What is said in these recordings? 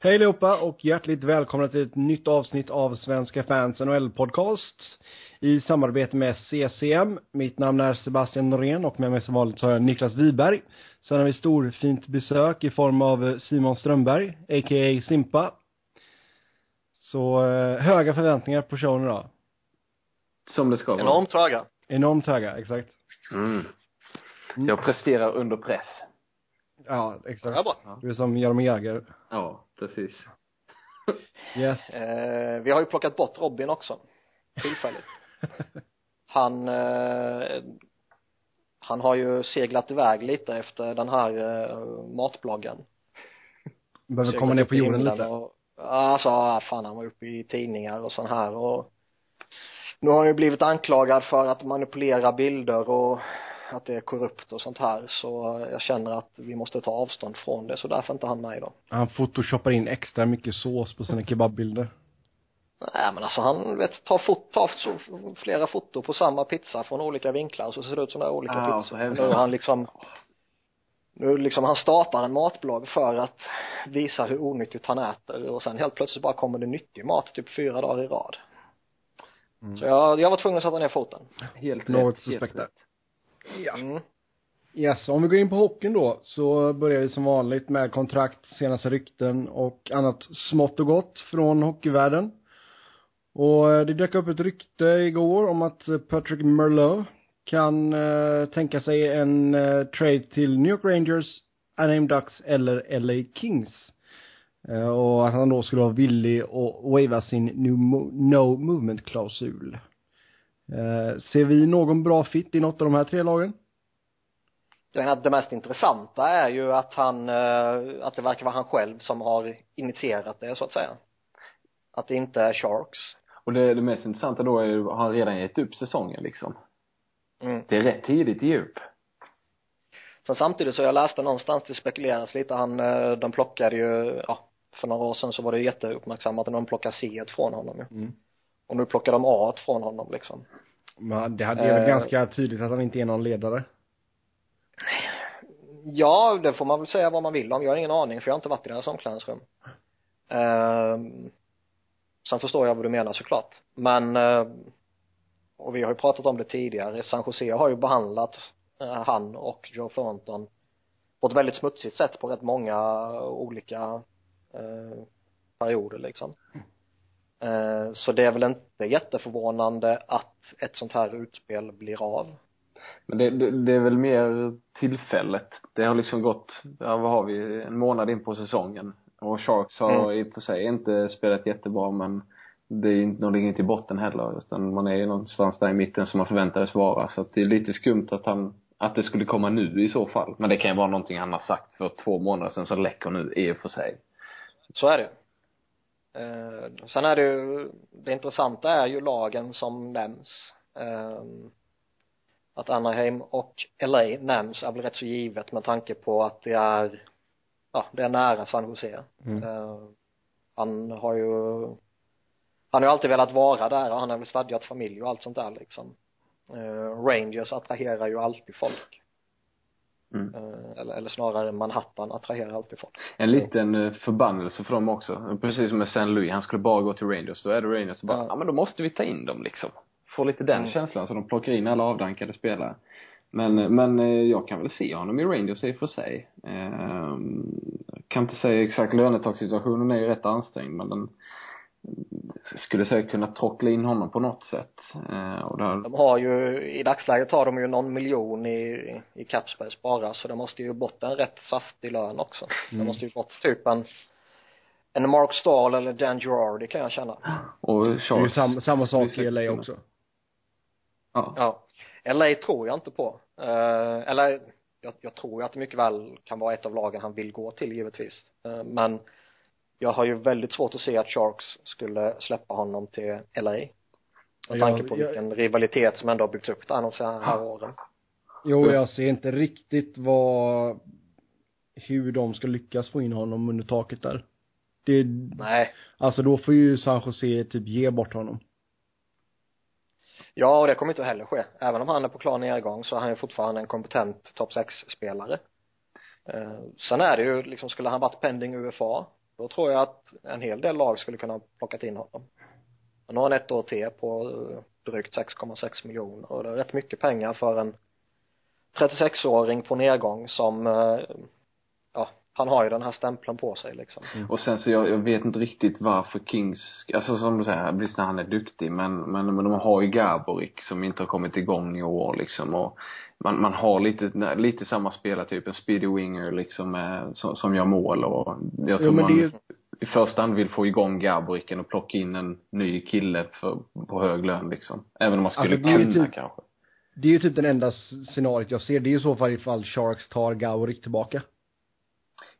Hej allihopa och hjärtligt välkomna till ett nytt avsnitt av Svenska fans NHL podcast i samarbete med CCM. Mitt namn är Sebastian Norén och med mig som vanligt har jag Niklas Wiberg. Sen har vi storfint besök i form av Simon Strömberg, a.k.a. Simpa. Så eh, höga förväntningar på showen idag. Som det ska vara. Enormt höga. Enormt höga, exakt. Mm. Jag presterar under press. Ja, exakt. bra. Du är som Jaromir Jagr. Ja, precis. Yes. Eh, vi har ju plockat bort Robin också. Tillfälligt. Han, eh, han har ju seglat iväg lite efter den här eh, matbloggen. Behöver Seglat komma ner på jorden lite. Och, alltså, ah, fan han var uppe i tidningar och sån här och nu har han ju blivit anklagad för att manipulera bilder och att det är korrupt och sånt här så jag känner att vi måste ta avstånd från det så därför är inte han med idag. Han photoshoppar in extra mycket sås på sina kebabbilder. Nej men alltså han vet, tar, fot, tar så, flera foto på samma pizza från olika vinklar så ser det ut som det är olika Ah, så pizzor. Nu har han liksom nu liksom han startar en matblogg för att visa hur onyttigt han äter och sen helt plötsligt bara kommer det nyttig mat typ fyra dagar i rad. Mm. Så jag, jag var tvungen att sätta ner foten. Helt Något suspekt där. Ja. Mm. Yes, om vi går in på hockeyn då så börjar vi som vanligt med kontrakt, senaste rykten och annat smått och gott från hockeyvärlden. Och eh, det dök upp ett rykte igår om att Patrick Merlot kan eh, tänka sig en eh, trade till New York Rangers, Anaheim Ducks eller LA Kings. Eh, och att han då skulle vara villig att waiva sin no movement klausul. Eh, ser vi någon bra fit i något av de här tre lagen? Det, det mest intressanta är ju att han, eh, att det verkar vara han själv som har initierat det så att säga. Att det inte är Sharks. Och det, det mest intressanta då är ju, har han redan gett upp säsongen liksom? Mm. Det är rätt tidigt i djup. Sen samtidigt så jag läste någonstans, det spekuleras lite, han, eh, de plockade ju, ja, för några år sedan så var det jätteuppmärksammat när de plockade C från honom ju. Mm. Och nu plockar de A från honom liksom. Men det hade- är väl Eh. ganska tydligt att han inte är någon ledare. Ja, det får man väl säga vad man vill om. Jag har ingen aning för jag har inte varit i deras omklädningsrum. Ehm, sen förstår jag vad du menar såklart. Men, eh, och vi har ju pratat om det tidigare, San Jose har ju behandlat eh, han och Joe Thornton på ett väldigt smutsigt sätt på rätt många olika eh, perioder liksom. Eh, så det är väl inte jätteförvånande att ett sånt här utspel blir av. Men det, det, det är väl mer tillfället. Det har liksom gått, ja, vad har vi, en månad in på säsongen. Och Sharks har Mm. i och för sig inte spelat jättebra men det är ju inte, de ligger inte i botten heller utan man är ju någonstans där i mitten som man förväntades vara så att det är lite skumt att han att det skulle komma nu i så fall. Men det kan ju vara någonting han har sagt för två månader sedan som läcker nu i och för sig. Så är det eh, sen är det ju det intressanta är ju lagen som nämns. Eh, att Anaheim och LA nämns är väl rätt så givet med tanke på att det är ja, det är nära San Jose. Mm. eh, han har ju han har ju alltid velat vara där och han har väl stadgat familj och allt sånt där liksom. Eh, Rangers attraherar ju alltid folk Mm. eh, eller, eller snarare Manhattan attraherar alltid folk En liten eh, förbannelse för dem också. Precis som med St. Louis, han skulle bara gå till Rangers. Då är det Rangers och bara, Ja. ja, men då måste vi ta in dem liksom. Få lite den Mm. känslan så de plockar in alla avdankade spelare. Men, eh, men jag kan väl se honom i Rangers i och för sig. Ehm, kan inte säga exakt, lönetakssituationen är ju rätt ansträngd men den skulle säkert kunna trockla in honom på något sätt. Eh, och där, De har ju, i dagsläget har de ju någon miljon i, i capspace bara, så det måste ju bort en rätt saftig lön också. Det Mm. måste ju bort typ en, en Mark Stahl eller Dan Girardi kan jag känna. och Det är ju Sharks. sam, samma sak i LA också. Ja. Ja. LA tror jag inte på. Eh, eller, jag, jag tror ju att det mycket väl kan vara ett av lagen han vill gå till givetvis. Eh, men jag har ju väldigt svårt att se att Sharks skulle släppa honom till LA. Med Jag- tanke på jag- vilken rivalitet som ändå har byggts upp där de här, här åren. Jo, jag ser inte riktigt vad, hur de ska lyckas få in honom under taket där. Det, Nej, alltså då får ju San Jose typ ge bort honom. Ja, och det kommer inte heller ske. Även om han är på klar nedgång så är han ju fortfarande en kompetent topp 6-spelare. Eh, sen är det ju liksom, skulle han varit pending UFA då tror jag att en hel del lag skulle kunna plockat in honom. Han har en ett år till på eh, drygt 6,6 miljoner och det är rätt mycket pengar för en 36-åring på nedgång som eh, han har ju den här stämpeln på sig liksom. Mm. Och sen så jag, jag vet inte riktigt varför Kings, alltså som du säger, visst han är duktig men, men, men de har ju Gaborik som inte har kommit igång i år liksom och man, man har lite, lite samma spelartyp, en speedy winger liksom med, som, som gör mål och jag tror jo, man ju... i första hand vill få igång Gaboriken och plocka in en ny kille för, på hög lön liksom. Även om man skulle alltså, kunna typ, kanske. Det är ju typ den enda scenariot jag ser, det är ju i så fall ifall Sharks tar Gaborik tillbaka.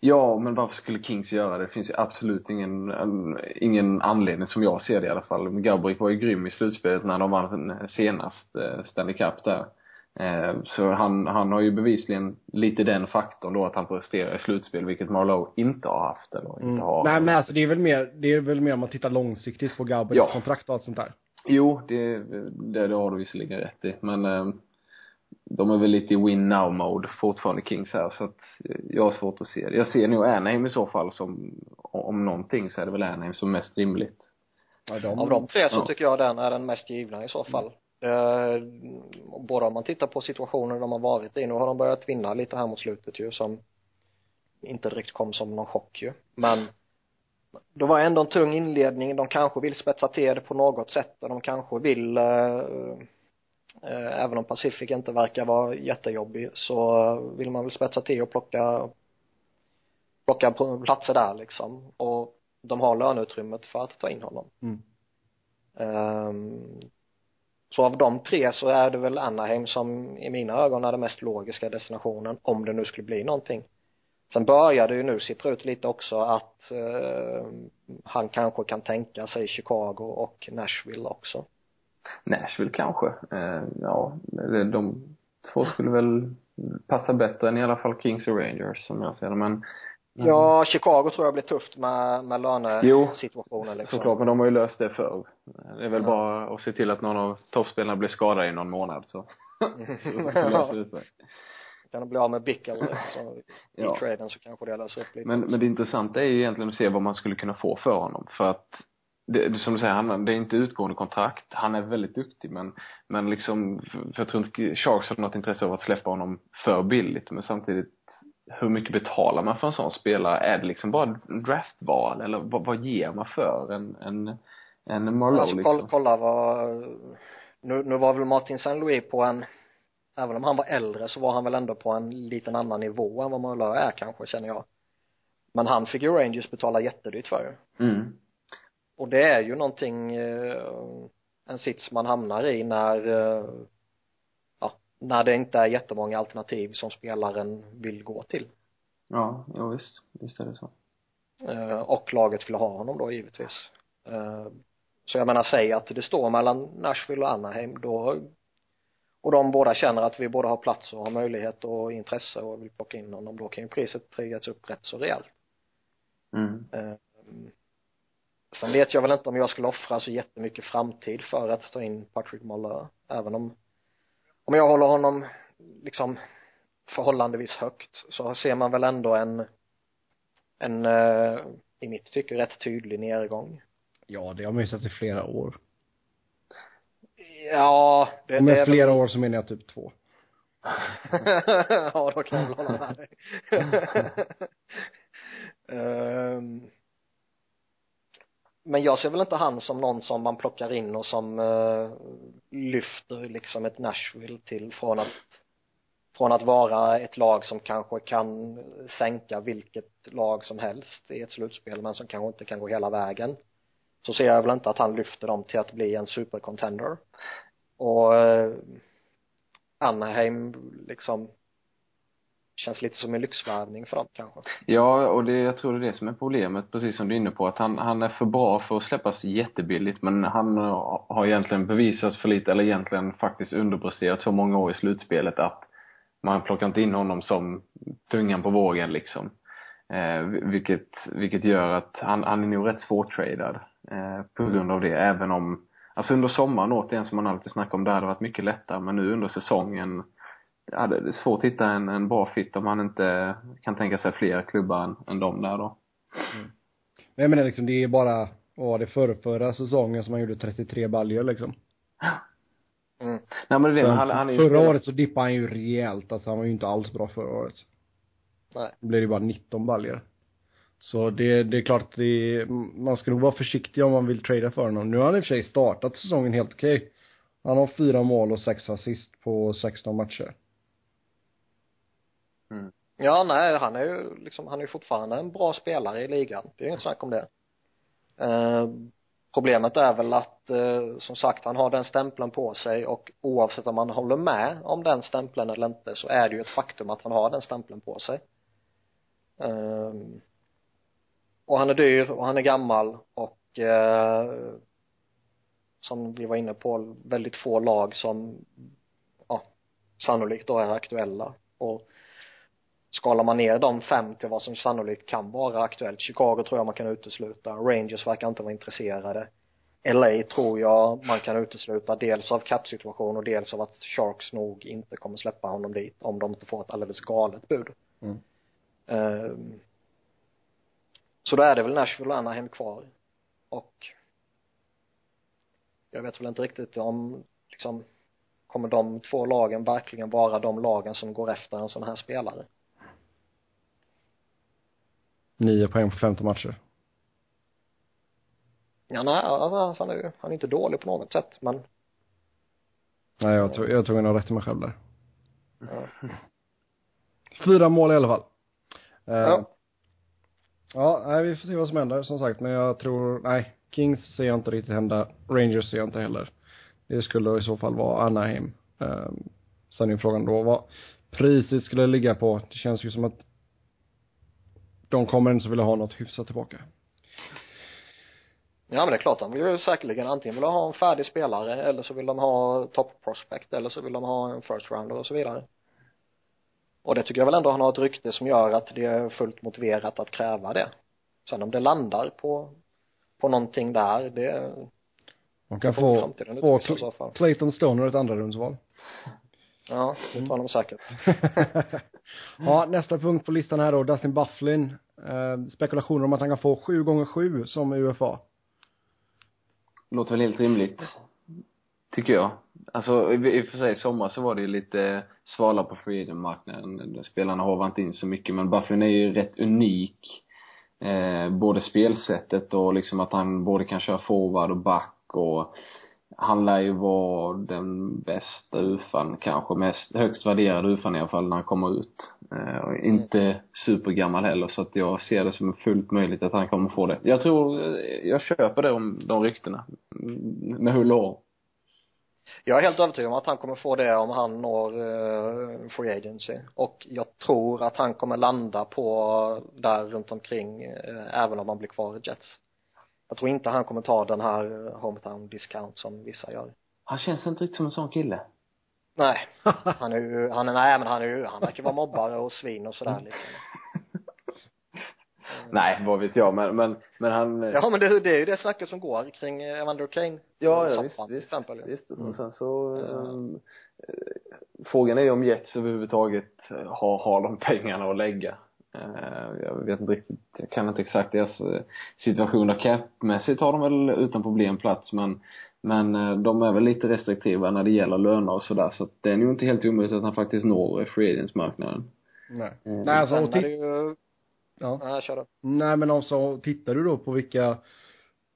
Ja, men varför skulle Kings göra det? Det finns ju absolut ingen, ingen anledning som jag ser det i alla fall. Gabriel var ju grym i slutspelet när de vann senast eh, Stanley Cup där. Eh, så han, han har ju bevisligen lite den faktorn då att han presterar i slutspel, vilket Marlowe inte har haft eller inte mm. har. Nej men alltså det är väl mer, det är väl mer om man tittar långsiktigt på Gabriels ja. kontrakt och allt sånt där. Jo, det, det, det har du visserligen rätt i, men eh, de är väl lite i win now mode fortfarande Kings här så att jag har svårt att se det. Jag ser nog Anaheim i så fall som, om någonting så är det väl Anaheim som mest rimligt. Ja, de, Av de tre så ja. tycker jag den är den mest givna i så fall. Eh, både om man tittar på situationer de har varit i, nu har de börjat vinna lite här mot slutet ju som inte riktigt kom som någon chock ju. Men det var ändå en tung inledning, de kanske vill spetsa till det på något sätt och de kanske vill eh, Eh, även om Pacific inte verkar vara jättejobbig så vill man väl spetsa till och plocka plocka platser där liksom. Och de har löneutrymmet för att ta in honom. Mm. um, så av de tre så är det väl Anaheim som i mina ögon är den mest logiska destinationen om det nu skulle bli någonting. Sen börjar det ju nu sippra ut lite också att uh, han kanske kan tänka sig Chicago och Nashville också Nashville kanske. Eh, ja, de två skulle väl passa bättre än i alla fall Kings och Rangers som jag ser det, men Ja, Chicago tror jag blir tufft med, med lönesituationen liksom. såklart, men de har ju löst det förr. Det är väl ja. bara att se till att någon av toppspelarna blir skadad i någon månad så. ja. kan de bli av med Bickel så i ja. traden så kanske det löser upp lite. Men, men det intressanta är ju egentligen att se vad man skulle kunna få för honom. För att det, som du säger, han, det är inte utgående kontrakt. Han är väldigt duktig men, men liksom, för jag tror inte Sharks har något intresse av att släppa honom för billigt. Men samtidigt, hur mycket betalar man för en sån spelare? Är det liksom bara draftval eller vad, vad ger man för en, en, en Marlowe alltså, liksom? kolla, vad, nu, nu var väl Martin Saint Louis på en, även om han var äldre så var han väl ändå på en liten annan nivå än vad Marlowe är kanske känner jag. Men han fick ju Rangers betala jättedyrt för. Mm och det är ju någonting eh, en sits man hamnar i när eh, ja, när det inte är jättemånga alternativ som spelaren vill gå till. Ja, ja visst, visst är det så. Eh, och laget vill ha honom då givetvis. Så jag menar säg att det står mellan Nashville och Anaheim då och de båda känner att vi både har plats och har möjlighet och intresse och vill plocka in honom då kan ju priset triggas upp rätt så rejält. Mm. Sen vet jag väl inte om jag skulle offra så jättemycket framtid för att ta in Patrick Muller även om om jag håller honom liksom förhållandevis högt så ser man väl ändå en en uh, i mitt tycke rätt tydlig nedgång. Ja det har man ju sett i flera år. Ja det, med det är flera väl... år så menar jag typ två. Ja då kan jag väl hålla med dig. Um, men jag ser väl inte han som någon som man plockar in och som uh, lyfter liksom ett Nashville till från att från att vara ett lag som kanske kan sänka vilket lag som helst i ett slutspel men som kanske inte kan gå hela vägen. Så ser jag väl inte att han lyfter dem till att bli en supercontender. Och uh, Anaheim liksom känns lite som en lyxvärvning för dem kanske. Ja och det, jag tror det är det som är problemet precis som du är inne på att han, han är för bra för att släppas jättebilligt men han har egentligen bevisat för lite eller egentligen faktiskt underpresterat så många år i slutspelet att man plockar inte in honom som tungan på vågen liksom. Eh, vilket, vilket gör att han, han är nog rätt svårtradad eh, på grund av det även om alltså under sommaren återigen som man alltid snackar om där hade varit mycket lättare men nu under säsongen ja, det är svårt att hitta en, en bra fit om han inte kan tänka sig fler klubbar än, än de där då. Mm. Men jag menar liksom, det är bara, vad var det förra, förra säsongen som han gjorde 33 baljor liksom. Mm. Nej men det är det, men han, han är ju förra året så dippade han ju rejält, alltså han var ju inte alls bra förra året. Nej. Då blev det bara 19 baljor. Så det, det är klart att det är, man ska nog vara försiktig om man vill trada för honom. Nu har han i och för sig startat säsongen helt okej. Han har fyra mål och sex assist på 16 matcher mm Ja, nej, han är ju liksom, han är ju fortfarande en bra spelare i ligan. Det är inget snack om det. Eh, problemet är väl att, eh, som sagt, han har den stämpeln på sig och oavsett om man håller med om den stämpeln eller inte så är det ju ett faktum att han har den stämpeln på sig. Eh, och han är dyr och han är gammal och eh, som vi var inne på, väldigt få lag som ja, sannolikt då är aktuella och skalar man ner de fem till vad som sannolikt kan vara aktuellt. Chicago tror jag man kan utesluta. Rangers verkar inte vara intresserade. LA tror jag man kan utesluta. Dels av cap-situation och dels av att Sharks nog inte kommer släppa honom dit om de inte får ett alldeles galet bud. Mm. Ehm, så då är det väl Nashville och Anaheim kvar. Och jag vet väl inte riktigt om liksom kommer de två lagen verkligen vara de lagen som går efter en sån här spelare Nio poäng på 15 matcher. Ja, nej, alltså, han är ju, han är inte dålig på något sätt, men Nej, jag tog, jag tog en rätt i mig själv där. ja. Fyra mål i alla fall. Eh, Ja. Ja, nej, vi får se vad som händer som sagt, men jag tror, nej, Kings ser jag inte riktigt hända, Rangers ser jag inte heller. Det skulle i så fall vara Anaheim. Eh, sen är frågan då vad priset skulle ligga på. Det känns ju som att de kommer inte vilja ha något hyfsat tillbaka. ja men det är klart, de vill ju säkerligen antingen vill ha en färdig spelare eller så vill de ha top prospect eller så vill de ha en first rounder och så vidare och det tycker jag väl ändå han har ett rykte som gör att det är fullt motiverat att kräva det sen om det landar på på någonting där, det De kan få, få fall. Clayton Stoner ett andra rundsval. ja, det tar de säkert ja, nästa punkt på listan här då, Dustin Bufflin. Eh, spekulationer om att han kan få 7 gånger 7 som UFA. låter väl helt rimligt tycker jag alltså i i och för sig i sommar så var det ju lite svala på free marknaden spelarna har inte in så mycket men Bufflin är ju rätt unik eh, både spelsättet och liksom att han både kan köra forward och back och han lär ju vara den bästa UFAn kanske, mest högst värderade UFAn i alla fall när han kommer ut. Eh, och inte supergammal heller så att jag ser det som fullt möjligt att han kommer få det. Jag tror, eh, jag köper det om de ryktena. Mm, Med hull och. Jag är helt övertygad om att han kommer få det om han når uh, free agency och jag tror att han kommer landa på där runt omkring uh, även om han blir kvar i Jets jag tror inte han kommer ta den här eh, hometown discount som vissa gör Han känns inte riktigt som en sån kille. nej han är ju, han är, nej men han är ju, han verkar vara mobbare och svin och sådär liksom Nej, vad vet jag, men, men, men han ja men det, det är ju det snacket som går kring eh, Evander Kane Ja, ja visst, visst, exempel, ja. visst. Mm. Och sen så, ehm, eh, frågan är ju om Jets överhuvudtaget eh, har, har de pengarna att lägga. Eh, jag vet inte riktigt, jag kan inte exakt deras eh, situation där capmässigt har de väl utan problem plats men men eh, de är väl lite restriktiva när det gäller löner och sådär så att det är nog inte helt omöjligt att han faktiskt når free agents marknaden Nej. Mm. Nej, alltså, och Sen är det titt- ju, ja. ja kör du Nej, men alltså, tittar du då på vilka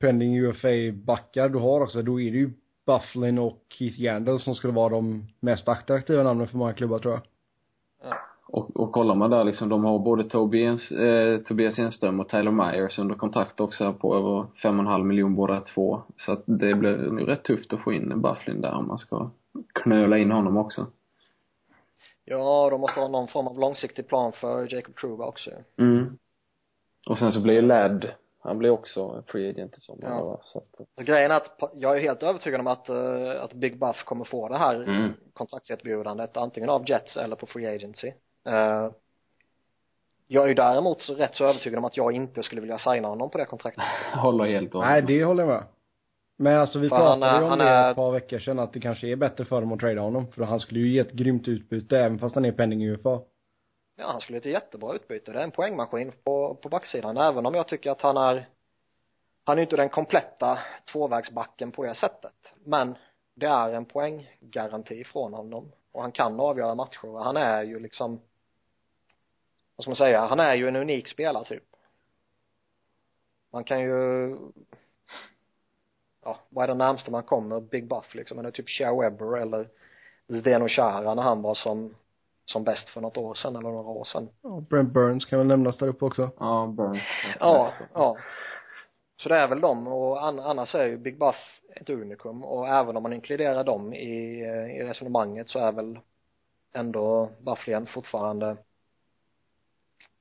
pending UFA-backar du har också, då är det ju Bufflin och Keith Yandel som skulle vara de mest attraktiva namnen för många klubbar tror jag. Och, och kollar man där liksom, de har både Tobias, eh, Tobias Enström och Tyler Myers under kontrakt också på över fem och en halv miljon båda två. Så att det blir nog rätt tufft att få in Bufflin där om man ska knöla in honom också. ja de måste ha någon form av långsiktig plan för Jacob Truba också. Mm. Och sen så blir ju Ladd, han blir också free agent i sommar Ja. så att, grejen är att jag är helt övertygad om att, eh, att Big Buff kommer få det här Mm. kontraktserbjudandet antingen av Jets eller på Free Agency. Eh, jag är ju däremot så rätt så övertygad om att jag inte skulle vilja signa honom på det kontraktet. håller helt och Nej, det håller jag med. Men alltså vi För pratade han ju om han det är- ett par veckor sedan att det kanske är bättre för dem att trada honom. För han skulle ju ge ett grymt utbyte även fast han är pending UFA. Ja, han skulle ge ett jättebra utbyte. Det är en poängmaskin på, på backsidan. Även om jag tycker att han är han är ju inte den kompletta tvåvägsbacken på det sättet men det är en poänggaranti från honom och han kan avgöra matcher han är ju liksom vad ska man säga, han är ju en unik spelare typ. Man kan ju ja, vad är det närmsta man kommer Big Buff liksom, han är typ Shea Webber eller Zdeno Chara när han var som som bäst för något år sedan eller några år sedan? Ja, Brent Burns kan väl nämnas där uppe också. Ja, Burns. ja, ja. Så det är väl dem. Och an, annars är ju Big Buff ett unikum. Och även om man inkluderar dem i, i resonemanget så är väl ändå Bufflin fortfarande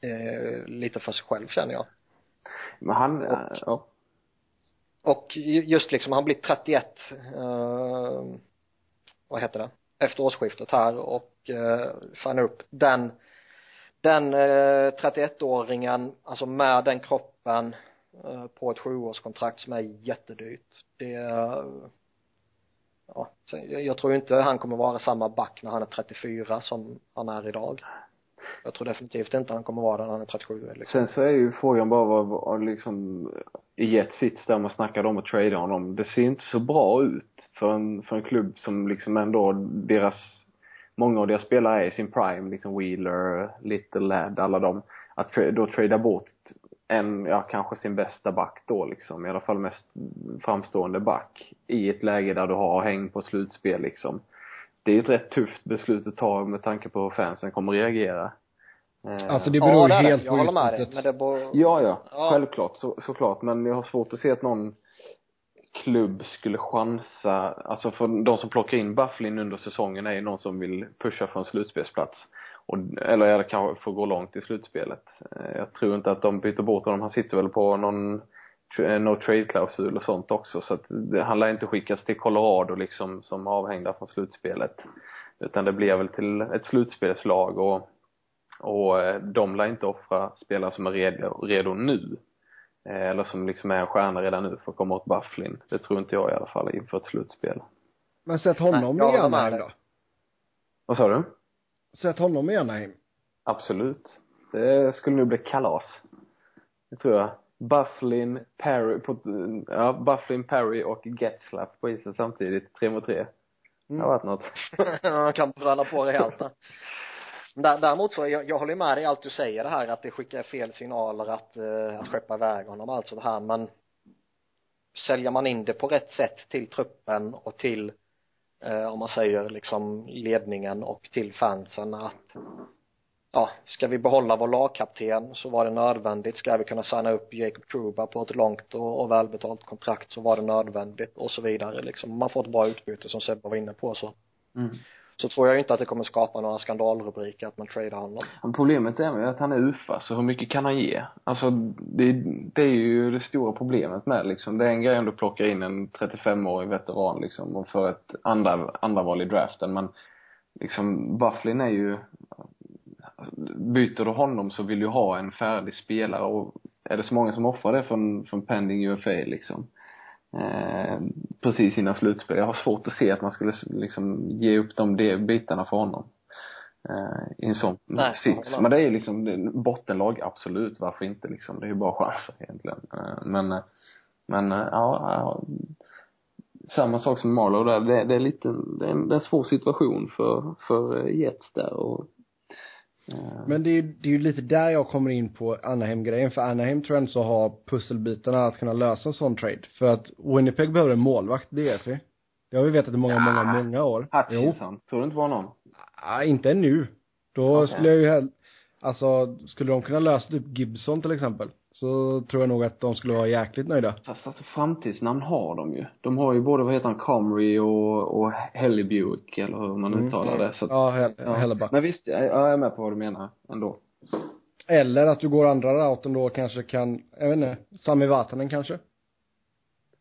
eh, lite för sig själv känner jag. Men han, Och- ja. och ju- just liksom han blir 31 eh, vad heter det? Efter årsskiftet här och eh, signar upp den den eh, 31-åringen alltså med den kroppen eh, på ett sjuårskontrakt som är jättedyrt. Det eh, ja jag tror inte han kommer vara samma back när han är 34 som han är idag jag tror definitivt inte han kommer vara det när han är 37 liksom. Sen så är ju frågan bara vad, vad liksom i Jets sits där man snackade om att trada honom. Det ser inte så bra ut för en, för en klubb som liksom ändå deras, många av deras spelare är i sin prime, liksom Wheeler, Little Lad, alla dem. Att tra- då trada bort en, ja kanske sin bästa back då liksom, i alla fall mest framstående back i ett läge där du har häng på slutspel liksom. Det är ju ett rätt tufft beslut att ta med tanke på hur fansen kommer reagera. Eh, Alltså det beror det ju är det. helt jag på håller med dig men det beror Ja, ja. Ja. Självklart, så, såklart. Men jag har svårt att se att någon klubb skulle chansa, alltså för de som plockar in Bufflin under säsongen är ju någon som vill pusha för en slutspelsplats. Och, eller eller kanske få gå långt i slutspelet. Eh, Jag tror inte att de byter bort honom. Han sitter väl på någon tra- no trade klausul och sånt också så att det, han lär inte skickas till Colorado liksom som avhängda från slutspelet. Utan det blir väl till ett slutspelslag och och eh, de lär inte offra spelare som är redo, redo nu. Eh, Eller som liksom är en stjärna redan nu för att komma åt Bufflin. Det tror inte jag i alla fall inför ett slutspel. Men sätt honom Nej, i Anaheim då. Vad sa du? Sätt honom i Anaheim. Absolut. Det skulle nu bli kalas. Det tror jag. Bufflin, Perry, på, ja, Bufflin, Perry och Getzlaff på isen samtidigt. Tre mot tre. Det har varit något. man kan bröla på rejält Däremot så, jag, jag håller med dig i allt du säger det här att det skickar fel signaler att, eh, att skeppa iväg honom alltså det här men säljer man in det på rätt sätt till truppen och till eh, om man säger liksom ledningen och till fansen att ja, ska vi behålla vår lagkapten så var det nödvändigt. Ska vi kunna signa upp Jacob Truba på ett långt och, och välbetalt kontrakt så var det nödvändigt och så vidare liksom. Man får ett bra utbyte som Sebbe var inne på så Mm så tror jag inte att det kommer skapa några skandalrubriker att man tradar honom. Men Problemet är ju att han är UFA, så hur mycket kan han ge? Alltså, det, det är ju det stora problemet med liksom. Det är en grej om du plockar in en 35-årig veteran liksom och för ett andra, andra val i draften, men liksom Bufflin är ju byter du honom så vill du ha en färdig spelare och är det så många som offrar det för en, för en pending UFA liksom eh, precis innan slutspel. Jag har svårt att se att man skulle liksom ge upp de bitarna för honom eh, i en sån Nej, sits. Men det är liksom det är bottenlag, absolut. Varför inte liksom? Det är ju bara chanser egentligen. Eh, men, eh, men eh, ja, ja, samma sak som Marlowe där. Det, det är lite, det är, en, det är en svår situation för, för Jets där och Men det är, ju- det är ju lite där jag kommer in på Anaheim-grejen. För Anaheim tror jag inte så har pusselbitarna att kunna lösa en sån trade. För att Winnipeg behöver en målvakt, det vet vi. Det har vi vetat i många, Ja. många, många år. Hutchinson, tror du inte var någon? Ah, inte ännu. Då Okej. skulle jag ju hell- alltså, skulle de kunna lösa typ Gibson till exempel, så tror jag nog att de skulle vara jäkligt nöjda. Fast alltså framtidsnamn har de ju. De har ju både, vad heter han, Comrie och, och Hellebuick eller hur man Mm. uttalar det. Så att, Ja, Hell- ja. Hellebuck. Men visst, jag jag är med på vad du menar ändå. Eller att du går andra routen då kanske kan, jag vet inte, Sami Vatanen kanske?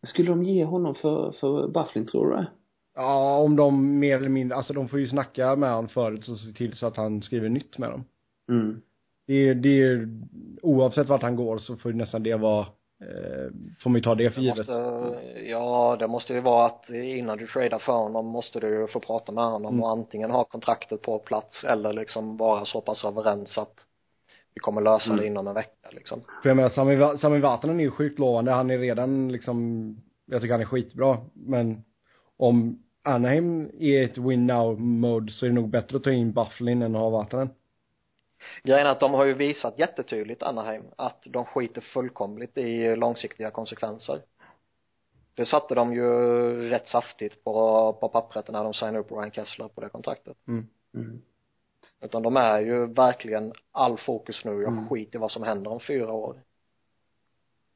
Skulle de ge honom för, för Bufflin, tror du det? Ja, om de mer eller mindre, alltså de får ju snacka med honom förut och se till så att han skriver nytt med dem. Mm. Det är, det är, oavsett vart han går så får nästan det vara, eh, får man ju ta det för Det givet. måste, ja det måste ju vara att innan du tradar för honom måste du få prata med honom Mm. och antingen ha kontraktet på plats eller liksom vara så pass överens att vi kommer lösa Mm. det inom en vecka liksom. För jag menar, Sami, Sami Vatanen är ju sjukt lovande. Han är redan liksom, jag tycker han är skitbra. Men om Anaheim är ett win now mode så är det nog bättre att ta in Bufflin än att ha Vatanen. Grejen är att de har ju visat jättetydligt, Anaheim, att de skiter fullkomligt i långsiktiga konsekvenser. Det satte de ju rätt saftigt på, på pappret när de signade upp Ryan Kessler på det kontraktet. Mm. Utan de är ju verkligen all fokus nu, jag Mm. skiter i vad som händer om fyra år.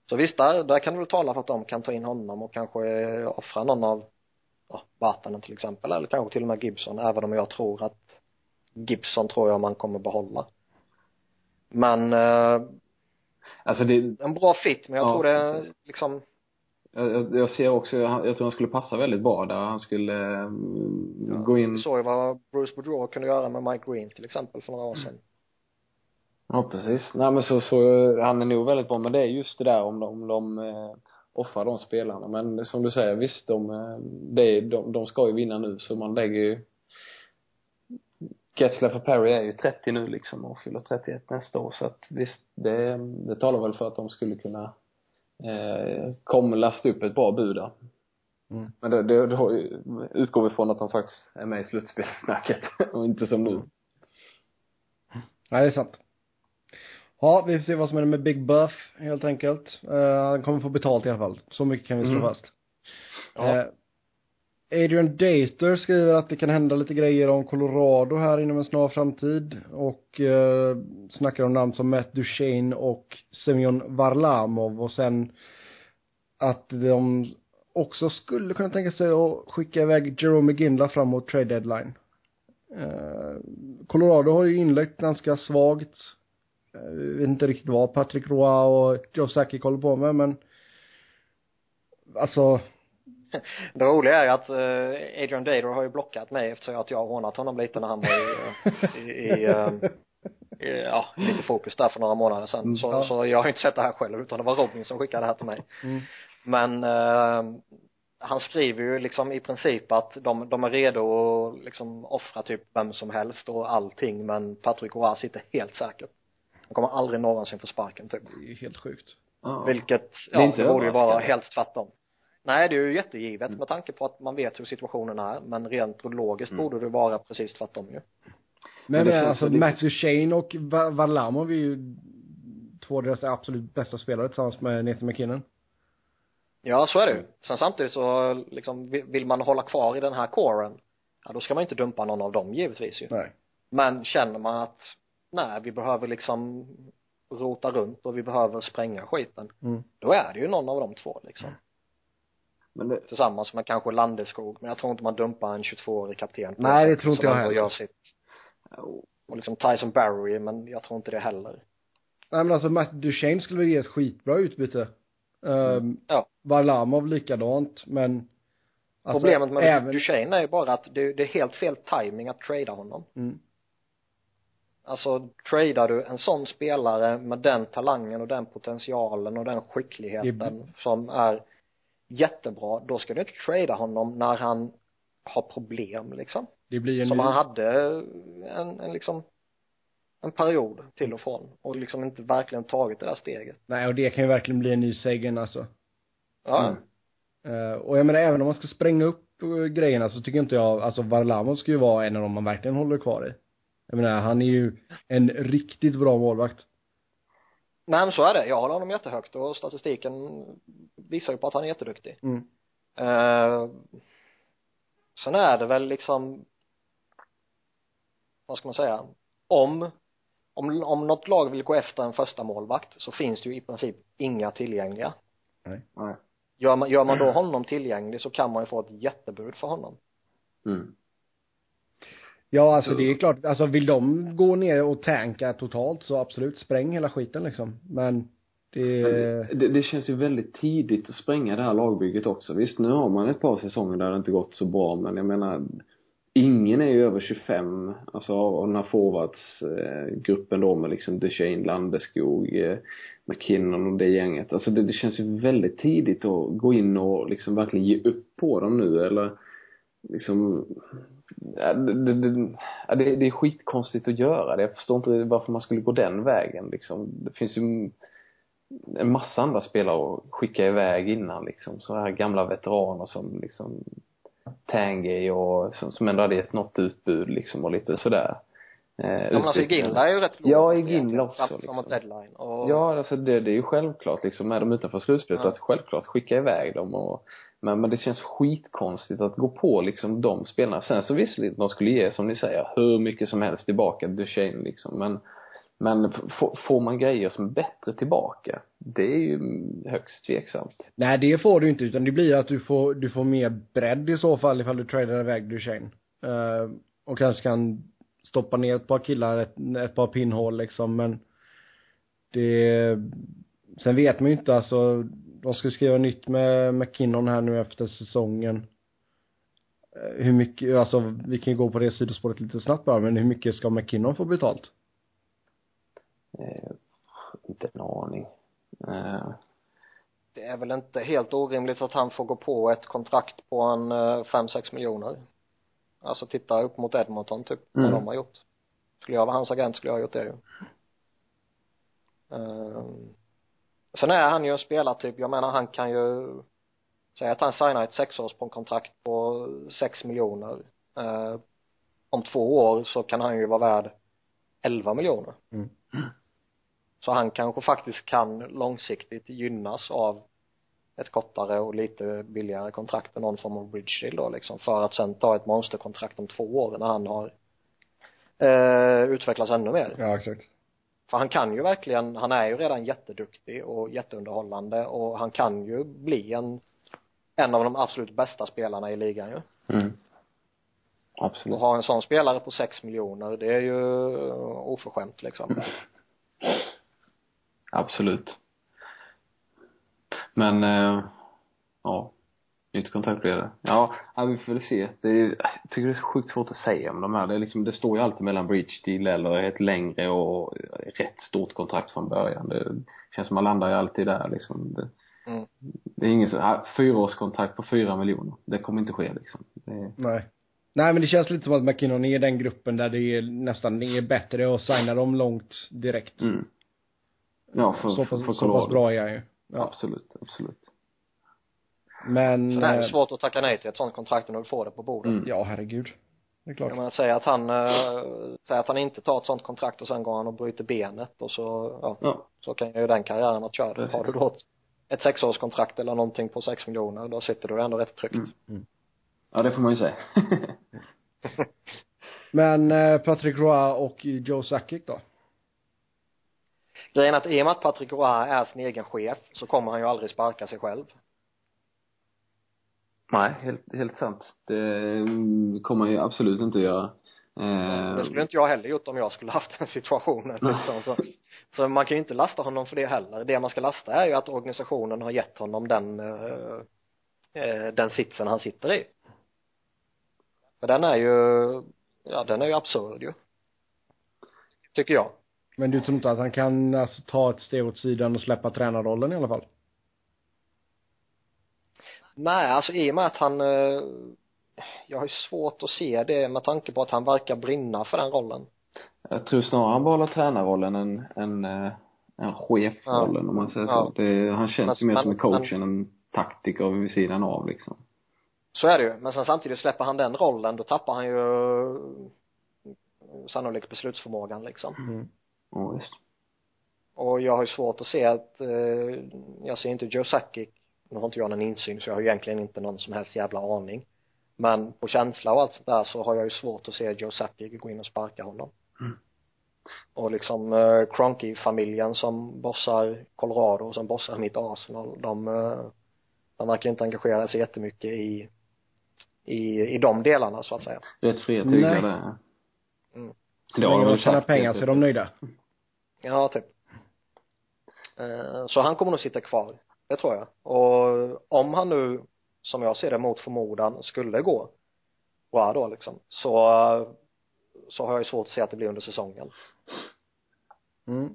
Så visst, där, där kan du väl tala för att de kan ta in honom och kanske offra någon av, ja, Vatanen till exempel, eller kanske till och med Gibson, även om jag tror att Gibson tror jag man kommer behålla. Men, eh, Alltså det, en bra fit, men jag Ja, tror det precis. liksom, jag, jag- ser också, jag, jag tror han skulle passa väldigt bra där. Han skulle eh, gå in, såg ju vad Bruce Boudreau kunde göra med Mike Green till exempel för några år sedan. ja precis. Nej men så, så, han är nog väldigt bra. Men det är just det där om de, om de eh, offrar de spelarna. Men som du säger, visst de, eh, är, de, de ska ju vinna nu så man lägger ju Getzler för Perry är ju 30 nu liksom och fyller 31 nästa år så att visst, det, det talar väl för att de skulle kunna eh, komma lasta upp ett bra bud där. Mm. Men det, det, då utgår vi från att de faktiskt är med i slutspelssnacket och inte som nu. Nej, det är sant. Ja, vi får se vad som händer med Big Buff, helt enkelt. Eh, han kommer få betalt i alla fall. Så mycket kan vi slå Mm. fast. Ja. Eh, Adrian Dater skriver att det kan hända lite grejer om Colorado här inom en snar framtid och eh, snackar om namn som Matt Duchene och Semyon Varlamov och sen att de också skulle kunna tänka sig att skicka iväg Jerome McGinley framåt trade deadline. Eh, Colorado har ju inlett ganska svagt. Eh, Jag vet inte riktigt vad Patrick Roy och Joe Sakic håller på med men alltså Det roliga är att eh, Adrian Dader har ju blockat mig eftersom att jag har hånat honom lite när han var i, eh, i, i, eh, i ja, lite fokus där för några månader sedan. Mm, så, ja. så jag har inte sett det här själv utan det var Robin som skickade det här till mig. mm. Men eh, han skriver ju liksom i princip att de, de är redo att liksom offra typ vem som helst och allting men Patrick Roy sitter helt säkert. Han kommer aldrig någonsin få sparken typ. det är ju helt sjukt. Ja. Vilket, Det ja, inte det borde ju vara helt tvärtom. Nej, det är ju jättegivet Mm. med tanke på att man vet hur situationen är, men rent logiskt Mm. borde det vara precis tvärtom ju. Men, Men det känns alltså lite- Matt Duchene och Va- Varlamov är ju två av deras absolut bästa spelare tillsammans med Nathan McKinnon. Ja, så är det ju. Sen samtidigt så liksom, vi- vill man hålla kvar i den här coren, ja då ska man inte dumpa någon av dem givetvis ju. Nej. Men känner man att, nej, vi behöver liksom rota runt och vi behöver spränga skiten, Mm. då är det ju någon av de två liksom. Men det, Tillsammans med kanske Landeskog, men jag tror inte man dumpar en 22-årig kapten på Nej, det tror inte jag heller. gör sitt och liksom Tyson Barry, men jag tror inte det heller. Nej men alltså Matt Duchene skulle väl ge ett skitbra utbyte. Um, Ja. Varlamov likadant, men alltså, Problemet med även, Duchene är ju bara att det, det är helt fel timing att trada honom. mm, Alltså tradar du en sån spelare med den talangen och den potentialen och den skickligheten Det- som är jättebra, då ska du inte trada honom när han har problem liksom. det blir ju Som nu, han hade en, en liksom en period till och från och liksom inte verkligen tagit det där steget. nej och det kan ju verkligen bli en ny Sagan alltså. Ja, Mm. Eh, och jag menar även om man ska spränga upp uh, grejerna så tycker inte jag, alltså Varlamov ska ju vara en av dem man verkligen håller kvar i. Jag menar han är ju en riktigt bra målvakt. Nej men så är det. Jag håller honom jättehögt och statistiken visar ju på att han är jätteduktig. Mm. Eh, sen är det väl liksom vad ska man säga om om, om något lag vill gå efter en första målvakt så finns det ju i princip inga tillgängliga nej. gör man, gör man då honom tillgänglig så kan man ju få ett jättebud för honom Mm. Ja, alltså Så- det är klart, alltså vill de gå ner och tanka totalt så absolut, spräng hela skiten liksom. Men det, det, det, det känns ju väldigt tidigt att spränga det här lagbygget också. Visst, nu har man ett par säsonger där det inte gått så bra, men jag menar, ingen är ju över 25, alltså av den här forwardsgruppen då med liksom Duchene, Landeskog, eh, McKinnon och det gänget. Alltså det, det känns ju väldigt tidigt att gå in och liksom verkligen ge upp på dem nu eller liksom det, det, det, är skitkonstigt att göra det. Jag förstår inte varför man skulle gå den vägen liksom. Det finns ju en massa andra spelare att skicka iväg innan liksom. Så här gamla veteraner som liksom Tangay och som, som ändå hade gett något utbud liksom och lite sådär. Eh, ja, men alltså Ginla är ju rätt Ja, Ginla också liksom. deadline och... Ja, alltså det, det är ju självklart liksom med dem utanför slutspelet ja. att självklart skicka iväg dem och men, men det känns skitkonstigt att gå på liksom de spelarna. Sen så visserligen, de skulle ge, som ni säger, hur mycket som helst tillbaka Duchene liksom. Men, men får man grejer som är bättre tillbaka, det är ju högst tveksamt. Nej, det får du inte, utan det blir att du får, du får mer bredd i så fall ifall du tradar iväg Duchene. Uh, eh, och kanske kan stoppa ner ett par killar, ett, ett par pinnhål liksom, men det, sen vet man ju inte alltså, de ska skriva nytt med McKinnon här nu efter säsongen. Eh, hur mycket, alltså vi kan ju gå på det sidospåret lite snabbt bara, men hur mycket ska McKinnon få betalt? Eh, inte en aning. Eh. Det är väl inte helt orimligt att han får gå på ett kontrakt på en 5-6 eh, miljoner. Alltså titta upp mot Edmonton typ, mm. vad de har gjort. Skulle jag vara hans agent skulle jag ha gjort det ju. Um, sen är han ju en spelartyp, jag menar han kan ju säga att han signar ett sexårs på en kontrakt på sex miljoner. Uh, om två år så kan han ju vara värd 11 miljoner. Mm. så han kanske faktiskt kan långsiktigt gynnas av ett kortare och lite billigare kontrakt än någon form av bridge deal då liksom för att sen ta ett monsterkontrakt om två år när han har eh, utvecklats ännu mer. Ja exakt för han kan ju verkligen, han är ju redan jätteduktig och jätteunderhållande och han kan ju bli en en av de absolut bästa spelarna i ligan ju. Mm. absolut. Och ha en sån spelare på sex miljoner det är ju oförskämt liksom. Absolut. Men eh, ja nytt kontrakt blir det ja, ja vi får väl se det är, jag tycker det är sjukt svårt att säga om de här det är liksom det står ju alltid mellan bridge deal eller ett längre och rätt stort kontrakt från början det känns som man landar ju alltid där liksom det, mm. det är ingen så, fyraårskontrakt på fyra miljoner det kommer inte ske liksom det, nej Nej men det känns lite som att McKinnon är den gruppen där det är nästan, det är bättre att signa dem långt direkt. Mm. Ja, för, så pass, för, för så pass bra är han ju. Ja. Absolut, absolut. Men. Så det är eh, svårt att tacka nej till ett sånt kontrakt när du får det på bordet. Mm. Ja, herregud. Det är klart. Jag menar, säg att han, äh, säg att han inte tar ett sånt kontrakt och sen går han och bryter benet och så, ja, ja. så kan ju den karriären vara körd. Har du då ett, ett sexårskontrakt eller någonting på sex miljoner, då sitter du ändå rätt tryggt. Mm. Mm. Ja, det får man ju säga. Men eh, Patrick Roy och Joe Sakic då? Grejen är att i och med att Patrick Roy är sin egen chef så kommer han ju aldrig sparka sig själv. Nej, helt, helt sant. Det mm, kommer ju absolut inte att göra. Eh... Det skulle inte jag heller gjort om jag skulle haft den situationen liksom. så, så man kan ju inte lasta honom för det heller. Det man ska lasta är ju att organisationen har gett honom den eh, eh den sitsen han sitter i. För den är ju, ja den är ju absurd ju. Tycker jag. Men du tror inte att han kan alltså ta ett steg åt sidan och släppa tränarrollen i alla fall? Nej, alltså i och med att han eh, jag har ju svårt att se det med tanke på att han verkar brinna för den rollen. Jag tror snarare han behåller tränarrollen än, än, äh, än chefrollen ja. om man säger ja. så. Det, han känns ju mer som en coach än en taktiker vid sidan av liksom. Så är det ju, men sen samtidigt släpper han den rollen, då tappar han ju sannolikt beslutsförmågan liksom. Mm. Ja, visst. Och jag har ju svårt att se att, eh, jag ser inte Joe Sakic, nu har inte jag någon insyn så jag har egentligen inte någon som helst jävla aning. Men på känsla och allt sånt där så har jag ju svårt att se Joe Sakic gå in och sparka honom. Mm. Och liksom eh, Cronky-familjen som bossar Colorado och som bossar mitt Arsenal, de, eh, de verkar inte engagera sig jättemycket i i, i de delarna så att säga. Rätt fria tyglar där. Mm. Så länge de tjänar pengar så är de nöjda. Ja, typ. Eh, så han kommer nog sitta kvar. Det tror jag. Och om han nu, som jag ser det mot förmodan, skulle gå bra då liksom, så, så har jag ju svårt att se att det blir under säsongen. Mm.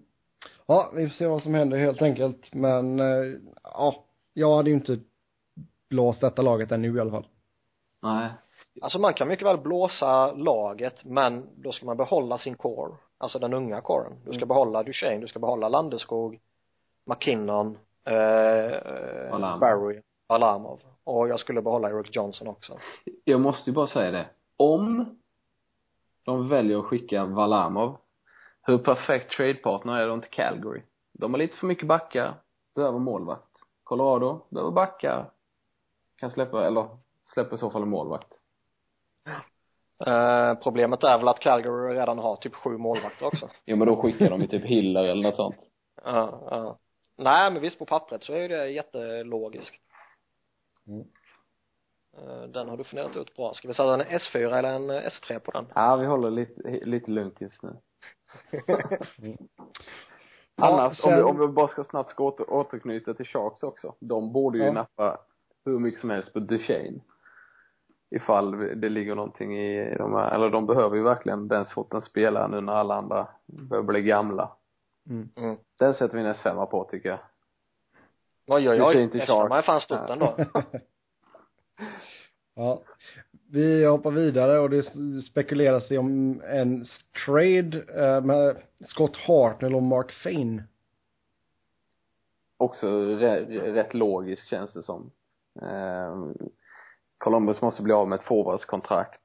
Ja, vi får se vad som händer helt enkelt. Men, eh, ja, jag hade ju inte blåst detta laget ännu i alla fall. Nej. Alltså man kan mycket väl blåsa laget men då ska man behålla sin core, alltså den unga coren. Du ska Mm. behålla Duchene, du ska behålla Landeskog, McKinnon, eh, Varlamov. Barry, Varlamov. Och jag skulle behålla Eric Johnson också. Jag måste ju bara säga det. Om de väljer att skicka Valamov, hur perfekt tradepartner är de till Calgary? De har lite för mycket backar, behöver målvakt. Colorado behöver backar, kan släppa, eller släpper i så fall en målvakt. Eh, problemet är väl att Calgary redan har typ sju målvakter också. Jo men då skickar de ju typ Hiller eller något sånt. Ja, ja. Nej men visst på pappret så är det jättelogiskt. Mm. Eh, Den har du funderat ut bra. Ska vi sätta en S4 eller en eh, S3 på den? Ja, vi håller lite, lite lugnt just nu. Ja, Annars, om, vi, sen- om vi bara ska snabbt ska åter, återknyta till Sharks också. De borde ju Ja. nappa hur mycket som helst på Duchene. Ifall det ligger någonting i de här, eller de behöver ju verkligen den sortens spelare nu när alla andra börjar bli gamla. Mm. Mm. Den sätter vi en S5 på tycker jag. Oj oj oj, ser inte S5 Sharks. är fan stort Ja. ändå. Ja. Vi hoppar vidare och det spekuleras om en trade eh, med Scott Hartnell och Mark Fane. Också rätt logiskt känns det som. Eh, Columbus måste bli av med ett forwardskontrakt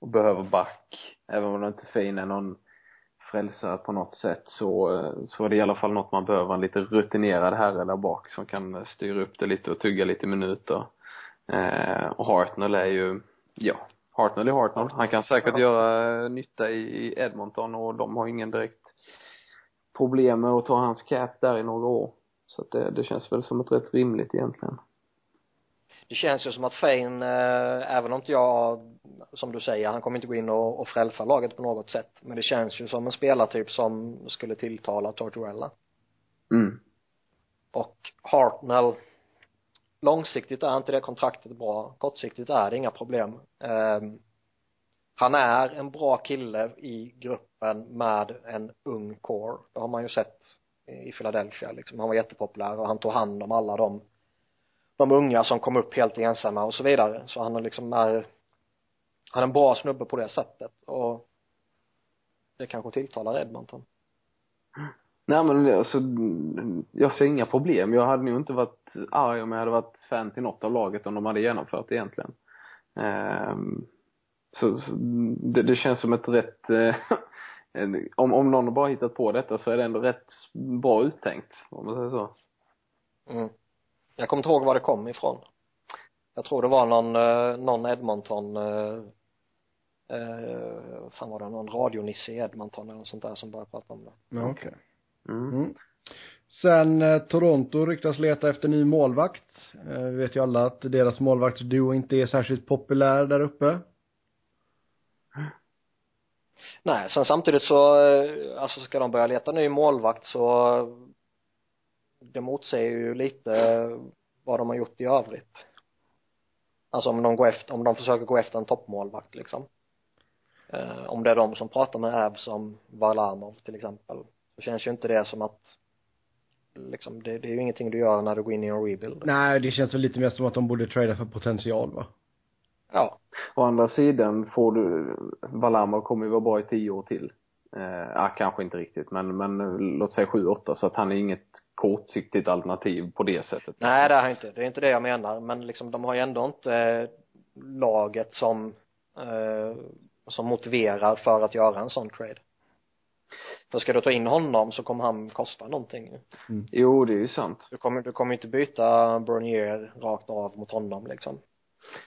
och behöver back. Även om det inte fin är någon frälsare på något sätt så, så är det i alla fall något man behöver, en lite rutinerad herre där bak som kan styra upp det lite och tugga lite minuter. Eh, och Hartnell är ju, ja, Hartnell är Hartnell. Han kan säkert göra eh, nytta i, i Edmonton och de har ingen direkt problem med att ta hans cap där i några år. Så att det, det känns väl som ett rätt rimligt egentligen. Det känns ju som att Fein, eh, även om inte jag, som du säger, han kommer inte gå in och, och frälsa laget på något sätt. Men det känns ju som en spelartyp som skulle tilltala Tortorella. Mm. Och Hartnell, långsiktigt är inte det kontraktet bra. Kortsiktigt är det inga problem. Ehm, han är en bra kille i gruppen med en ung core. Det har man ju sett i Philadelphia liksom. Han var jättepopulär och han tog hand om alla de de unga som kom upp helt ensamma och så vidare. Så han är liksom är han är en bra snubbe på det sättet och det kanske tilltalar Edmonton. Nej men alltså, jag ser inga problem. Jag hade nog inte varit arg om jag hade varit fan till något av laget om de hade genomfört det egentligen. Ehm, så, så det, det känns som ett rätt, eh, om, om någon har bara hittat på detta så är det ändå rätt bra uttänkt, om man säger så. Mm. Jag kommer inte ihåg var det kom ifrån. Jag tror det var någon, eh, någon Edmonton eh, eh, fan var det någon radionisse i Edmonton eller något sånt där som började prata om det. Ja, okej. Mm. Mm. Sen eh, Toronto ryktas leta efter ny målvakt. Eh, vi vet ju alla att deras målvaktsduo inte är särskilt populär där uppe. Nej, sen samtidigt så, eh, alltså ska de börja leta ny målvakt så det motsäger ju lite vad de har gjort i övrigt. Alltså om de går efter, om de försöker gå efter en toppmålvakt liksom. Eh, om det är de som pratar med Abs om Varlamov till exempel, så känns ju inte det som att liksom, det, det är ju ingenting du gör när du går in i en rebuild. Nej, det känns väl lite mer som att de borde trada för potential va? Ja. Å andra sidan får du, Valamov kommer ju vara bra i tio år till. Eh, ja, kanske inte riktigt, men, men låt säga sju, åtta, så att han är inget kortsiktigt alternativ på det sättet. Nej det är inte, det är inte det jag menar, men liksom de har ju ändå inte eh, laget som eh, som motiverar för att göra en sån trade. För ska du ta in honom så kommer han kosta någonting ju. Jo, det är ju sant. Du kommer, du kommer inte byta Bernier rakt av mot honom liksom.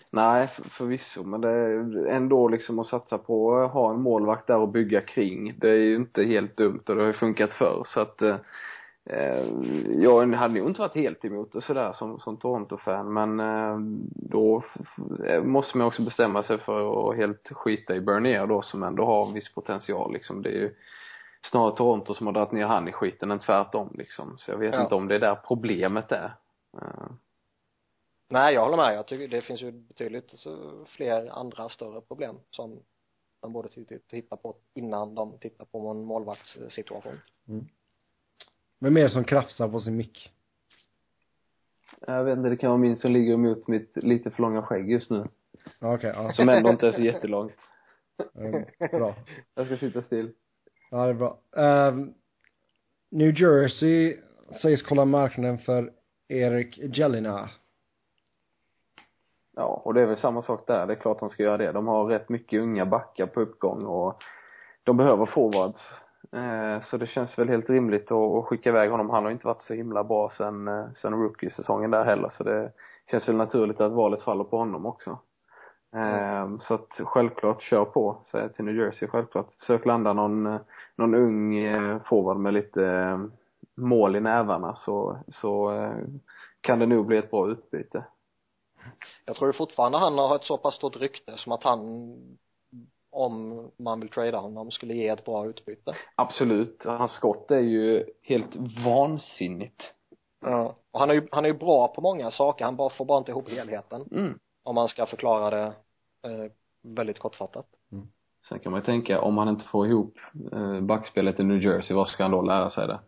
Nej, för, förvisso, men det är ändå liksom att satsa på att ha en målvakt där och bygga kring. Det är ju inte helt dumt och det har ju funkat förr så att eh, eh, jag hade nog inte varit helt emot det sådär som, som Toronto-fan men eh, då måste man också bestämma sig för att helt skita i Bernier då som ändå har en viss potential liksom. Det är ju snarare Toronto som har dragit ner han i skiten än tvärtom liksom. Så jag vet Ja. inte om det är där problemet är. Eh, Nej jag håller med, jag tycker det finns ju betydligt så, fler andra större problem som man borde titta på innan de tittar på en målvaktssituation. Vem är det som krafsar på sin mick? Jag vet inte, det kan vara min som ligger emot mitt lite för långa skägg just nu. Okej, ja. Som ändå inte är så jättelångt. Eh, Bra. Jag ska sitta still. Ja, det är bra. Ehm, New Jersey sägs kolla marknaden för Erik Jelina. Ja, och det är väl samma sak där. Det är klart de ska göra det. De har rätt mycket unga backar på uppgång och de behöver forwards. Eh, så det känns väl helt rimligt att, skicka iväg honom. Han har inte varit så himla bra sen, eh, sen rookie-säsongen där heller så det känns väl naturligt att valet faller på honom också. Eh, så att självklart, kör på, säger jag till New Jersey självklart. Försök landa någon, någon ung forward med lite mål i nävarna så, så kan det nog bli ett bra utbyte. Jag tror fortfarande han har ett så pass stort rykte som att han om man vill trada honom skulle ge ett bra utbyte. Absolut. Hans skott är ju helt vansinnigt. Ja. Och han är ju, han är ju bra på många saker, han bara får bara inte ihop helheten. Mm. Om man ska förklara det eh, väldigt kortfattat. Sen kan man ju tänka, om han inte får ihop eh, backspelet i New Jersey, vad ska han då lära sig det?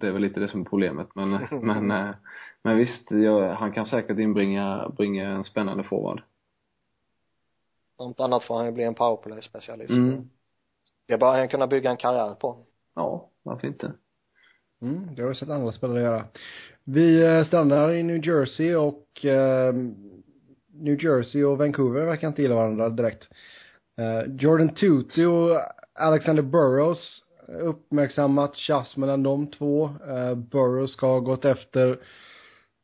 Det är väl lite det som är problemet, men, men, eh, men visst, jag, han kan säkert inbringa, bringa en spännande forward. Om inte annat får han ju bli en powerplay specialist. Mm. Det bör han kunna bygga en karriär på. Ja, varför inte? Mm, det har vi sett andra spelare göra. Vi eh, stannar i New Jersey och eh, New Jersey och Vancouver verkar inte gilla varandra direkt. Eh, Jordan Tutu och Alexander Burrows uppmärksammat tjafs mellan de två. Eh, Burrows ska ha gått efter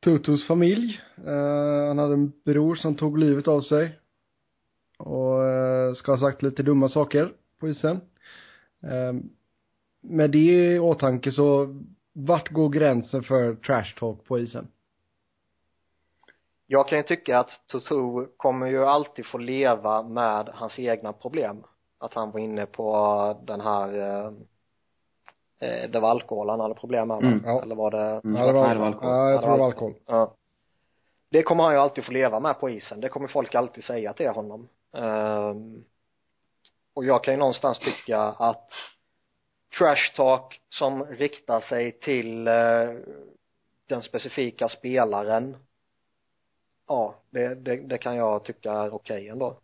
Tutus familj. Eh, han hade en bror som tog livet av sig. Och eh, ska ha sagt lite dumma saker på isen. Eh, med det i åtanke så vart går gränsen för trash talk på isen? Jag kan ju tycka att Tutu kommer ju alltid få leva med hans egna problem. Att han var inne på den här eh, eh, det var alkohol han hade problem med? Mm, ja. Eller var det Mm. Ja, det var, Nej, det var alkohol. Ja, jag Ja, tror det var alkohol. Ja. Det kommer han ju alltid få leva med på isen. Det kommer folk alltid säga till honom. Ehm, och jag kan ju någonstans tycka att trash talk som riktar sig till eh, den specifika spelaren ja, det, det, det kan jag tycka är okej ändå.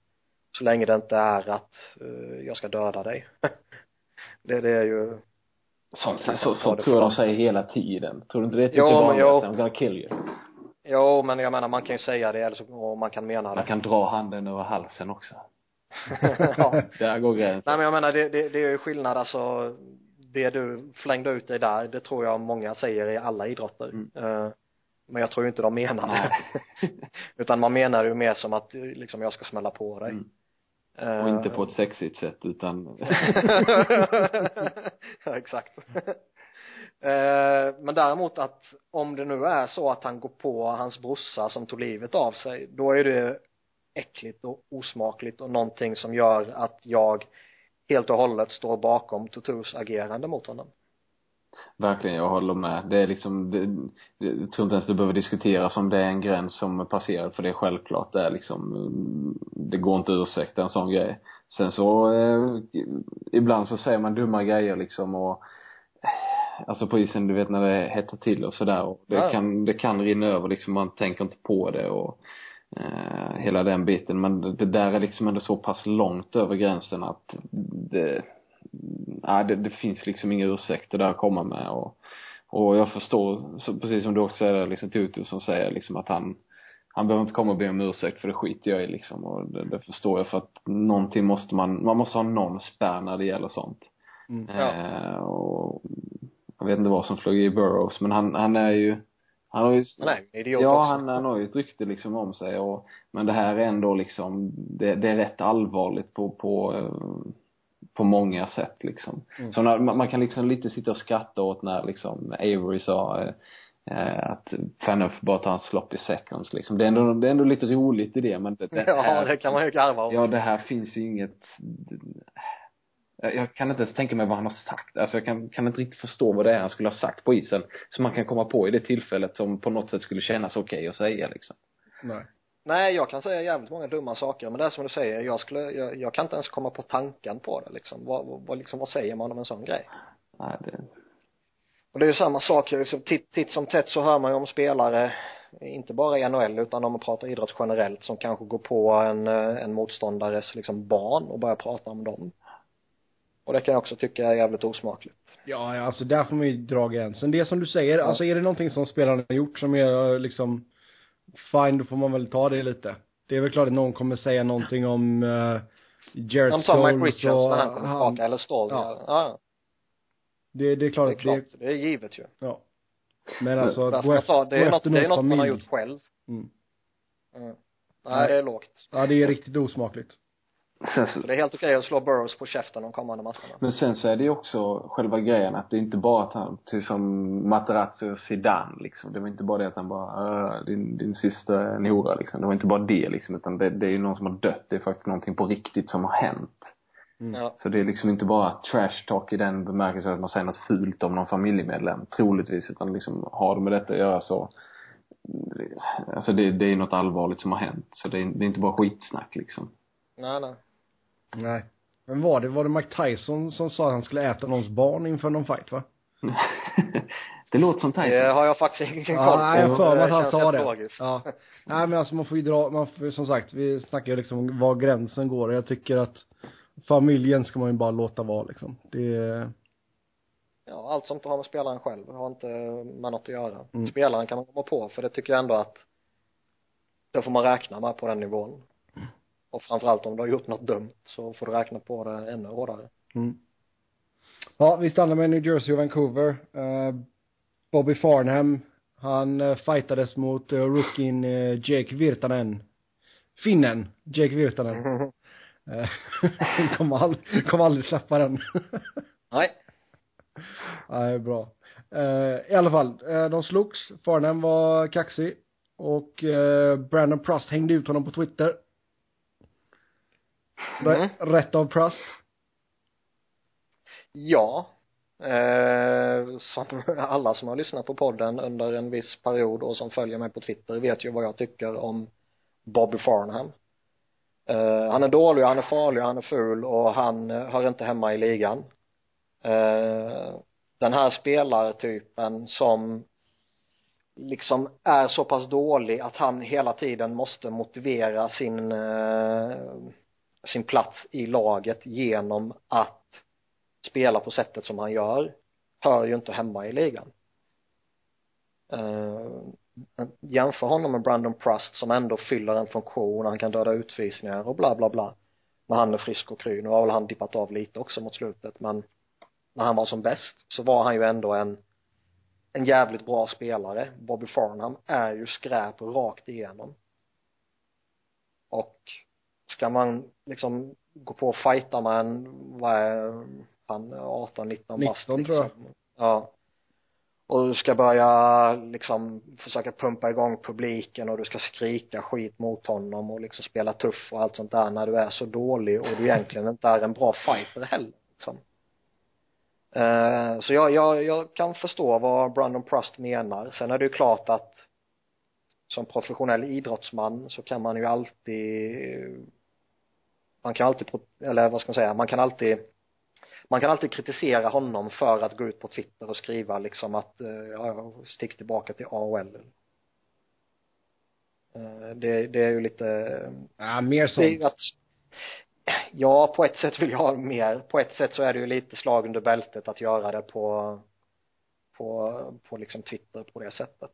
Så länge det inte är att eh, jag ska döda dig. det, det är ju Sånt, så, så det tror jag de säger hela tiden. Tror du inte det är typ Jo, det men vanligaste? jo. I'm gonna kill you. Jo, men jag menar man kan ju säga det eller så, och man kan mena Man det. kan dra handen över halsen också. ja. Där går gränsen. Nej men jag menar det, det, det är ju skillnad alltså det du flängde ut dig där, det tror jag många säger i alla idrotter. Mm. Eh, men jag tror ju inte de menar det. Utan man menar ju mer som att liksom jag ska smälla på dig. Mm. Eh, Och inte på ett sexigt sätt utan ja, exakt. Eh, men däremot att om det nu är så att han går på hans brorsa som tog livet av sig, då är det äckligt och osmakligt och någonting som gör att jag helt och hållet står bakom Tutus agerande mot honom. Verkligen, jag håller med. Det är liksom, det, jag tror inte ens det behöver diskuteras om det är en gräns som är passerad, för det är självklart. Det är liksom, det går inte att ursäkta en sån grej. Sen så, eh, ibland så säger man dumma grejer liksom och alltså på isen, du vet när det hettar till och sådär och det Ja. kan, det kan rinna över liksom, man tänker inte på det och eh, hela den biten. Men det, det där är liksom ändå så pass långt över gränsen att det, nej, det, det finns liksom inga ursäkter där att komma med och, och jag förstår, så precis som du också säger liksom Tutu som säger liksom att han han behöver inte komma och be om ursäkt för det skiter jag i liksom och det, det förstår jag för att någonting måste man, man måste ha någon spärr när det gäller sånt. Mm. Ja. Eh, och jag vet inte vad som flög i Burrows men han, han är ju han har ju nej, idiot Ja, också. han, han har ju ett rykte liksom om sig och men det här är ändå liksom det, det är rätt allvarligt på, på eh, på många sätt liksom. Mm. Så när, man, man kan liksom lite sitta och skratta åt när liksom Avery sa eh, eh, att Fanuff bara tar en sloppy seconds liksom. Det är ändå, det är ändå lite roligt i det men det, det Ja, här, det kan man ju garva åt. Ja, det här finns ju inget jag jag kan inte ens tänka mig vad han har sagt. Alltså jag kan, kan inte riktigt förstå vad det är han skulle ha sagt på isen. Som man kan komma på i det tillfället som på något sätt skulle kännas okej att säga liksom. Nej. Nej, jag kan säga jävligt många dumma saker, men det är som du säger, jag skulle, jag, jag kan inte ens komma på tanken på det liksom. Vad, vad, liksom, vad säger man om en sån grej? Nej, det, Och det är ju samma sak, liksom, titt, titt som tätt så hör man ju om spelare inte bara i NHL utan om man pratar idrott generellt som kanske går på en, eh, en motståndares liksom barn och börjar prata om dem och det kan jag också tycka är jävligt osmakligt Ja, ja, alltså där får man ju dra gränsen. Det är som du säger, ja. alltså är det någonting som spelarna har gjort som är liksom fine, då får man väl ta det lite. Det är väl klart att någon kommer säga någonting om uh, Jared De tar Mike Richards när han kommer tillbaka, eller Stoll, ja. ja. Det, det är klart det är klart, det, det är givet ju ja. Men alltså, att gå efter, det är något, det är något man har gjort själv. Mm. Mm. Nej, det är lågt. Ja, det är riktigt osmakligt. Så det är helt okej att slå Burrows på käften de kommande matcherna. Men sen så är det ju också själva grejen att det är inte bara att han, typ som Materazzi och Zidane liksom. Det var inte bara det att han bara, din, din syster är en hora liksom. Det var inte bara det liksom, utan det, det är ju någon som har dött. Det är faktiskt någonting på riktigt som har hänt. Mm. Ja. Så det är liksom inte bara trash talk i den bemärkelsen att man säger något fult om någon familjemedlem, troligtvis, utan liksom har det med detta att göra så alltså det, det är något allvarligt som har hänt. Så det är, det är inte bara skitsnack liksom. Nej, nej. Nej. Men var det, var det Mike Tyson som sa att han skulle äta någons barn inför någon fight va? det låter som Tyson. Det har jag faktiskt ingen koll ja, på. Nej, jag för mig att han sa det. Ja. Nej men alltså man får ju dra, man får, som sagt, vi snackar ju liksom om var gränsen går och jag tycker att familjen ska man ju bara låta vara liksom. Det Ja, allt som inte har med spelaren själv har inte med något att göra. Mm. Spelaren kan man komma på, för det tycker jag ändå att det får man räkna med på den nivån. Och framförallt om du har gjort något dumt så får du räkna på det ännu hårdare. Mm. Ja, vi stannar med New Jersey och Vancouver. Uh, Bobby Farnham, han uh, fightades mot uh, rookien uh, Jake Virtanen. Finnen, Jake Virtanen. Mm. Uh, kommer aldrig, kommer aldrig släppa den. Nej. Nej, bra. Uh, I alla fall, uh, de slogs. Farnham var kaxig. Och uh, Brandon Prust hängde ut honom på Twitter. Mm. Rätt av Prust. Ja. Eh, som alla som har lyssnat på podden under en viss period och som följer mig på Twitter vet ju vad jag tycker om Bobby Farnham. Eh, han är dålig, han är farlig, han är ful och han eh, hör inte hemma i ligan. Eh, den här spelartypen som liksom är så pass dålig att han hela tiden måste motivera sin eh, sin plats i laget genom att spela på sättet som han gör hör ju inte hemma i ligan. Uh, jämför honom med Brandon Prust som ändå fyller en funktion, han kan döda utvisningar och bla bla bla. När han är frisk och kry, nu har väl han dippat av lite också mot slutet men när han var som bäst så var han ju ändå en en jävligt bra spelare. Bobby Farnham är ju skräp rakt igenom. Och ska man liksom gå på och fighta med en, vad är han, 18, 19 bast liksom. tror jag. Ja. Och du ska börja liksom försöka pumpa igång publiken och du ska skrika skit mot honom och liksom spela tuff och allt sånt där när du är så dålig och du egentligen inte är en bra fighter heller liksom. Uh, så jag, jag, jag kan förstå vad Brandon Prust menar. Sen är det ju klart att som professionell idrottsman så kan man ju alltid man kan alltid, eller vad ska man säga, man kan alltid man kan alltid kritisera honom för att gå ut på Twitter och skriva liksom att, eh, ja, stick tillbaka till AOL. Eh, det, det är ju lite Ja, mer sånt. att, ja, på ett sätt vill jag ha mer. På ett sätt så är det ju lite slag under bältet att göra det på, på, på liksom Twitter på det sättet.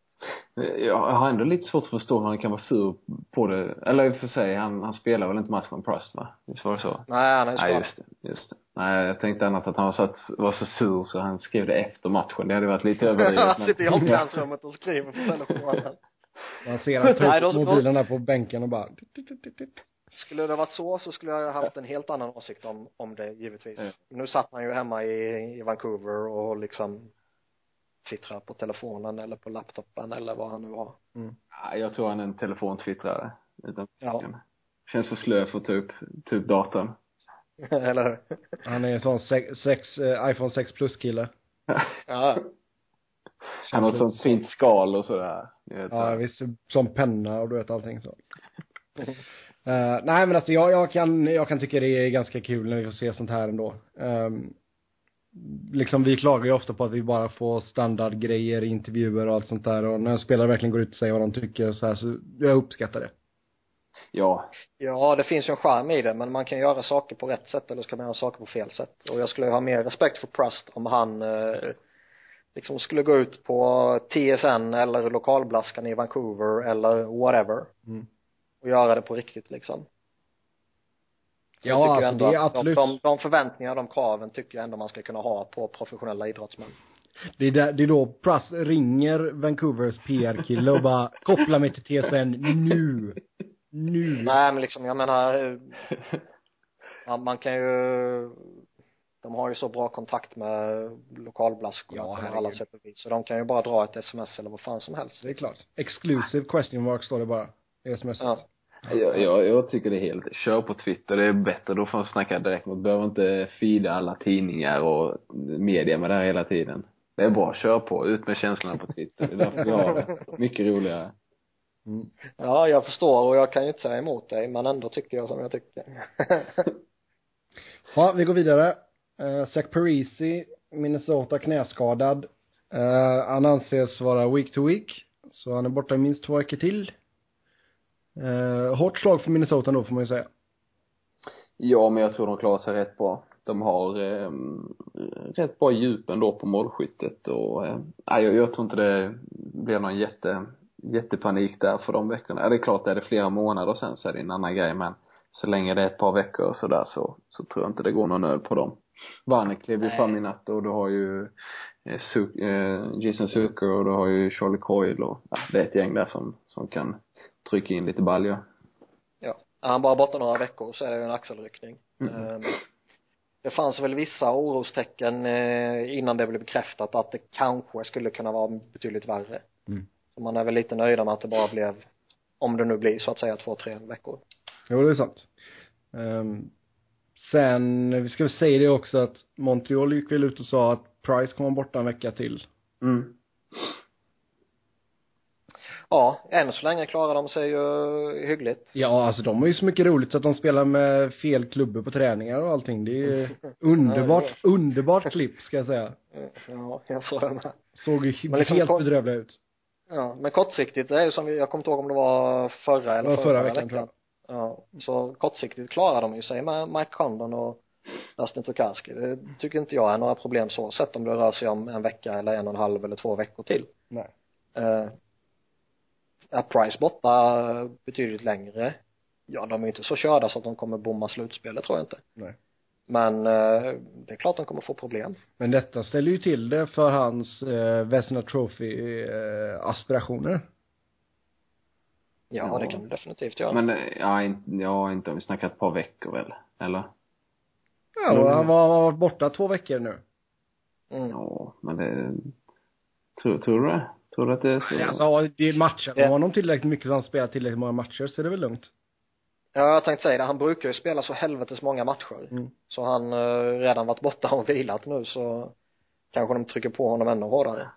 Jag har ändå lite svårt att förstå hur han kan vara sur på det. Eller i och för sig, han, han spelar väl inte matchen Prust va? Visst var det så? Nej, han är Nej, just det, just det. Nej, jag tänkte annat att han var så, att, var så sur så han skrev det efter matchen. Det hade varit lite överdrivet. han sitter i omklädningsrummet och skriver på telefonen. Man ser han ta upp mobilen där på bänken och bara skulle det varit så så skulle jag haft en helt annan åsikt om, om det givetvis. Mm. Nu satt han ju hemma i, i Vancouver och liksom twittra på telefonen eller på laptopen eller vad han nu har. Mm. Ja, jag tror han är en telefontwittrare. Utan ja. Känns för slö för att ta upp, ta upp datorn. eller hur? Han är en sån sex, sex äh, iPhone 6 plus kille. ja. Han har ett sånt fint skal och sådär. Ja, visst. Som penna och du vet allting så. uh, nej men alltså jag, jag kan, jag kan tycka det är ganska kul när vi får se sånt här ändå. Um, liksom vi klagar ju ofta på att vi bara får standardgrejer, intervjuer och allt sånt där och när en spelare verkligen går ut och säger vad de tycker så här så jag uppskattar det. Ja, Ja, det finns ju en charm i det, men man kan göra saker på rätt sätt eller så kan man göra saker på fel sätt. Och jag skulle ha mer respekt för Prust om han eh, liksom skulle gå ut på TSN eller lokalblaskan i Vancouver eller whatever. Mm. Och göra det på riktigt liksom. Ja, jag tycker alltså, det är att absolut- De, de, förväntningar, de kraven tycker jag ändå man ska kunna ha på professionella idrottsmän. Det är, där, det är då Pruss ringer Vancouvers PR-kille och bara koppla mig till TSN nu. Nu. Nej men liksom jag menar man, man kan ju de har ju så bra kontakt med lokalblaskorna Ja, på alla sätt och vis så de kan ju bara dra ett sms eller vad fan som helst Det är klart. Exclusive question mark står det bara. i sms. ja. Jag, jag, jag tycker det är helt, kör på Twitter, det är bättre, då får man snacka direkt mot, behöver inte feeda alla tidningar och media med det här hela tiden. Det är bra, kör på, ut med känslorna på Twitter, det är därför vi har det. Mycket roligare. Mm. ja jag förstår och jag kan ju inte säga emot dig men ändå tycker jag som jag tycker Ja, vi går vidare. Uh, Zach Parisi, Minnesota knäskadad. Uh, han anses vara week to week. Så han är borta i minst två veckor till. Uh, hårt slag för Minnesota då får man ju säga. Ja, men jag tror de klarar sig rätt bra. De har eh, rätt bra djup ändå på målskyttet och eh, jag, jag tror inte det blir någon jätte, jättepanik där för de veckorna. Ja, det är klart, är det flera månader sen så är det en annan grej men så länge det är ett par veckor och sådär så, så tror jag inte det går någon nöd på dem. Varne klev ju fram i natt och du har ju eh, Su- eh, Jason Zucker och du har ju Charlie Coyle och ja, det är ett gäng där som, som kan trycka in lite baljor. ja är han bara borta några veckor så är det ju en axelryckning Mm. Ehm, det fanns väl vissa orostecken eh, innan det blev bekräftat att det kanske skulle kunna vara betydligt värre Mm. så man är väl lite nöjda med att det bara blev om det nu blir så att säga två, tre veckor Jo, det är sant. Um, sen, vi ska väl säga det också att Montreal gick väl ut och sa att Price kommer borta en vecka till. Mm. Ja än så länge klarar de sig ju hyggligt Ja, alltså de har ju så mycket roligt att de spelar med fel klubbor på träningar och allting. Det är ju underbart, underbart klipp ska jag säga. ja jag såg det med Såg ju Men liksom helt bedrövliga ut. Ja, men kortsiktigt, det är ju som vi, jag kommer inte ihåg om det var förra eller var förra, förra veckan, veckan, tror jag. Ja, så kortsiktigt klarar de ju sig med Mike Condon och Dustin Tokarski. Det tycker inte jag är några problem så sett om det rör sig om en vecka eller en och en halv eller två veckor till. Nej. Eh, är Price borta betydligt längre? Ja, de är ju inte så körda så att de kommer bomma slutspelet tror jag inte. Nej. Men eh, det är klart de kommer få problem. Men detta ställer ju till det för hans eh, Vesna Trophy eh, aspirationer. Ja, Ja. det kan det definitivt göra. Men, eh, ja, inte, ja, inte om vi snackar ett par veckor väl? Eller? Ja, och han var, varit borta två veckor nu. Mm. Ja, men det, tror, tror du det? Tror du att det är så? Alltså, ja, det är matcher. Ja. Om honom tillräckligt mycket så han spelar tillräckligt många matcher så är det väl lugnt. Ja, jag tänkte säga det. Han brukar ju spela så helvetes många matcher. Mm. Så han eh, redan varit borta och vilat nu så kanske de trycker på honom ännu hårdare.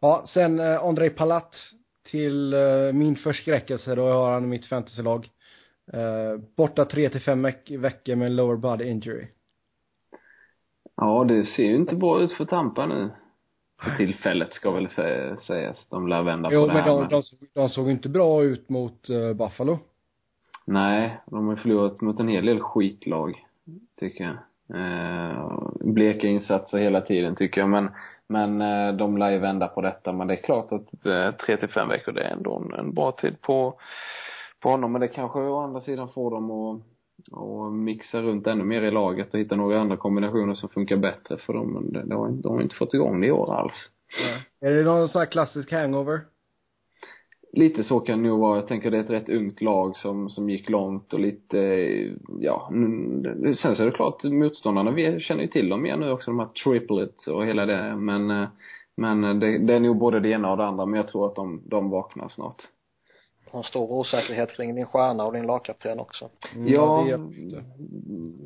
Ja, sen eh, Andrei Palat till eh, min förskräckelse, då har han i mitt fantasylag. Eh, borta tre till fem veck veckor med en lower body injury. Ja, det ser ju inte bra ut för Tampa nu. För tillfället ska väl sä- sägas. De lär vända Jo, på det här. de, men... de, de såg inte bra ut mot eh, Buffalo. Nej, de har förlorat mot en hel del skitlag, tycker jag. Eh, bleka insatser hela tiden tycker jag, men, men eh, de lär ju vända på detta. Men det är klart att eh, tre till fem veckor, det är ändå en, en bra tid på, på honom. Men det kanske å andra sidan får dem att och mixa runt ännu mer i laget och hitta några andra kombinationer som funkar bättre för dem. Det, det har, de har inte fått igång det i år alls. Är det någon sån här klassisk hangover? Lite så kan det nog vara. Jag tänker det är ett rätt ungt lag som, som gick långt och lite, eh, ja, sen så är det klart motståndarna, vi känner ju till dem mer nu också, de här triplets och hela det, men, eh, men det, det är nog både det ena och det andra, men jag tror att de, de vaknar snart. Har stor osäkerhet kring din stjärna och din lagkapten också. Mm, ja, det är inte.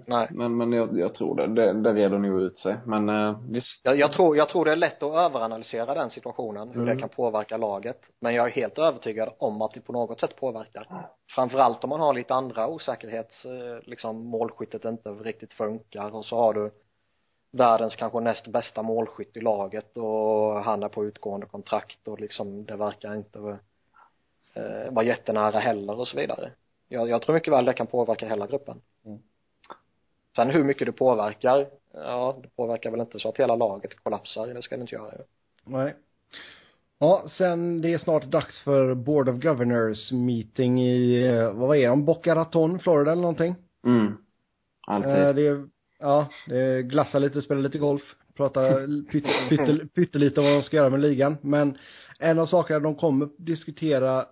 Nej. men, men jag, jag tror det, det, det reder nog ut sig, men eh, visst. Jag, jag tror, jag tror det är lätt att överanalysera den situationen, hur Mm. det kan påverka laget. Men jag är helt övertygad om att det på något sätt påverkar. Framförallt om man har lite andra osäkerhets, eh, liksom målskyttet inte riktigt funkar och så har du världens kanske näst bästa målskytt i laget och han är på utgående kontrakt och liksom det verkar inte eh, vara jättenära heller och så vidare jag, jag tror mycket väl det kan påverka hela gruppen Mm. sen hur mycket det påverkar ja det påverkar väl inte så att hela laget kollapsar det ska det inte göra Nej. Ja, sen det är snart dags för Board of Governors meeting i, eh, vad är de, Boca Raton, Florida eller någonting? Mm. Alltid. Eh, det är, ja, det är glassa lite, spela lite golf, prata pytte, pytte, pyttelite om vad de ska göra med ligan. Men en av sakerna de kommer diskutera,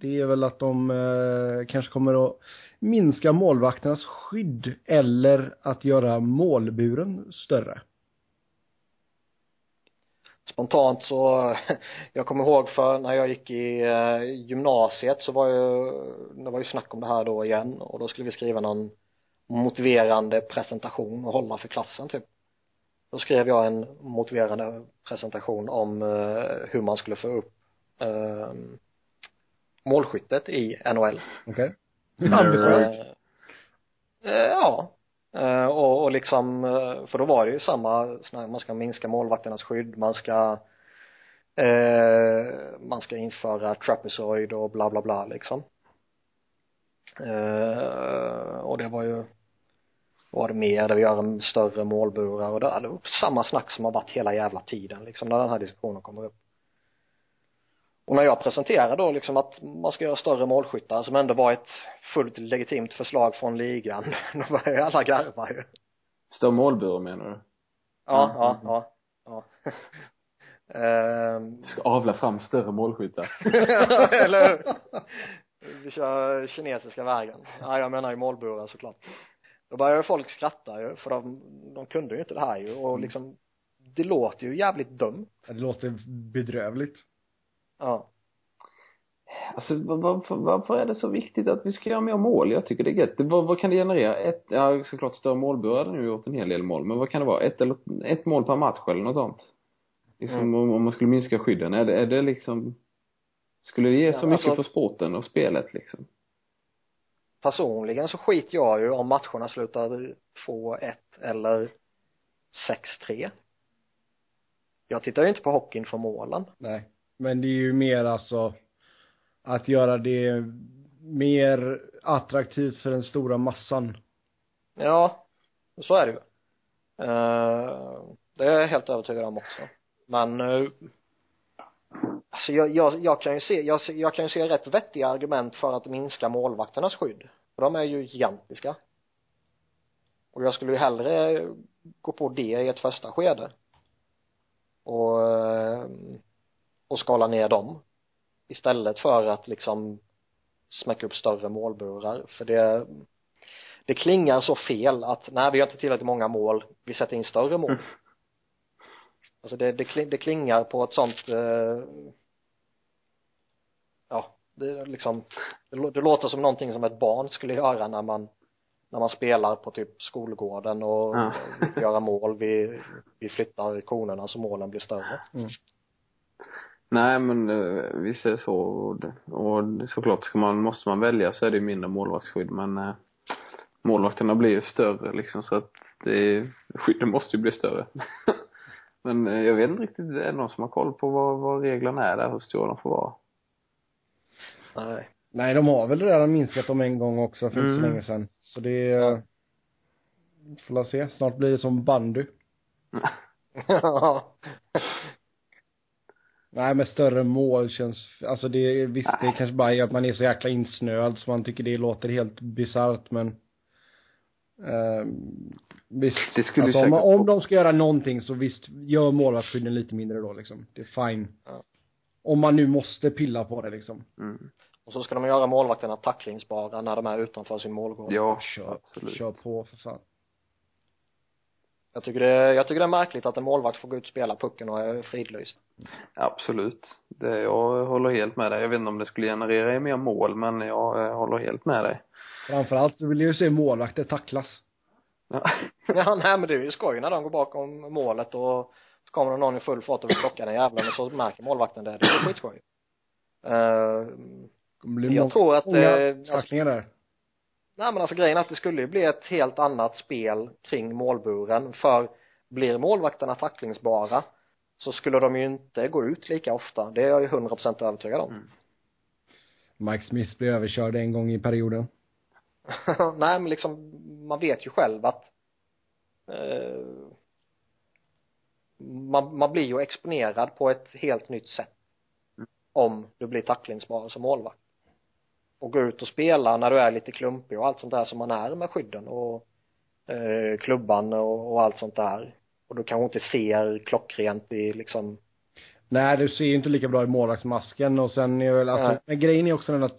det är väl att de eh, kanske kommer att minska målvakternas skydd eller att göra målburen större. spontant så jag kommer ihåg för när jag gick i eh, gymnasiet så var ju det var ju snack om det här då igen och då skulle vi skriva någon motiverande presentation och hålla för klassen typ då skrev jag en motiverande presentation om eh, hur man skulle få upp eh, målskyttet i NHL Okej? Ambitiöst. Eh, eh, ja. Eh, och, och liksom, för då var det ju samma, man ska minska målvakternas skydd, man ska eh, man ska införa trapezoid och bla bla bla liksom. Eh, och det var ju var det mer, där vi gör en större målburar och det, det var samma snack som har varit hela jävla tiden liksom när den här diskussionen kommer upp och när jag presenterar då liksom att man ska göra större målskyttar som ändå var ett fullt legitimt förslag från ligan då börjar ju alla garva ju. Större målbur menar du? ja Mm, ja mm, ja. Ja. Ehm, Du ska avla fram större målskyttar. eller hur? Vi kör kinesiska vägen. Ja jag menar ju målburar såklart. Då börjar ju folk skratta ju för de, de kunde ju inte det här ju. Och Mm. liksom det låter ju jävligt dumt. Ja, Det låter bedrövligt. Ja Alltså var, varför, varför är det så viktigt att vi ska göra mer mål? Jag tycker det är gött. Vad, vad kan det generera? Ett, ja såklart större målbur hade nu gjort en hel del mål. Men vad kan det vara? Ett eller ett mål per match eller något sånt? Liksom Mm. om, om man skulle minska skydden. Är det, är det liksom skulle det ge så Ja, mycket alltså- för sporten och spelet liksom? personligen så skiter jag ju om matcherna slutar 2-1 eller 6-3 jag tittar ju inte på hockeyn för målen Nej. Men det är ju mer alltså att göra det mer attraktivt för den stora massan. ja så är det ju. Eh, det är jag helt övertygad om också. Men uh, alltså jag, jag, jag kan ju se jag, jag kan ju se rätt vettiga argument för att minska målvakternas skydd. För de är ju gigantiska. Och jag skulle ju hellre gå på det i ett första skede. Och eh, och skala ner dem. Istället för att liksom smäcka upp större målburar. För det det klingar så fel att nej vi har inte tillräckligt många mål. Vi sätter in större mål. Mm. alltså det, det, det klingar på ett sånt eh, ja det är liksom det, det låter som någonting som ett barn skulle göra när man när man spelar på typ skolgården och Ja. göra mål. Vi, vi flyttar konerna så målen blir större Nej men visst är det så och, såklart ska man, måste man välja så är det ju mindre målvaktsskydd men uh, målvakterna blir ju större liksom så att det skydden måste ju bli större men uh, jag vet inte riktigt, är det någon som har koll på vad, vad reglerna är där, hur stora de får vara? nej Nej, de har väl redan minskat dem en gång också för inte så Mm. länge sedan. Så det är, får la se. Snart blir det som bandy. ja Nej, men större mål känns, alltså det är, visst det är kanske bara att man är så jäkla insnöad så man tycker det låter helt bisarrt men eh, visst. Det skulle alltså, om, om de ska göra någonting så visst, gör målvaktsskydden lite mindre då liksom. Det är fine. Ja. Om man nu måste pilla på det liksom. mm. och så ska de göra målvakterna tacklingsbara när de är utanför sin målgård Ja, Kör, absolut kör på för fan. Jag tycker det, jag tycker det är märkligt att en målvakt får gå ut och spela pucken och är fridlyst Absolut. Det, jag håller helt med dig. Jag vet inte om det skulle generera mer mål, men jag eh, håller helt med dig. Framförallt så vill jag ju se målvakter tacklas. Ja. ja nej men det är ju skoj när de går bakom målet och så kommer det någon i full fart och vill plocka den jävlen och så märker målvakten det det är skitskoj uh, Det jag tror att många eh, alltså, tacklingar där. Nej men alltså grejen är att det skulle ju bli ett helt annat spel kring målburen. För blir målvakterna tacklingsbara så skulle de ju inte gå ut lika ofta. Det är jag ju hundra procent övertygad om. Mm. Mike Smith blev överkörd en gång i perioden. nej men liksom man vet ju själv att eh, man, man blir ju exponerad på ett helt nytt sätt om du blir tacklingsbar som målvakt och gå ut och spela när du är lite klumpig och allt sånt där som man är med skydden och eh, klubban och, och allt sånt där och du kanske inte ser klockrent i liksom Nej, du ser ju inte lika bra i målvaktsmasken och sen är väl alltså, Nej. men grejen är också den att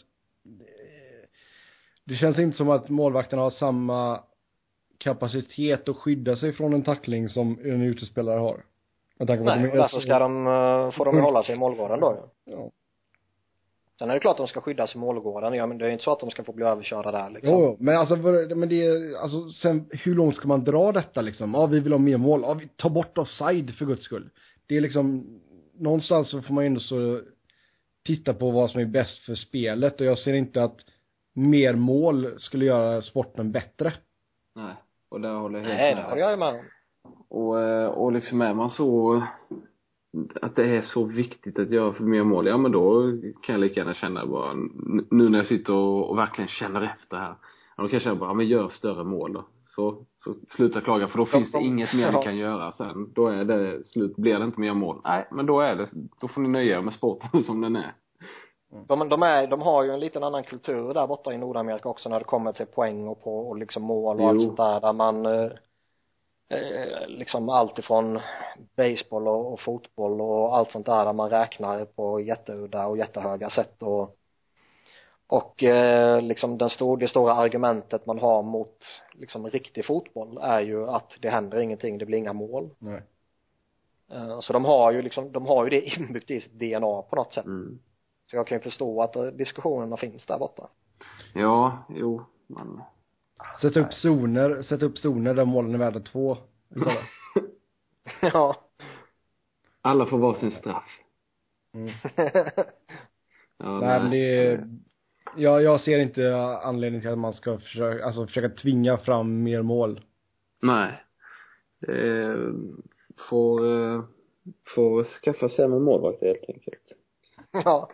det känns inte som att målvakterna har samma kapacitet att skydda sig från en tackling som en utespelare har. Med tanke på att nej, de och är därför ska de, eh, får de hålla sig i målgården då. Ja. Sen är det klart att de ska skyddas i målgården, ja men det är inte så att de ska få bli överkörda där liksom. Jo, men alltså, för, men det är, alltså sen hur långt ska man dra detta liksom? Ja, vi vill ha mer mål. Ja, vi tar bort offside för guds skull. Det är liksom, någonstans så får man ju ändå så titta på vad som är bäst för spelet och jag ser inte att mer mål skulle göra sporten bättre. Nej. Och där håller jag helt Nej, med det håller jag med om. Och, eh, och liksom är man så att det är så viktigt att göra för mer mål, ja men då kan jag lika gärna känna bara, nu när jag sitter och, och verkligen känner efter här, ja, då kan jag känna bara, ja men gör större mål då. Så, så sluta klaga för då De- finns det de- inget mer ja. ni kan göra sen. Då är det slut, blir det inte mer mål. Nej, men då är det, då får ni nöja er med sporten som den är. De, de är, de har ju en liten annan kultur där borta i Nordamerika också när det kommer till poäng och på och liksom mål och Jo. allt sånt där där man eh, liksom allt ifrån baseball och, och fotboll och allt sånt där där man räknar på jätteudda och jättehöga sätt och och eh, liksom den stor, det stora argumentet man har mot liksom riktig fotboll är ju att det händer ingenting, det blir inga mål. Nej. Eh, så de har ju liksom, de har ju det inbyggt i sitt DNA på något sätt. Mm. Så jag kan ju förstå att eh, diskussionerna finns där borta. Ja, jo, men Sätt upp zoner, sätt upp zoner där målen är värda två ja. alla får vara sin straff. Mm. Ja, Nej, men det är, jag, jag ser inte anledning till att man ska försöka, alltså försöka tvinga fram mer mål. Nej. Eh, får, eh, får skaffa sämre målvakter helt enkelt. ja.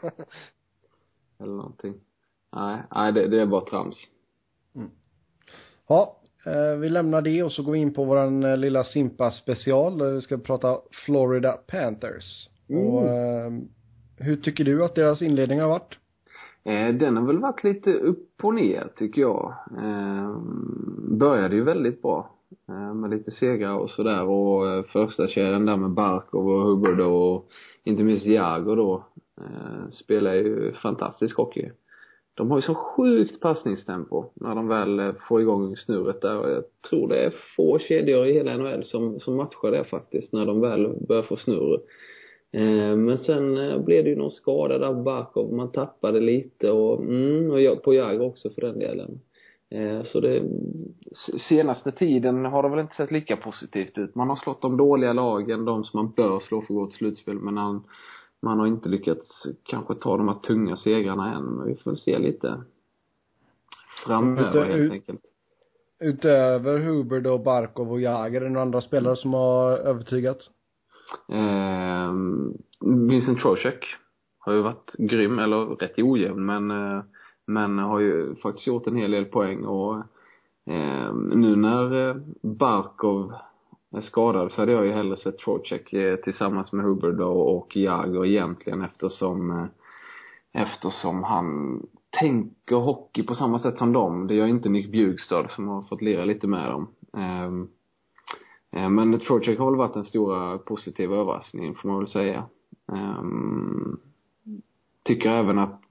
Eller någonting. Nej, nej det, det är bara trams. Ja, eh, vi lämnar det och så går vi in på våran eh, lilla Simpa special. där Vi ska prata Florida Panthers. Mm. Och eh, hur tycker du att deras inledning har varit? Eh, den har väl varit lite upp och ner tycker jag. Eh, började ju väldigt bra. Eh, med lite segrar och sådär och eh, första kedjan där med Barkov och Hubbard och inte minst Jago då. Eh, spelar ju fantastisk hockey. De har ju så sjukt passningstempo när de väl eh, får igång snurret där och jag tror det är få kedjor i hela NHL som, som matchar det faktiskt när de väl börjar få snurr. Eh, men sen eh, blev det ju någon skada där på Barkov, man tappade lite och, mm, och jag, på Jagr också för den delen. Eh, så det, senaste tiden har det väl inte sett lika positivt ut. Man har slått de dåliga lagen, de som man bör slå för att gå till slutspel, men han man har inte lyckats kanske ta de här tunga segrarna än, men vi får väl se lite framöver Ute- helt enkelt. Utöver Hubbard och Barkov och Jagr, är det några andra spelare som har övertygat? Eh, Vincent Trocek har ju varit grym, eller rätt ojämn, men, eh, men har ju faktiskt gjort en hel del poäng och eh, nu när eh, Barkov skadad så hade jag ju hellre sett Trocheck eh, tillsammans med Hubbard och, och Jagr egentligen eftersom eh, eftersom han tänker hockey på samma sätt som dem. Det gör inte Nick Bjugstad som har fått lira lite med dem. Ehm, Eh, Men Trocheck har väl varit den stora positiva överraskningen får man väl säga. Ehm, tycker även att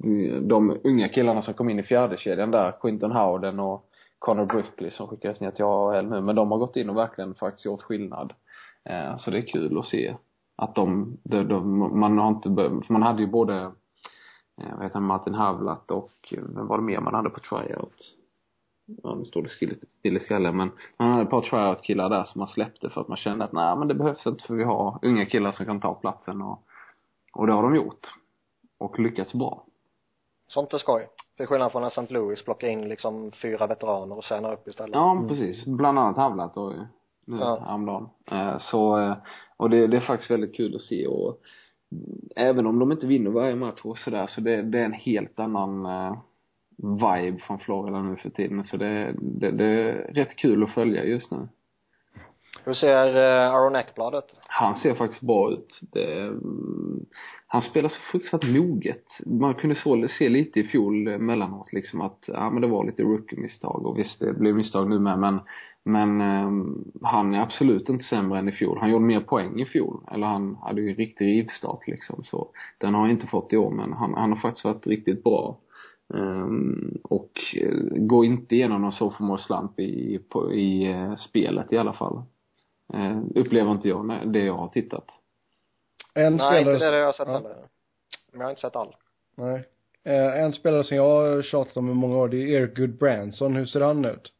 de unga killarna som kom in i fjärde kedjan där, Quinton Howden och Connor Brickley som skickades ner till AHL nu, men de har gått in och verkligen faktiskt gjort skillnad. Eh, Så det är kul att se att de, de, de man har inte, be- man hade ju både, eh, vad heter han, Martin Havlat och, vem var det mer man hade på tryout? ja nu står det still, still i skallen men man hade ett par tryout killar där som man släppte för att man kände att nej men det behövs inte för vi har unga killar som kan ta platsen och och det har de gjort och lyckats bra Sånt är skoj. Till skillnad från när St. Louis plockar in liksom fyra veteraner och tjänar upp istället. ja precis bland annat Havlat och nu Ja. häromdagen. Eh, så, eh, och det, det är faktiskt väldigt kul att se och även om de inte vinner varje match och sådär så det, det är en helt annan eh, vibe från Florida nu för tiden så det, det, det är rätt kul att följa just nu. Hur ser eh, Aaron Ekblad ut? Han ser faktiskt bra ut. Det, han spelar så fruktansvärt moget. Man kunde så se lite i fjol emellanåt liksom att, ja men det var lite rookie-misstag och visst det blev misstag nu med men men ehm, han är absolut inte sämre än i fjol. Han gjorde mer poäng i fjol. Eller han hade ju en riktig rivstart liksom så den har han inte fått i år men han, han har faktiskt varit riktigt bra. Um, och eh, uh, går inte igenom någon sophomore slump i, på, i uh, spelet i alla fall. Uh, upplever inte jag när, det jag har tittat. En Nej, spelare inte det jag har sett ja. heller. Men jag har inte sett all. Nej. Eh, en spelare som jag har tjatat om i många år, det är Eric Goodbranson. Hur ser han ut?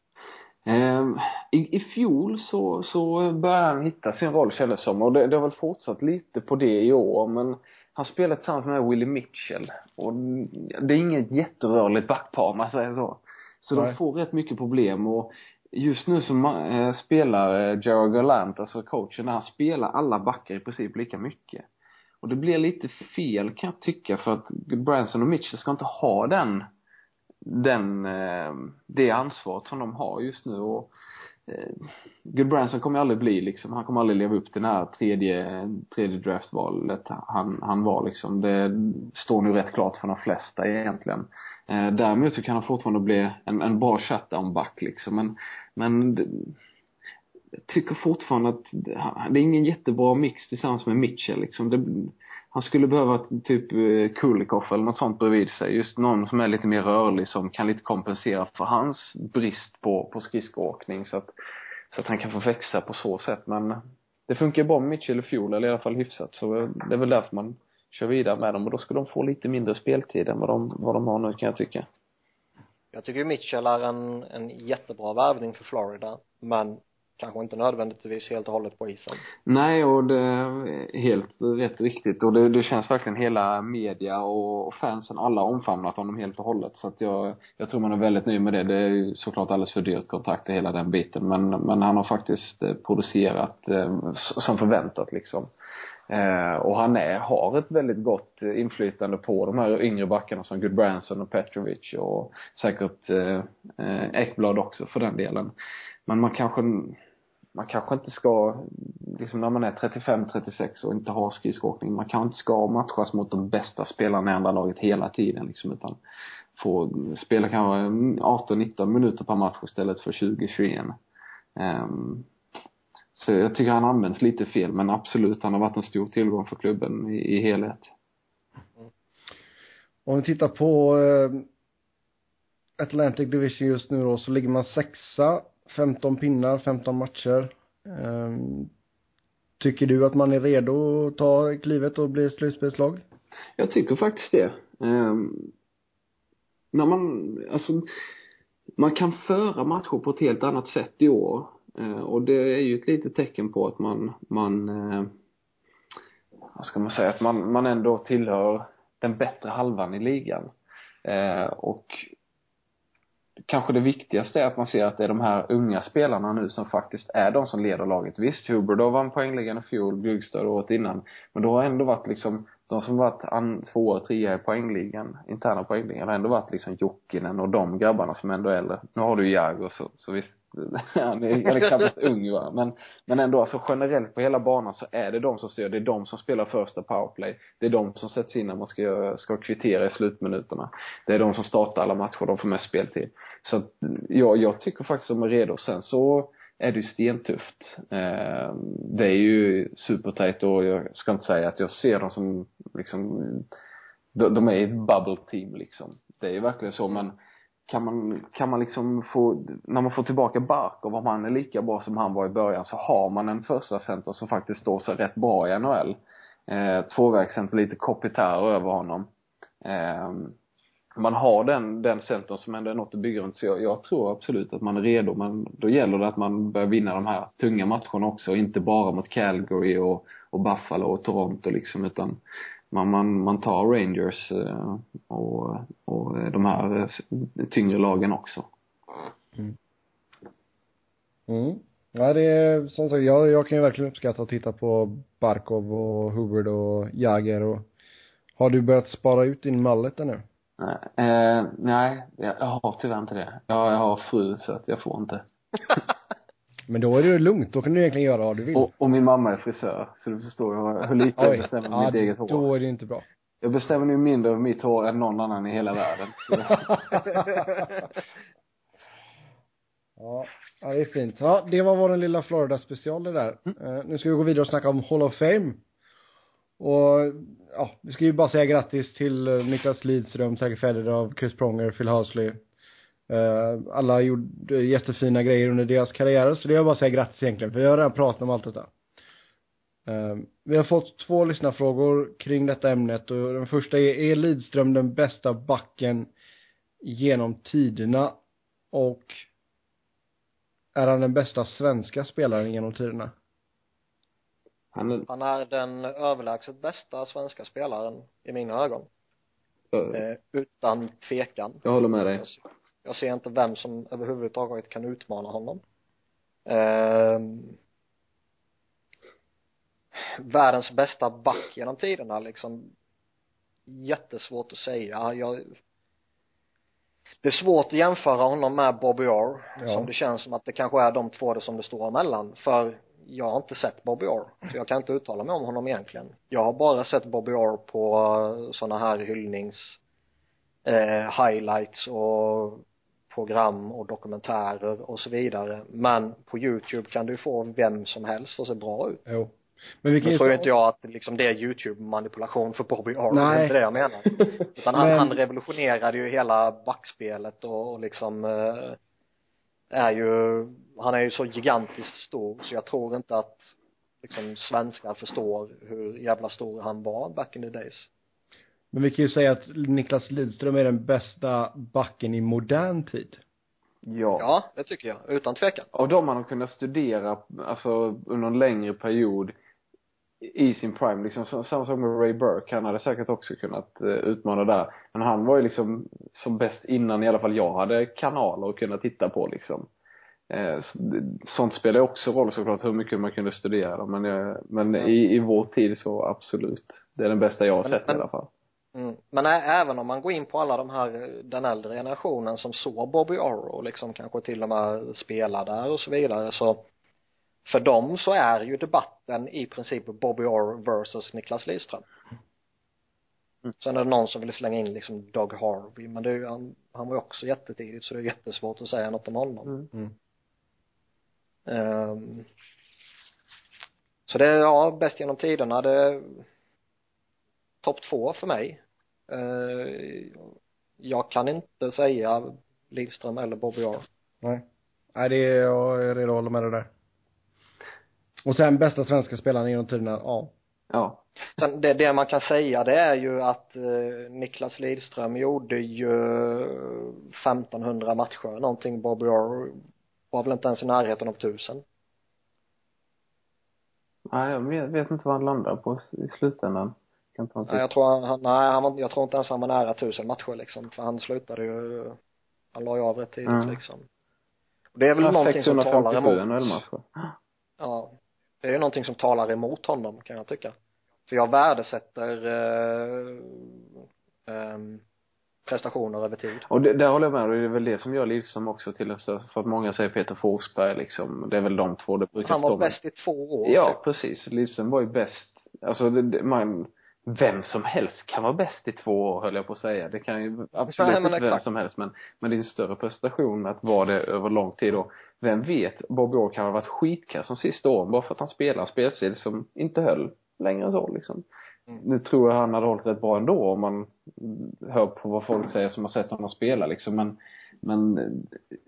Ehm, i, I fjol så, så började han hitta sin roll kändes som och det, det har väl fortsatt lite på det i år men han spelar tillsammans med Willie Mitchell och det är inget jätterörligt backpar om man säger så. Så Nej. de får rätt mycket problem och just nu så eh, spelar eh, Gerard Gallant, alltså coachen, han spelar alla backar i princip lika mycket. Och det blir lite fel kan jag tycka för att Branson och Mitchell ska inte ha den den, eh, det ansvaret som de har just nu och eh, Goodbranson kommer aldrig bli liksom, han kommer aldrig leva upp till det här tredje, tredje draftvalet han, han var liksom. Det står nu rätt klart för de flesta egentligen. Eh, däremot så kan han fortfarande bli en, en bra shutdown-back liksom men, men det, jag tycker fortfarande att det det är ingen jättebra mix tillsammans med Mitchell liksom. Det, han skulle behöva typ eh, eller något sånt bredvid sig. Just någon som är lite mer rörlig som kan lite kompensera för hans brist på, på skridskoåkning så att, så att han kan få växa på så sätt. Men det funkar ju bra med Mitchell i fjol, eller i alla fall hyfsat. Så det är väl därför man kör vidare med dem och då ska de få lite mindre speltid än vad de, vad de har nu kan jag tycka. Jag tycker ju Mitchell är en, en jättebra värvning för Florida. Men kanske inte nödvändigtvis helt och hållet på isen. Nej, och det är helt rätt riktigt. Och det, det känns verkligen hela media och fansen, alla omfamnat honom helt och hållet. Så att jag, jag tror man är väldigt nöjd med det. Det är ju såklart alldeles för dyrt kontrakt och hela den biten. Men, men han har faktiskt eh, producerat eh, som förväntat liksom. Eh, och han är, har ett väldigt gott eh, inflytande på de här yngre backarna som Goodbranson och Petrovic och säkert eh, eh, Ekblad också för den delen. Men man kanske man kanske inte ska, liksom när man är 35-36 och inte har skridskoåkning, man kanske inte ska matchas mot de bästa spelarna i andra laget hela tiden liksom, utan få spela kanske mm, 18-19 minuter per match istället för 20-21. Um, så jag tycker han används lite fel, men absolut, han har varit en stor tillgång för klubben i, i helhet. Om vi tittar på eh, Atlantic Division just nu då så ligger man sexa, 15 pinnar, 15 matcher. Ehm, tycker du att man är redo att ta klivet och bli slutspelslag? Jag tycker faktiskt det. Ehm, när man, alltså, man kan föra matcher på ett helt annat sätt i år. Eh, och det är ju ett litet tecken på att man, man, eh, vad ska man säga, att man, man ändå tillhör den bättre halvan i ligan. Eh, och kanske det viktigaste är att man ser att det är de här unga spelarna nu som faktiskt är de som leder laget. Visst, Huber vann poängligan i fjol, Bjugstad året innan. Men då har ändå varit liksom, de som varit an, och trea i poängligan, interna poängligan, har ändå varit liksom Jokinen och de grabbarna som ändå är äldre. Nu har du Jagr så, så visst, han är, han är knappast ung va. Men, men ändå alltså generellt på hela banan så är det de som styr, det är de som spelar första powerplay. Det är de som sätts in när man ska, ska kvittera i slutminuterna. Det är de som startar alla matcher, de får mest speltid. Så att, ja, jag tycker faktiskt de är redo. Sen så är det ju stentufft. Eh, det är ju supertajt och jag ska inte säga att jag ser dem som liksom, de, de är ett bubble team liksom. Det är ju verkligen så men kan man, kan man liksom få, när man får tillbaka Barkov, om han är lika bra som han var i början så har man en första center som faktiskt står sig rätt bra i NHL. Eh, tvåvägscenter, lite kopitär över honom. Eh, man har den, den centern som ändå är något att bygga runt. Så jag, jag tror absolut att man är redo. Men då gäller det att man börjar vinna de här tunga matcherna också. Inte bara mot Calgary och, och Buffalo och Toronto liksom. Utan man, man, man tar Rangers eh, och, och de här eh, tyngre lagen också. Mm. Ja, det är som sagt, jag, jag kan ju verkligen uppskatta att titta på Barkov och Hubbard och Jagger och har du börjat spara ut din mallet ännu? Nej, eh, nej, jag har tyvärr inte det. Jag, jag har fru så att jag får inte. Men då är det lugnt, då kan du egentligen göra vad du vill. Och, och min mamma är frisör, så du förstår jag hur lite jag bestämmer ja, mitt eget hår. då är det inte bra. Jag bestämmer nu mindre över mitt hår än någon annan i hela världen. ja, ja, det är fint. Ja, det var vår lilla Florida special det där. Eh, nu ska vi gå vidare och snacka om Hall of Fame. Och, ja, vi ska ju bara säga grattis till eh, Niklas Lidström, Tiger Federer, Chris Pronger, Phil Housley. Eh, alla gjorde jättefina grejer under deras karriärer, så det är bara att säga grattis egentligen, för vi har redan pratat om allt detta. Eh, vi har fått två lyssnarfrågor kring detta ämnet och den första är, är Lidström den bästa backen genom tiderna? Och är han den bästa svenska spelaren genom tiderna? Han är, Han är den överlägset bästa svenska spelaren i mina ögon. eh, Eh, utan tvekan. jag håller med dig. Jag, ser- inte vem som överhuvudtaget kan utmana honom. Ehm, världens bästa back genom tiderna liksom jättesvårt att säga. Jag, det är svårt att jämföra honom med Bobby Orr Ja. som det känns som att det kanske är de två det som det står emellan för jag har inte sett Bobby Orr så jag kan inte uttala mig om honom egentligen jag har bara sett Bobby Orr på sådana här hyllnings eh, highlights och program och dokumentärer och så vidare. Men på youtube kan du få vem som helst att se bra ut. Jo. Men vi kan nu tror inte jag att liksom det är youtube-manipulation för Bobby Orr, det är inte det jag menar. Utan han, Men- han revolutionerade ju hela backspelet och, och liksom eh, är ju, han är ju så gigantiskt stor så jag tror inte att liksom svenskar förstår hur jävla stor han var back in the days Men vi kan ju säga att Niklas Lidström är den bästa backen i modern tid. Ja. ja det tycker jag, utan tvekan Av de man har kunnat studera, alltså under en längre period i sin prime, liksom samma sak med Ray Burke, han hade säkert också kunnat eh, utmana där. Men han var ju liksom som bäst innan i alla fall jag hade kanaler att kunna titta på liksom. Eh, sånt spelar också roll såklart hur mycket man kunde studera dem, men, eh, men Ja. i, i vår tid så absolut. Det är den bästa jag har Men- sett i men- alla fall. Mm. Men även om man går in på alla de här, den äldre generationen som såg Bobby Orr och liksom kanske till och med spelar där och så vidare så för dem så är ju debatten i princip Bobby Orr versus Niklas Lidström. Mm. Sen är det någon som vill slänga in liksom Doug Harvey men det är ju, han, han var ju också jättetidigt så det är jättesvårt att säga något om honom. Mm. Mm. Ehm, så det är, ja, bäst genom tiderna, det är topp två för mig. Ehm, jag kan inte säga Lidström eller Bobby Orr. Nej. Nej, det är, jag är redo att hålla med dig där. Och sen bästa svenska spelaren genom tiderna, ja. Ja. Sen det, det man kan säga det är ju att eh, Niklas Lidström gjorde ju 1500 matcher någonting, Bobby Orr var väl inte ens i närheten av tusen. Nej, jag vet, vet inte vad han landar på i slutändan. En Nej, jag tror han, han nej, han jag tror inte ens han var nära tusen matcher liksom, för han slutade ju, han la ju av rätt tidigt Mm. liksom. Och det är väl Ja, någonting som talar 657 emot, NHL-matcher. ja, det är ju någonting som talar emot honom kan jag tycka. För jag värdesätter eh, ehm, prestationer över tid. Och det, där håller jag med och det är väl det som gör Lidström också till en större, för att många säger Peter Forsberg liksom, det är väl de två det brukar Han var stå bäst i två år Ja, typ. precis. Lidström var ju bäst, alltså det, det, man, vem som helst kan vara bäst i två år höll jag på att säga. Det kan ju absolut Nej, inte vem som helst men, men det är en större prestation att vara det över lång tid och vem vet, Bobby Orr kan ha varit skitkass de sista åren bara för att han spelar en spelstil som inte höll längre än så liksom. Mm. Nu tror jag han hade hållit rätt bra ändå om man hör på vad folk säger som har sett honom spela liksom men men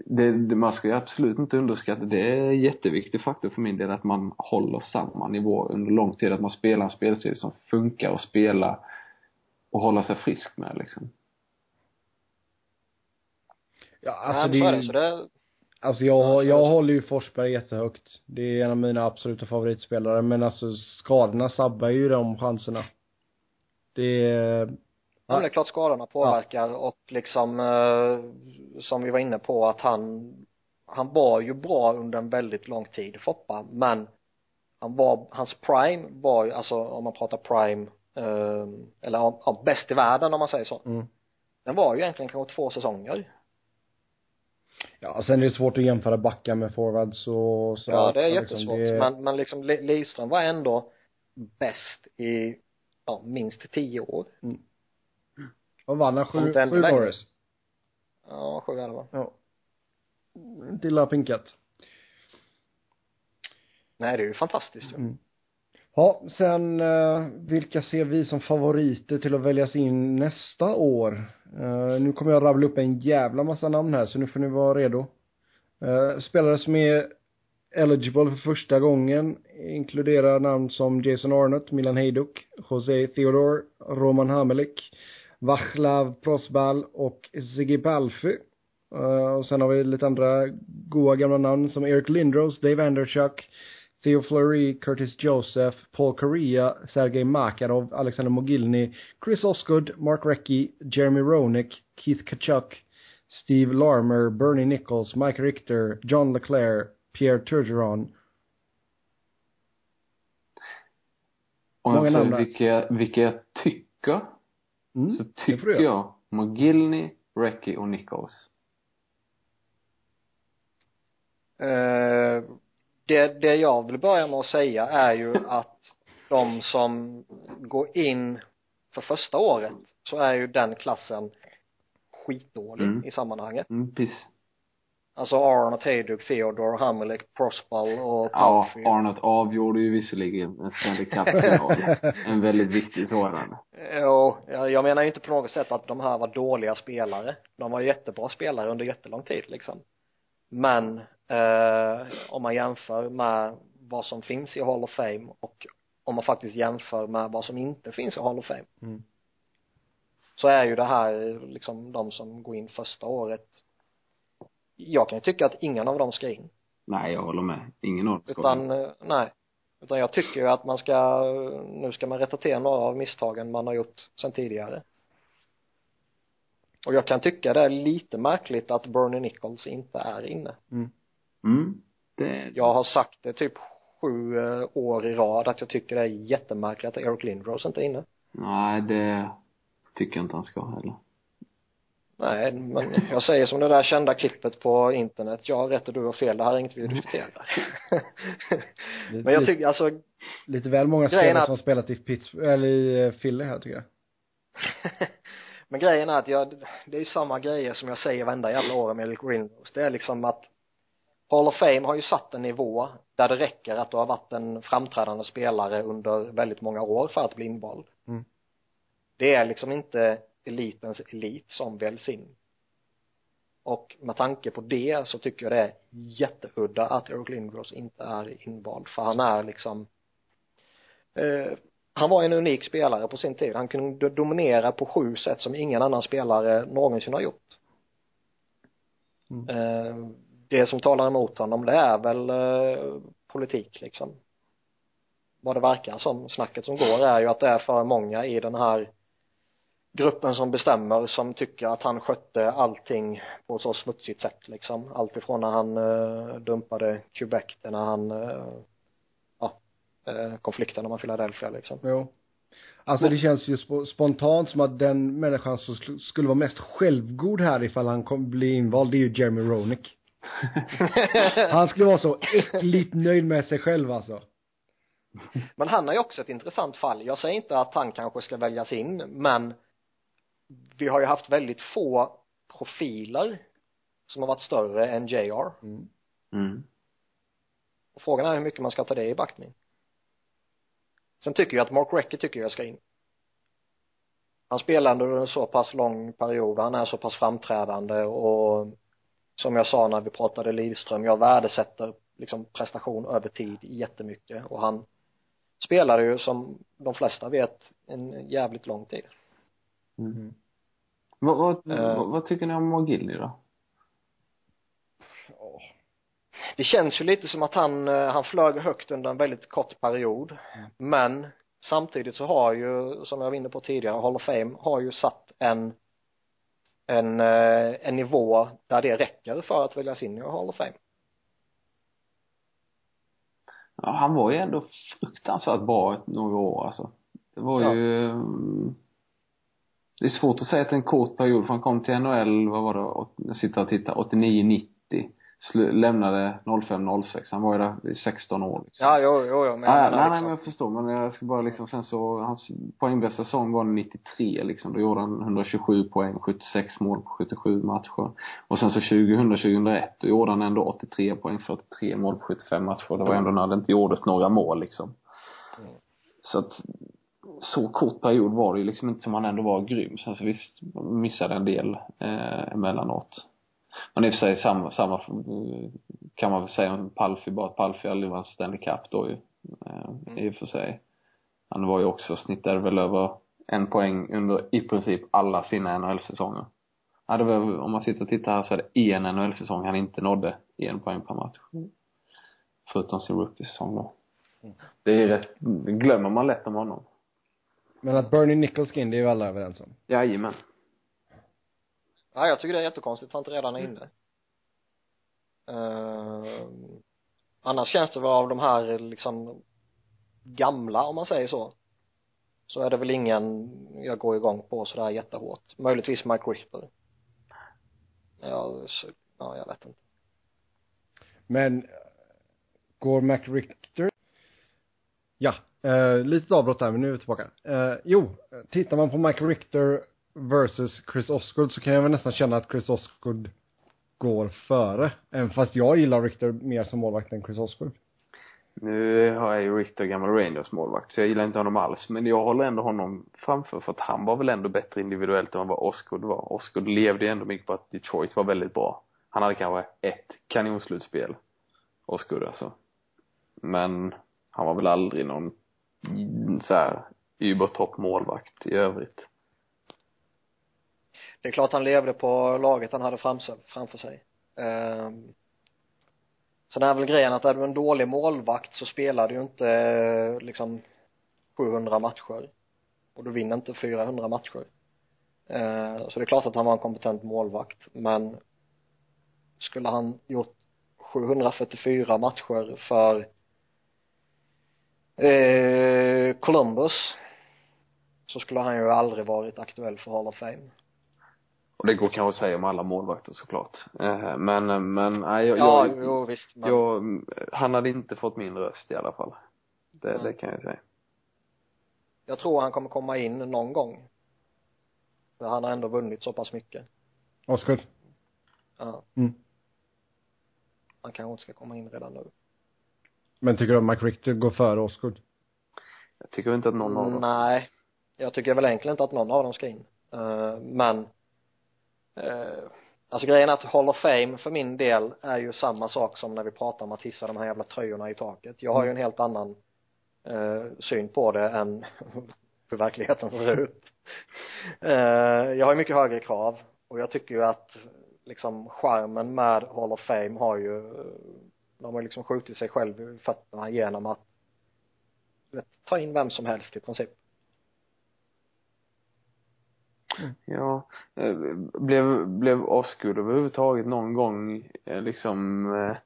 det, det, man ska ju absolut inte underskatta, det är en jätteviktig faktor för min del att man håller samma nivå under lång tid, att man spelar en spelstil som funkar att spela och hålla sig frisk med liksom. Ja, Alltså, Nej, det det, så det, alltså jag, jag håller ju Forsberg jättehögt. Det är en av mina absoluta favoritspelare, men alltså skadorna sabbar ju de chanserna. Det är, Ja, men det är klart skadorna påverkar och liksom eh, som vi var inne på att han han var ju bra under en väldigt lång tid Foppa men han var, hans prime var ju alltså om man pratar prime eh, eller ja, bäst i världen om man säger så. Mm. den var ju egentligen kanske två säsonger. Ja, sen är det svårt att jämföra backar med forwards och så ja det är så jättesvårt. Det- men, men liksom Li- Lidström var ändå bäst i ja, minst tio år Vad vann han? Sju, sju. Norris? ja sju elva Ja. Inte illa pinkat. nej det är ju fantastiskt ju Mm. Ja, sen eh, vilka ser vi som favoriter till att väljas in nästa år? Eh, nu kommer jag rabbla upp en jävla massa namn här, så nu får ni vara redo. Eh, spelare som är eligible för första gången inkluderar namn som Jason Arnott, Milan Hejduk, Jose Theodore, Roman Hamelik, Vaclav Prosbal och Ziggy Balfi. Eh, och sen har vi lite andra goa gamla namn som Eric Lindros, Dave Anderchuk, Theo Fleury, Curtis Joseph, Paul Correa, Sergej Makarov, Alexander Mogilny, Chris Osgood, Mark Recchi, Jeremy Roenick, Keith Kachuk, Steve Larmer, Bernie Nichols, Mike Richter, John Leclerc, Pierre Turgeron. Om Många namn vilka, vilka jag tycker, Mm, så tycker jag McGillney, Recchi och Nichols. Eh, det, det jag vill börja med att säga är ju att de som går in för första året så är ju den klassen skitdålig Mm. i sammanhanget. Mm, precis. Alltså Aron och Tayduk, Theodore, Hamelek, Prospal och Ja, Palfi. Arnott avgjorde ju visserligen en Stanley Cup-final. en väldigt viktig sådan. Jo, jag, jag menar ju inte på något sätt att de här var dåliga spelare. De var jättebra spelare under jättelång tid liksom. Men eh, om man jämför med vad som finns i Hall of Fame och om man faktiskt jämför med vad som inte finns i Hall of Fame Mm. så är ju det här liksom de som går in första året jag kan ju tycka att ingen av dem ska in. Nej, jag håller med. Ingen av dem ska utan eh, nej. Utan jag tycker ju att man ska nu ska man rätta till några av misstagen man har gjort sedan tidigare. Och jag kan tycka det är lite märkligt att Bernie Nichols inte är inne. Mm, det, jag har sagt det typ sju eh, år i rad att jag tycker det är jättemärkligt att Eric Lindros inte är inne. Nej, det tycker jag inte han ska heller. Nej men jag säger som det där kända klippet på internet. Jag har rätt och du har fel. Det här är inget vi diskuterar. Men jag tycker alltså Lite väl många spelare är som har att- spelat i Pittsburgh, eller i eh, Philly här tycker jag. men grejen är att jag, det är ju samma grejer som jag säger varenda jävla år med Eric Lindros det är liksom att Hall of Fame har ju satt en nivå där det räcker att du har varit en framträdande spelare under väldigt många år för att bli invald. Mm. det är liksom inte elitens elit som väljs in. Och med tanke på det så tycker jag det är jätteudda att Eric Lindros inte är invald för han är liksom eh, han var en unik spelare på sin tid. Han kunde dominera på sju sätt som ingen annan spelare någonsin har gjort. Mm. eh, det som talar emot honom det är väl eh, politik liksom. Vad det verkar som. Snacket som går är ju att det är för många i den här gruppen som bestämmer som tycker att han skötte allting på så smutsigt sätt liksom allt ifrån när han eh, dumpade Quebec till när han eh, ja eh, konflikten med Philadelphia liksom Jo. Alltså det känns ju sp- spontant som att den människan som sk- skulle vara mest självgod här ifall han kom bli invald, det är ju Jeremy Roenick. Han skulle vara så äckligt nöjd med sig själv alltså. Men han är ju också ett intressant fall. Jag säger inte att han kanske ska väljas in, men vi har ju haft väldigt få profiler som har varit större än JR. Mm. Mm. Och frågan är hur mycket man ska ta det i backning. Sen tycker jag att Mark Recchi tycker jag ska in. Han spelar under en så pass lång period, han är så pass framträdande och som jag sa när vi pratade Lidström, jag värdesätter liksom prestation över tid jättemycket och han spelade ju som de flesta vet en jävligt lång tid. Mm. Vad, vad, Eh. vad, vad tycker ni om McGillney då? Ja. Det känns ju lite som att han, eh, han flög högt under en väldigt kort period. Men samtidigt så har ju, som jag var inne på tidigare, Hall of Fame har ju satt en en, eh, en nivå där det räcker för att väljas in i Hall of Fame Ja, han var ju ändå fruktansvärt bra några år alltså. Det var Ja. ju mm, det är svårt att säga att en kort period, för han kom till NHL, vad var det, jag sitter och tittar, 89-90. Slu, lämnade 05-06. Han var ju där i 16 år liksom. ja jo jo, jo men jag nej, menar nej, liksom, men jag förstår. Men jag ska bara liksom, sen så, hans poängbästa säsong var 93 liksom. Då gjorde han 127 poäng, 76 mål på 77 matcher. Och sen så 2000-2001, då gjorde han ändå 83 poäng, 43 mål på 75 matcher. Det var ändå när det inte gjordes några mål liksom. Mm. Så att, så kort period var det ju liksom inte som han ändå var grym. Sen så visst, missade en del eh, emellanåt. Men i och för sig samma, samma eh, kan man väl säga om Palfi, bara att Palfi aldrig vann Stanley Cup då ju. Eh, I och för sig. Han var ju också, snittade väl över en poäng under i princip alla sina NHL-säsonger. Ja, det var, om man sitter och tittar här så är det en NHL-säsong han inte nådde en poäng per match. Förutom sin rookie-säsong då. Mm. Det är rätt, det glömmer man lätt om honom. Men att Bernie Nichols ska in, det är ju alla överens om. Jajamän. ja jag tycker det är jättekonstigt. Att han inte redan är inne. Ehm, annars känns det väl av de här liksom gamla om man säger så så är det väl ingen jag går igång på sådär jättehårt. Möjligtvis Mike Richter ja, så, ja jag vet inte. Men eh, går McRichter? Ja, eh, litet avbrott där men nu är vi tillbaka. Eh, jo, tittar man på McRichter versus Chris Osgood så kan jag väl nästan känna att Chris Osgood går före. Även fast jag gillar Richter mer som målvakt än Chris Osgood. Nu har jag ju Richter gammal Rangers målvakt, så jag gillar inte honom alls. Men jag håller ändå honom framför, för att han var väl ändå bättre individuellt än vad Osgood var. Osgood levde ju ändå mycket på att Detroit var väldigt bra. Han hade kanske ett kanonslutspel, Osgood alltså. Men han var väl aldrig någon så här übertoppmålvakt i övrigt. det är klart han levde på laget han hade framför, sig. Ehm, um, sen är väl grejen att är du en dålig målvakt så spelar du ju inte eh, liksom 700 matcher. Och du vinner inte 400 matcher. Eh, så det är klart att han var en kompetent målvakt men skulle han gjort 744 matcher för eh, Columbus så skulle han ju aldrig varit aktuell för Hall of Fame Och det går kanske att säga om alla målvakter såklart. Eh, Men, men, nej, jag, ja, jag, jo visst men jag, han hade inte fått min röst i alla fall. Det, Mm. det kan jag säga. jag tror han kommer komma in någon gång för han har ändå vunnit så pass mycket Osgood? ja Mm. han kanske inte ska komma in redan nu Men tycker du att McRichter går före Osgood? Jag tycker inte att någon av dem nej. Jag tycker väl egentligen inte att någon av dem ska in. Eh, men uh, alltså grejen är att Hall of Fame för min del är ju samma sak som när vi pratar om att hissa de här jävla tröjorna i taket. Jag har ju en helt annan eh, syn på det än hur verkligheten ser ut. Jag har ju mycket högre krav och jag tycker ju att liksom charmen med Hall of Fame har ju de har liksom skjutit sig själv i fötterna genom att vet, ta in vem som helst i princip Ja, eh, blev, blev Osgood överhuvudtaget någon gång eh, liksom eh,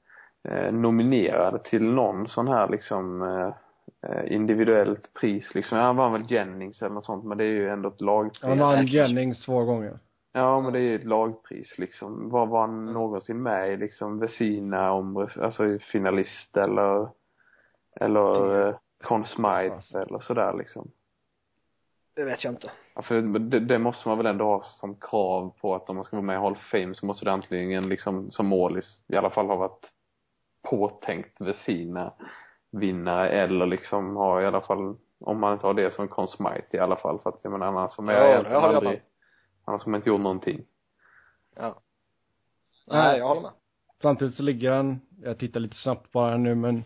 eh, nominerad till någon sån här liksom eh, individuellt pris liksom? Han vann väl Jennings eller något sånt, men det är ju ändå ett lagpris. Han vann Jennings två gånger. Ja, men det är ju ett lagpris liksom. Var var han någonsin med i liksom Vesina om, alltså finalist eller, eller eh, Conn Smythe eller sådär liksom? det vet jag inte. Ja, för det, det måste man väl ändå ha som krav på att om man ska vara med i Hall of Fame så måste det antingen liksom som målis i alla fall ha varit påtänkt Vesina vinnare eller liksom ha i alla fall om man inte har det som Conn Smythe i alla fall. För att jag menar annars som Ja, håller jag aldrig har man inte gjort någonting ja nej jag håller med Samtidigt så ligger han, jag tittar lite snabbt bara nu men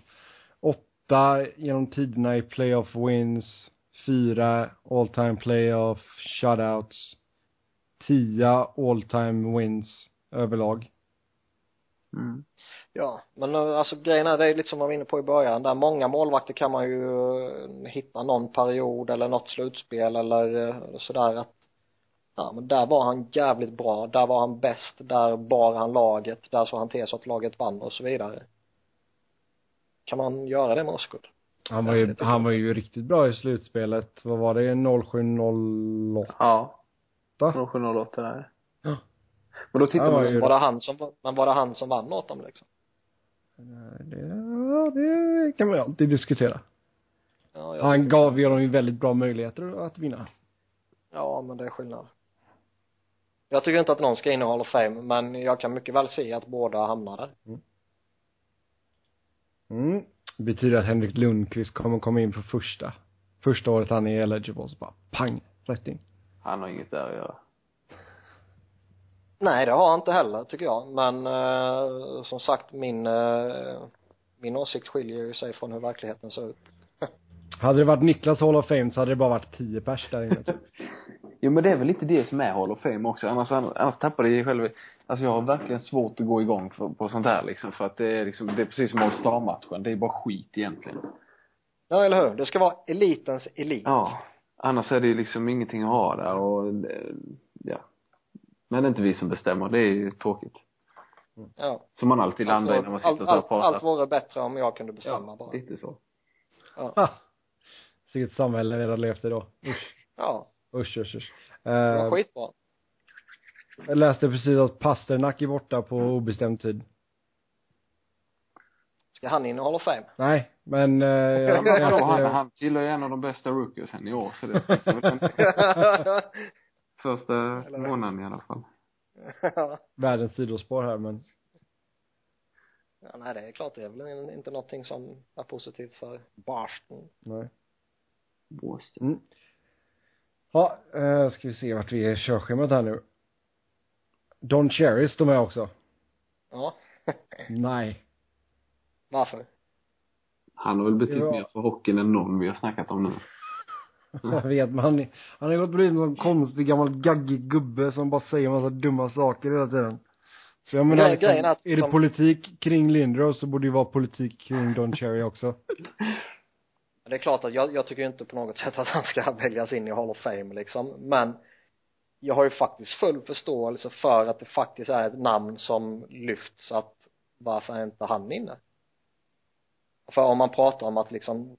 åtta genom tiderna i playoff wins, fyra all time playoff shutouts, tio all time wins överlag. mm. Ja, men eh, alltså grejen är, det är lite som jag var inne på i början, där många målvakter kan man ju eh, hitta någon period eller något slutspel eller eh, sådär att ja men där var han jävligt bra, där var han bäst, där bar han laget, där såg han till så att laget vann och så vidare kan man göra det med Osgood? Han var ju, han var ju riktigt bra i slutspelet. Vad var det? 0708? Ja. Va? 0708 där. Ja. Men då tittar Ja, man ju var det han som, men var det han som vann åt dem liksom? Det, ja, det kan man ju alltid diskutera. Ja, Han gav ju dem ju väldigt bra möjligheter att vinna. Ja, men det är skillnad. Jag tycker inte att någon ska in i Hall of Fame, men jag kan mycket väl se att båda hamnar där. Mm. Betyder att Henrik Lundqvist kommer komma in på första. Första året han är eligible, så bara pang, rätt in. Han har inget där att göra. Nej, det har han inte heller, tycker jag. Men eh, som sagt, min, eh, min åsikt skiljer ju sig från hur verkligheten ser ut. Hade det varit Niklas Hall of Fame så hade det bara varit tio pers där inne typ. Jo men det är väl lite det som är Hall of Fame också. Annars, annars tappar det ju själv, alltså jag har verkligen svårt att gå igång för, på sånt här liksom. För att det är liksom, det är precis som All Star-matchen. Det är bara skit egentligen. Ja, eller hur? Det ska vara elitens elit. Ja. Annars är det ju liksom ingenting att ha där och, eh, ja. Men det är inte vi som bestämmer. Det är ju tråkigt. Ja. Som man alltid landar i när man allt, sitter och så allt, och pratar. allt vore bättre om jag kunde bestämma ja, bara. lite så. Ha! Vilket samhälle vi hade levt i då. Usch, Ja, usch, usch, usch. det var Uh, skitbra. jag läste precis att Pasternak är borta på obestämd tid. Ska han in i Hall of Fame? Nej, men uh, Ja, men han, han tillhör ju en av de bästa rookiesen i år så det första månaden i alla fall. världens sidospår här men ja, nej, det är klart det är väl inte någonting som är positivt för Boston. nej. Boston. Mm. Ja, uh, ska vi se vart vi är i körschemat här nu. Don Cherry står med också. Ja. Nej. Varför? Han har väl betytt Ja. mer för hockeyn än någon vi har snackat om nu. Jag vet, men han, är- han har gått blivit en sån konstig gammal gaggig gubbe som bara säger massa dumma saker hela tiden. Så jag menar, liksom, är att är det som- politik kring Lindros så borde det ju vara politik kring Don Cherry också. Det är klart att jag, jag tycker inte på något sätt att han ska väljas in i Hall of Fame liksom, men jag har ju faktiskt full förståelse för att det faktiskt är ett namn som lyfts att varför är inte han inne? För om man pratar om att liksom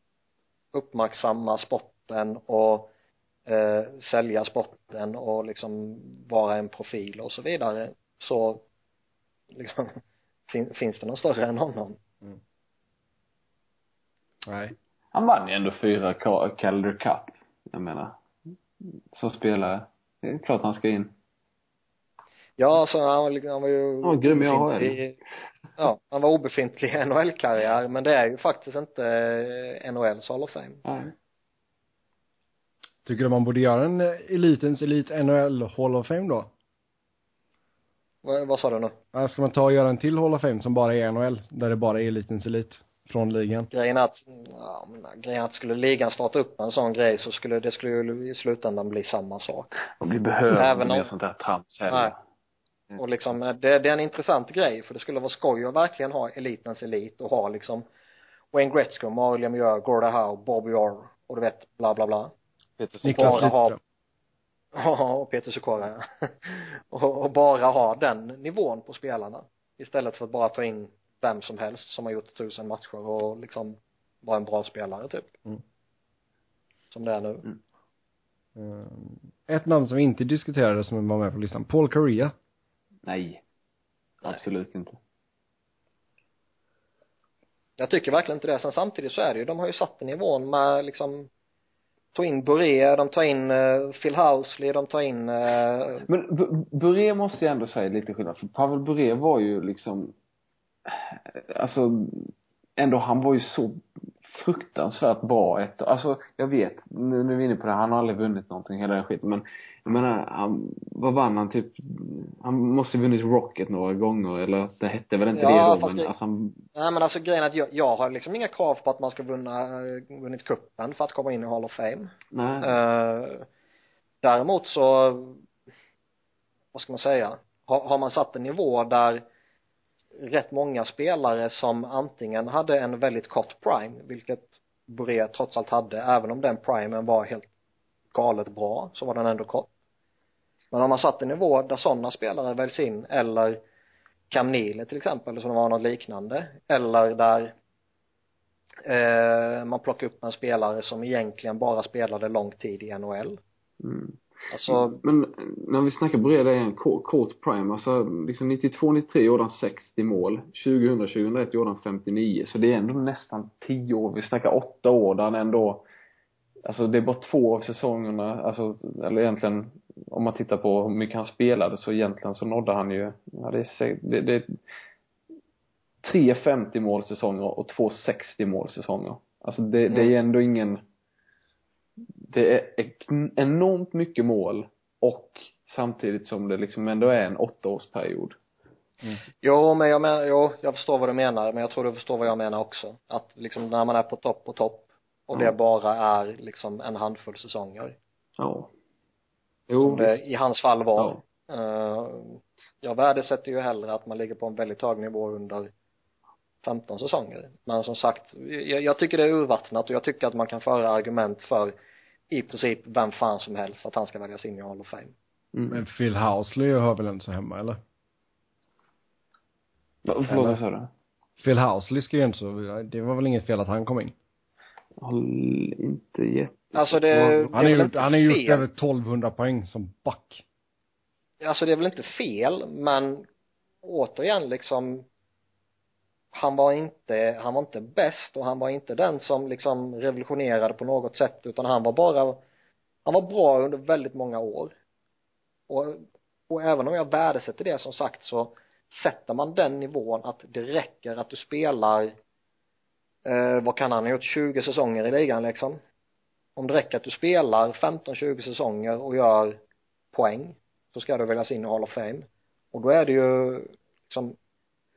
uppmärksamma sporten och eh, sälja sporten och liksom vara en profil och så vidare så liksom fin, finns det någon större än honom? mm Nej. Han vann ju ändå fyra Ca- Calder Cup. Jag menar. Som spelare. Det är klart han ska in. Ja, så han var, liksom- han var ju var grym i AHL. obefintlig- Ja, han var obefintlig i NHL-karriär, men det är ju faktiskt inte eh, NHLs Hall of Fame. Nej. Tycker du man borde göra en eh, elitens elit NHL Hall of Fame då? Vad, vad sa du nu? Eller ska man ta och göra en till Hall of Fame som bara är NHL, där det bara är elitens elit från ligan? Grejen att, ja, men grejen att skulle ligan starta upp en sån grej så skulle det skulle ju i slutändan bli samma sak. Och vi behöver Även om- sånt där trams heller. Nej. Och liksom, det, det är en intressant grej för det skulle vara skoj att verkligen ha elitens elit och ha liksom Wayne Gretzky, Mario Lemieux, Gordie Howe, Bobby Orr och du vet bla bla bla. Peter Niklas bara ha- Lidström. Ja, och Peter Sikora ja. och, och bara ha den nivån på spelarna istället för att bara ta in vem som helst som har gjort tusen matcher och liksom vara en bra spelare typ Mm. som det är nu Eh, Ett namn som vi inte diskuterade som var med på listan, Paul Correa. Nej. Absolut inte. jag tycker verkligen inte det sen samtidigt så är det ju de har ju satt nivån med liksom ta in Boré, de tar in uh, Phil Housley, de tar in uh, Men B- Bure måste jag ändå säga lite skillnad. För Pavel Bure var ju liksom, alltså, ändå han var ju så fruktansvärt bra ett Alltså, jag vet, nu, nu är vi inne på det, han har aldrig vunnit någonting, hela den skiten. Men jag menar, han, vad vann han typ? Han måste ha vunnit Rocket några gånger, eller det hette väl inte Ja, det då, fast men det- alltså han, Nej men alltså grejen är att jag, jag har liksom inga krav på att man ska vunna, eh, vunnit kuppen för att komma in i Hall of Fame. nej. Eh, däremot så, vad ska man säga, har, har man satt en nivå där rätt många spelare som antingen hade en väldigt kort prime, vilket Boré trots allt hade, även om den primen var helt galet bra, så var den ändå kort. Men om man satt en nivå där sådana spelare väljs in eller Cam till exempel som var något liknande eller där eh, man plockar upp en spelare som egentligen bara spelade lång tid i NHL Mm alltså Men när vi snackar breda igen, Court Prime, alltså liksom 92-93 gjorde han 60 mål. 2000-2001 gjorde han 59. Så det är ändå nästan 10 år. Vi snackar 8 år där han ändå Alltså det är bara två av säsongerna, alltså, eller egentligen om man tittar på hur mycket han spelade så egentligen så nådde han ju, ja det är, det, det är tre 50 målsäsonger och två 60 målsäsonger. Alltså det, det är ändå ingen det är enormt mycket mål och samtidigt som det liksom ändå är en åttaårsperiod. Jo, men jag menar, jo, jag förstår vad du menar, men jag tror du förstår vad jag menar också. Att liksom när man är på topp på topp och Ja. det bara är liksom en handfull säsonger. Ja. Jo, Som det visst. i hans fall var. Ja. Eh, jag värdesätter ju hellre att man ligger på en väldigt hög nivå under 15 säsonger. Men som sagt, jag, jag tycker det är urvattnat och jag tycker att man kan föra argument för i princip vem fan som helst att han ska väljas in i Hall of Fame. Mm. Men Phil Housley hör väl inte så hemma eller? Förlåt, vad sa du? Phil Housley ska ju inte så, det var väl inget fel att han kom in. Håll inte jätte Alltså det, Han har gjort, han har gjort över 1200 poäng som back. alltså det är väl inte fel men återigen liksom han var inte, han var inte bäst och han var inte den som liksom revolutionerade på något sätt utan han var bara han var bra under väldigt många år. Och, och även om jag värdesätter det som sagt så sätter man den nivån att det räcker att du spelar eh, vad kan han ha gjort 20 säsonger i ligan liksom. Om det räcker att du spelar 15-20 säsonger och gör poäng så ska du väljas in i Hall of Fame. Och då är det ju liksom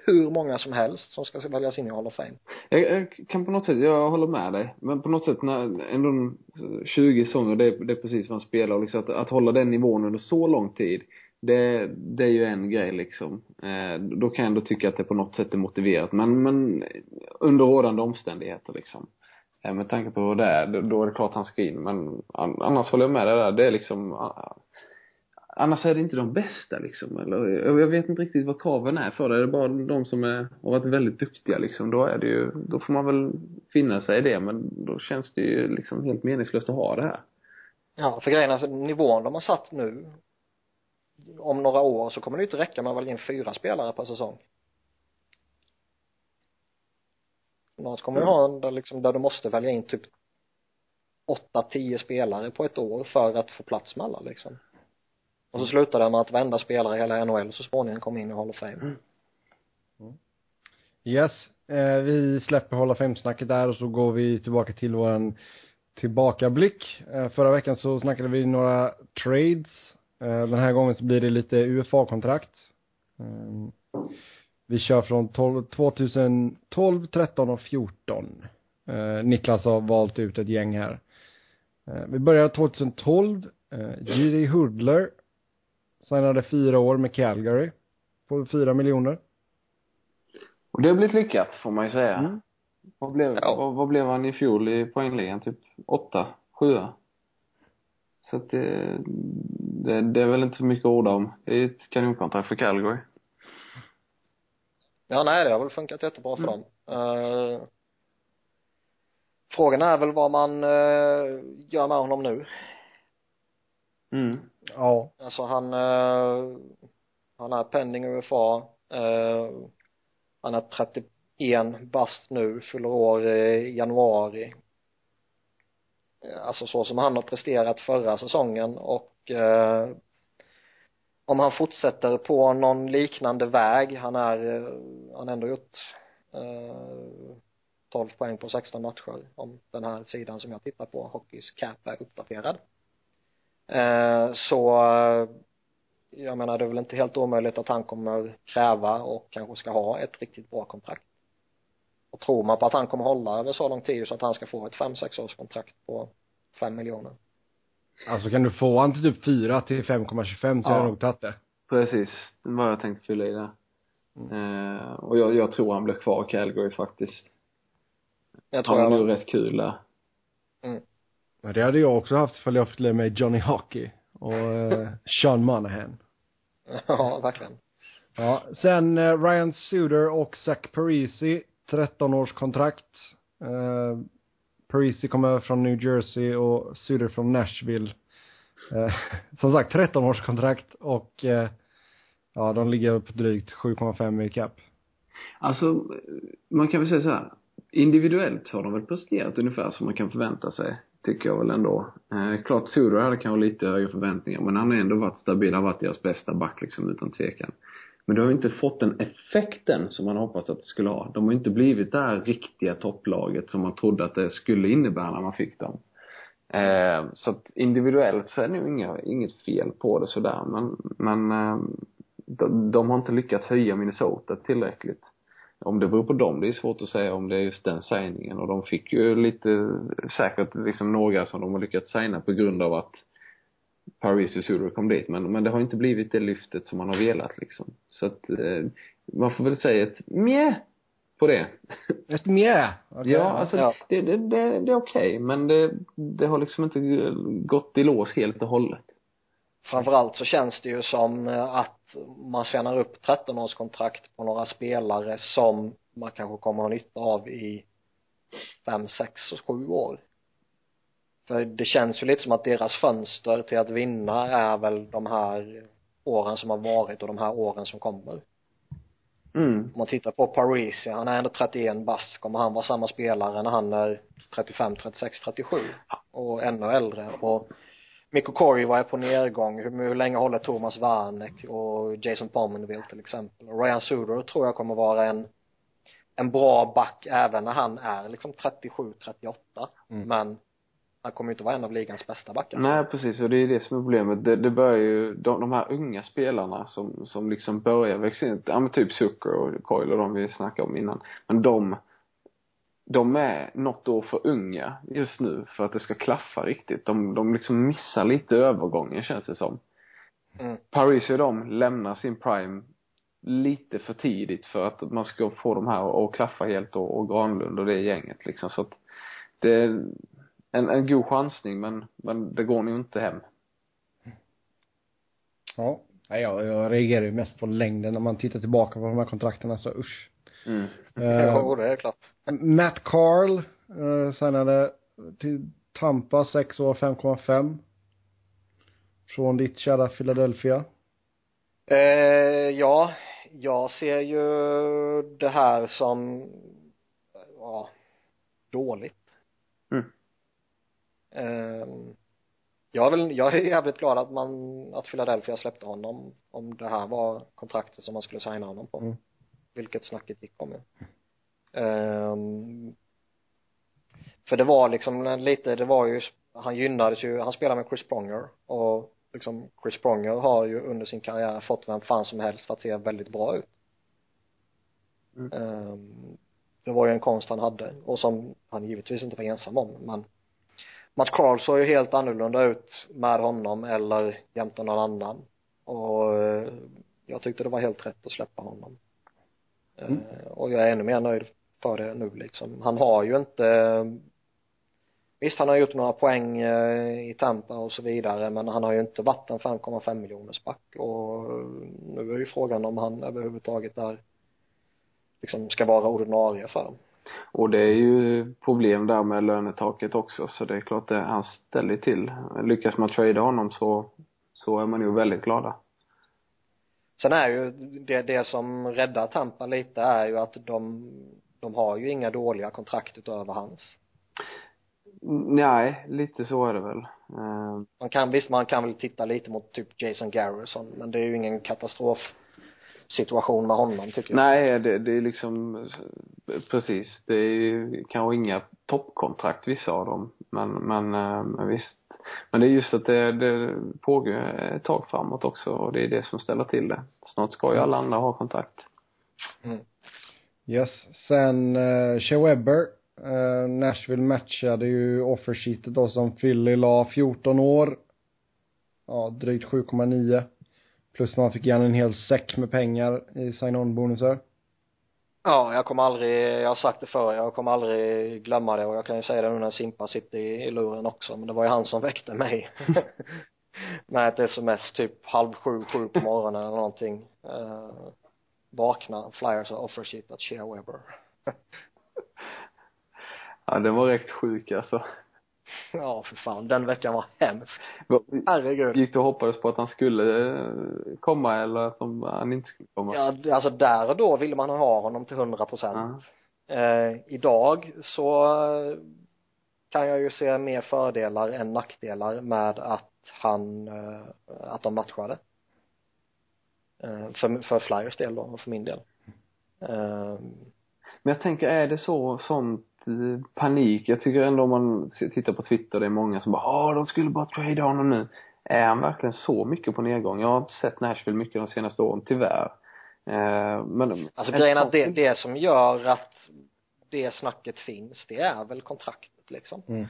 hur många som helst som ska väljas in i Hall of Fame jag, jag kan på något sätt, jag håller med dig. Men på något sätt när ändå 20 säsonger, det, är- det är precis vad han spelar och liksom att, att hålla den nivån under så lång tid. Det, det är ju en grej liksom. Eh, då kan jag ändå tycka att det på något sätt är motiverat. Men, men under rådande omständigheter liksom. Eh, med tanke på hur det är, då- är det klart han ska in. Men annars håller jag med dig där. Det är liksom ah, Annars är det inte de bästa liksom, eller jag vet inte riktigt vad kraven är för det. Är det bara de som är, har varit väldigt duktiga liksom, då är det ju, då får man väl finna sig i det, men då känns det ju liksom helt meningslöst att ha det här. Ja, för grejen är alltså nivån de har satt nu om några år så kommer det inte räcka med att välja in fyra spelare per säsong. Snart kommer vi ha en där liksom, där du måste välja in typ åtta, tio spelare på ett år för att få plats med alla liksom. Och så slutar det med att varenda spelare i hela NHL så småningom kommer in i Hall of Fame. Mm. Mm. Yes, eh, vi släpper Hall of Fame-snacket där och så går vi tillbaka till våran tillbakablick. Eh, förra veckan så snackade vi några trades. Eh, den här gången så blir det lite UFA-kontrakt. Eh, vi kör från 12, 2012, 13 och 14. Eh, Niklas har valt ut ett gäng här. Eh, vi börjar 2012. Jiri J.D. Signade fyra år med Calgary på fyra miljoner. Och det har blivit lyckat, får man ju säga. Mm. Vad blev, Ja. vad, vad blev han i fjol i poängligan? Typ åtta, sjua? Så att det, det, det är väl inte så mycket att orda om. Det är ett kanonkontrakt för Calgary. Ja, nej, det har väl funkat jättebra för dem. Eh, frågan är väl vad man uh, gör med honom nu. Mm. Ja. Alltså han, eh, han är pending UFA, eh, han är 31 bast nu, fyller år i januari. Eh, alltså så som han har presterat förra säsongen och eh, om han fortsätter på någon liknande väg, han är, eh, han har ändå gjort eh, 12 poäng på 16 matcher om den här sidan som jag tittar på, Hockeys cap är uppdaterad. Eh, så eh, jag menar det är väl inte helt omöjligt att han kommer kräva och kanske ska ha ett riktigt bra kontrakt. Och tror man på att han kommer hålla över så lång tid så att han ska få ett 5-6 års kontrakt på 5 miljoner. Alltså kan du få han till typ 4 till 5,25 så Ja. har jag nog tagit det. Precis, det var jag tänkte fylla i där. Eh, och jag, jag tror han blir kvar i Calgary faktiskt. Jag tror Han jag nog rätt kul där. Men det hade jag också haft ifall jag fått lära mig Johnny Hockey. och eh, Sean Monahan. ja, verkligen. Ja, sen eh, Ryan Suder och Zach Parisi, 13 års kontrakt. Eh, Parisi kommer över från New Jersey och Suder från Nashville. Eh, som sagt, 13 års kontrakt och eh, ja, de ligger på drygt 7,5 i cap. Alltså, man kan väl säga så här. Individuellt har de väl presterat ungefär som man kan förvänta sig. Tycker jag väl ändå. Eh, klart Suder hade kanske lite högre förväntningar men han har ändå varit stabil, han har varit deras bästa back liksom utan tvekan. Men det har ju inte fått den effekten som man hoppats att det skulle ha. De har inte blivit det här riktiga topplaget som man trodde att det skulle innebära när man fick dem. Eh, så att individuellt så är det nog inga, inget fel på det sådär men, men eh, de, de har inte lyckats höja Minnesota tillräckligt. Om det beror på dem, det är svårt att säga om det är just den signingen och de fick ju lite, säkert liksom några som de har lyckats signa på grund av att Paris och Suder kom dit men, men det har inte blivit det lyftet som man har velat liksom. Så att eh, man får väl säga ett mjä på det. Ett mjä? Okay. Ja, alltså Ja. Det, det, det, det är okej men det, det har liksom inte gått i lås helt och hållet. Framförallt så känns det ju som eh, att man tjänar upp 13-årskontrakt på några spelare som man kanske kommer att ha nytta av i fem, sex och sju år. För det känns ju lite som att deras fönster till att vinna är väl de här åren som har varit och de här åren som kommer. Mm. Om man tittar på Parisi, han är ändå 31 bast. Kommer han vara samma spelare när han är 35, 36, 37? Och ännu äldre. Och Mikko Koivu är på nedgång. Hur, hur länge håller Thomas Warneck och Jason Pominville till exempel? Och Ryan Suder tror jag kommer vara en en bra back även när han är liksom 37, 38. Mm. Men han kommer ju inte vara en av ligans bästa backar. Nej precis och det är det som är problemet. Det, det börjar ju, de, de här unga spelarna som, som liksom börjar växa in, ja men typ Zucker och Coil och de vi snackade om innan. Men de, de är något år för unga just nu för att det ska klaffa riktigt. De, de liksom missar lite övergången känns det som. Mm. Paris och de lämnar sin prime lite för tidigt för att man ska få de här att klaffa helt och, och Granlund och det gänget liksom så att det är en, en god chansning men, men det går nog inte hem. Ja. Nej, jag, jag reagerar ju mest på längden när man tittar tillbaka på de här kontrakten, så usch. Mm. Eh, Jo, det är klart. Matt Carl eh, signade till Tampa, 6 år, 5,5. Från ditt kära Philadelphia. Eh, ja, jag ser ju det här som, ja, dåligt. Mm. Eh, jag är väl, jag är jävligt glad att man, att Philadelphia släppte honom om det här var kontraktet som man skulle signa honom på. Mm. Vilket snacket gick om ju. Ehm, för det var liksom lite, det var ju, han gynnades ju, han spelade med Chris Pronger och liksom Chris Pronger har ju under sin karriär fått vem fan som helst att se väldigt bra ut. Mm. Ehm, det var ju en konst han hade och som han givetvis inte var ensam om men Matt Carl såg ju helt annorlunda ut med honom eller jämte någon annan och eh, jag tyckte det var helt rätt att släppa honom Mm. Och jag är ännu mer nöjd för det nu liksom han har ju inte visst han har gjort några poäng eh, i Tampa och så vidare men han har ju inte varit en 5,5 miljoners back och eh, nu är ju frågan om han överhuvudtaget är liksom ska vara ordinarie för dem Och det är ju problem där med lönetaket också så det är klart det han ställer till. Lyckas man trada honom så, så är man ju väldigt glada sen är ju det, det som räddar Tampa lite är ju att de de har ju inga dåliga kontrakt utöver hans. Nej, lite så är det väl. Eh, man kan visst man kan väl titta lite mot typ Jason Garrison men det är ju ingen katastrof situation med honom tycker jag nej, det, det är liksom, precis. Det är ju kanske inga toppkontrakt vissa av dem. Men, men, eh, men visst. Men det är just att det, det pågår ett tag framåt också och det är det som ställer till det. Snart ska ju alla andra ha kontrakt. Yes. Sen uh, Shea Webber. Uh, Nashville matchade ju offersheetet då som Philly la 14 år. Ja, drygt 7,9. Plus man fick igen en hel säck med pengar i sign-on bonusar. Ja, jag kommer aldrig, jag har sagt det förr, jag kommer aldrig glömma det och jag kan ju säga det nu när Simpa sitter i, i luren också, men det var ju han som väckte mig. med ett sms typ halv sju, sju på morgonen eller någonting. Uh, vakna, flyers och offer sheet att Shea Weber. ja, den var rätt sjuk alltså. Ja, för fan. Den veckan var hemsk. Herregud. Gick du och hoppades på att han skulle eh, komma eller att han inte skulle komma? Ja, alltså där och då ville man ha honom till hundra procent. Eh, idag så kan jag ju se mer fördelar än nackdelar med att han, eh, att de matchade. Eh, för, för Flyers del då, och för min del. Eh, Men jag tänker, är det så, sånt panik? Jag tycker ändå om man tittar på Twitter, det är många som bara, ja de skulle bara trade honom nu. Är han verkligen så mycket på nedgång? Jag har inte sett Nashville mycket de senaste åren, tyvärr. men Alltså grejen är att det, det som gör att det snacket finns, det är väl kontraktet liksom. Mm.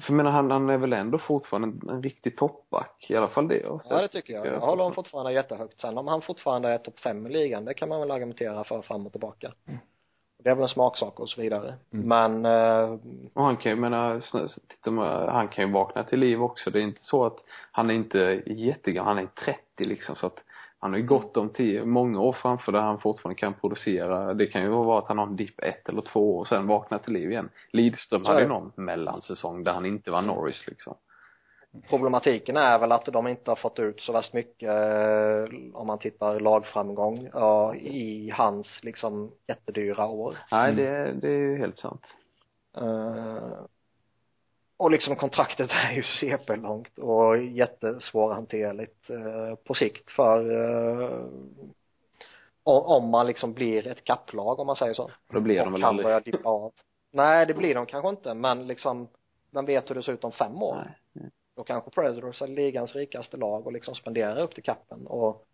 För menar, han, han är väl ändå fortfarande en, en riktig toppback, i alla fall det jag Ja, det tycker jag. Jag håller honom fortfarande jättehögt. Sen om han fortfarande är topp fem i ligan, det kan man väl argumentera för fram och tillbaka. Mm. Det är väl en smaksak och så vidare. Mm. Men eh, Och han kan ju, menar, titta med, han kan ju vakna till liv också. Det är inte så att han är inte jättegammal, han är 30 liksom så att han har ju gått om tio, många år framför där han fortfarande kan producera. Det kan ju vara att han har en dipp ett eller två år och sen vaknar till liv igen. Lidström hade ju någon mellansäsong där han inte var Norris liksom. Problematiken är väl att de inte har fått ut så värst mycket eh, om man tittar lagframgång ja, i hans liksom jättedyra år. Nej, det, det är ju helt sant. Uh, och liksom kontraktet är ju CP-långt och jättesvårhanterligt eh, på sikt för eh, om man liksom blir ett kapplag om man säger så. Då blir de väl aldrig. börja dippa av. Nej, det blir de kanske inte, men liksom, vem vet hur det ser ut om fem år? Nej. Då kanske Predators är ligans rikaste lag och liksom spenderar upp till kappen och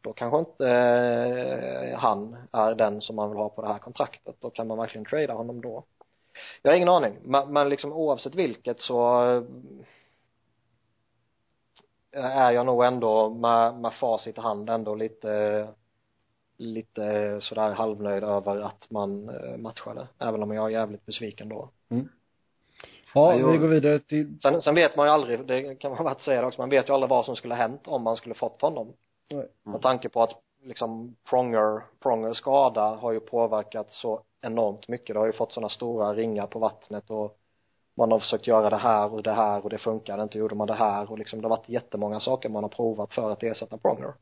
då kanske inte eh, han är den som man vill ha på det här kontraktet. Då kan man verkligen trada honom då. Jag har ingen aning, men, men liksom oavsett vilket så eh, är jag nog ändå med, med facit i hand ändå lite lite sådär halvnöjd över att man eh, matchade, även om jag är jävligt besviken då. Mm. Ja, jag, vi går vidare till sen, sen vet man ju aldrig, det kan man väl säga också, man vet ju aldrig vad som skulle hänt om man skulle fått honom. Nej. Med tanke på att liksom Pronger, Prongers skada har ju påverkat så enormt mycket. Det har ju fått sådana stora ringar på vattnet och man har försökt göra det här och det här och det funkade inte, gjorde man det här och liksom det har varit jättemånga saker man har provat för att ersätta Pronger.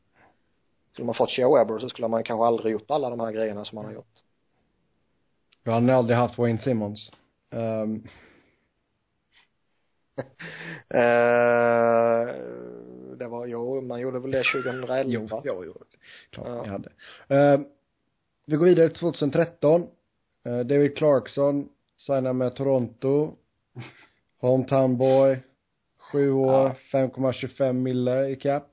Skulle man fått Shea Weber så skulle man kanske aldrig gjort alla de här grejerna som man har gjort. Jag hade aldrig haft Wayne Simmons. Um. Uh, det var, jo, man gjorde väl det 2011? Jo, jo, jo. Klart ja. ni hade. Uh, vi går vidare till 2013. Uh, David Clarkson signar med Toronto. Hometown boy. Sju år, ja. 5,25 mille i cap.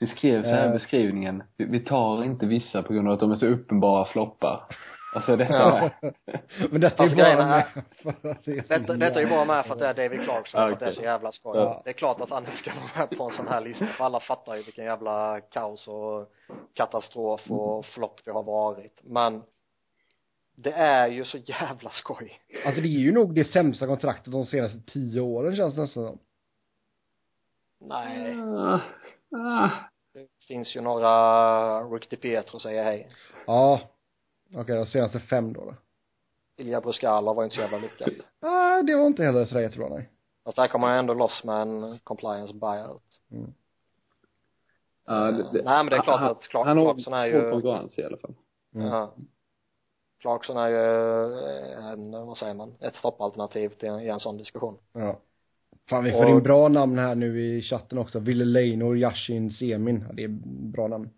Vi skrev så här uh, beskrivningen, vi tar inte vissa på grund av att de är så uppenbara floppar. Alltså detta ja. Men detta är ju bara med för att det är detta, detta är ju bara med för att det är David Clarkson, okay. för att det är så jävla skoj. Ja. Det är klart att han ska vara med på en sån här lista, för alla fattar ju vilken jävla kaos och katastrof och mm. flopp det har varit. Men det är ju så jävla skoj. Alltså det är ju nog det sämsta kontraktet de senaste tio åren känns det nästan som. Nej. Uh, uh. Det finns ju några Rick DiPietro säger hej. Ja, Okej, okay, de senaste fem då, då. Ilja Bruscala var inte så jävla lyckat. Nej, det var inte heller sådär jättebra, nej. Fast där kommer man ändå loss med en compliance buyout. Mm. Ja, det, det, nej men det är klart han, att Clark, han Clarkson är ju Han konkurrens i alla fall. Mm. Ja. Clarkson är ju en, vad säger man, ett stoppalternativ till en, i en sån diskussion. Ja. Fan vi får och, in bra namn här nu i chatten också. Ville Leinor, Yashin, Semin. Ja, det är bra namn.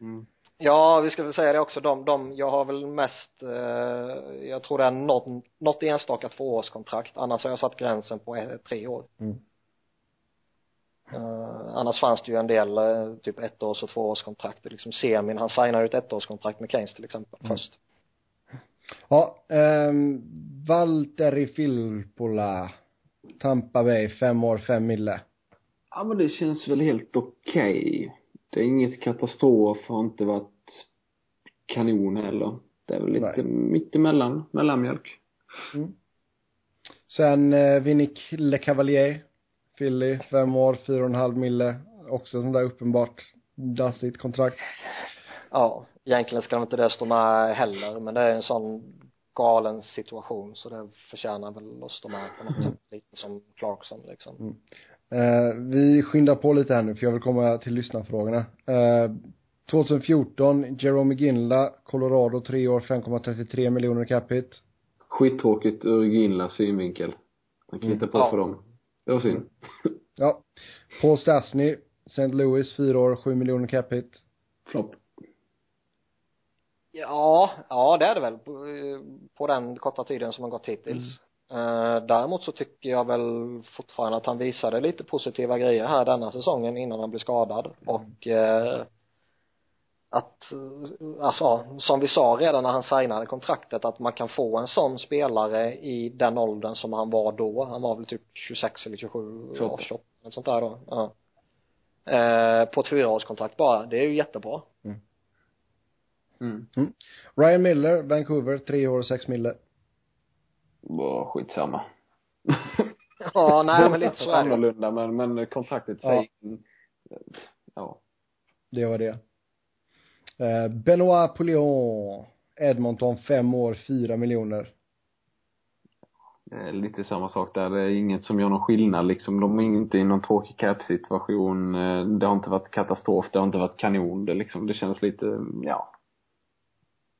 Mm. Ja, vi ska väl säga det också, de, de jag har väl mest, eh, jag tror det är något, något enstaka tvåårskontrakt, annars har jag satt gränsen på ett, tre år. Mm. Uh, annars fanns det ju en del, uh, typ ettårs och tvåårskontrakt, liksom Semin, han signade ut ett ettårskontrakt med Keynes till exempel, mm. först. Ja, um, Valtteri Filppula, Tampa Bay, fem år, fem mille. Ja men det känns väl helt okej. Okay. Det är inget katastrof, har inte varit kanon heller. Det är väl lite Nej. mittemellan, mellanmjölk. Mm. Sen eh, Vinnik Le Cavalier. Philly, fem år, fyra och en halv mille. Också sånt där uppenbart dassigt kontrakt. Ja, egentligen ska inte det stå med heller, men det är en sån galen situation så det förtjänar väl att stå med på något sätt, lite som Clarkson liksom. Mm. Eh, vi skyndar på lite här nu för jag vill komma till lyssnarfrågorna. Eh, 2014, Jerome Ginla, Colorado, tre år, 5,33 miljoner capita. Skittråkigt ur Ginlas synvinkel. Han kan Mm. hitta på Ja. för dem. Det var synd. Ja. Paul Stastny, St. Louis, fyra år, 7 miljoner capita. Flopp. Ja, ja det är det väl på, på den korta tiden som har gått hittills. Eh, däremot så tycker jag väl fortfarande att han visade lite positiva grejer här denna säsongen innan han blev skadad och eh, att, eh, alltså som vi sa redan när han signade kontraktet att man kan få en sån spelare i den åldern som han var då. Han var väl typ 26 eller 27, 28. ja, 28 något sånt där då. Ja. Eh, på ett fyraårskontrakt bara. Det är ju jättebra. Mm. Ryan Miller, Vancouver, tre år, 6 mille. Var skitsamma. Ja, nej men lite så är det annorlunda men, men kontraktet Ja. säger ja. Det var det. Eh, Benoit Poulion, Edmonton, fem år, 4 miljoner. Är lite samma sak där. Det är inget som gör någon skillnad liksom. De är inte i någon tråkig cap-situation. Eh, Det har inte varit katastrof. Det har inte varit kanon. Det liksom, det känns lite, ja.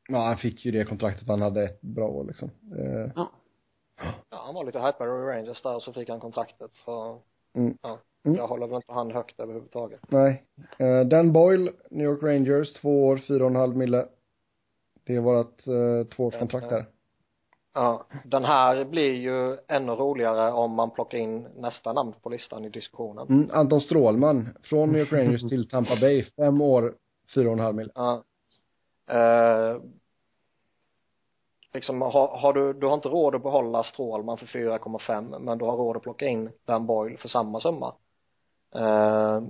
Ja, han fick ju det kontraktet han hade ett bra år liksom. Eh, Ja. Ja, han var lite hypad i Rangers där och så fick han kontraktet för, Mm. ja, Mm. jag håller väl inte han högt överhuvudtaget. nej. Eh, Dan Boyle, New York Rangers, två år, fyra och en halv mille. Det är vårat eh, tvåårskontrakt där. Ja, den här blir ju ännu roligare om man plockar in nästa namn på listan i diskussionen. Mm, Anton Strålman, från New York Rangers till Tampa Bay, fem år, fyra och en halv mille. Ja. Eh, liksom, har, har du, du har inte råd att behålla Strålman för 4,5 men du har råd att plocka in Dan Boyle för samma summa. Eh,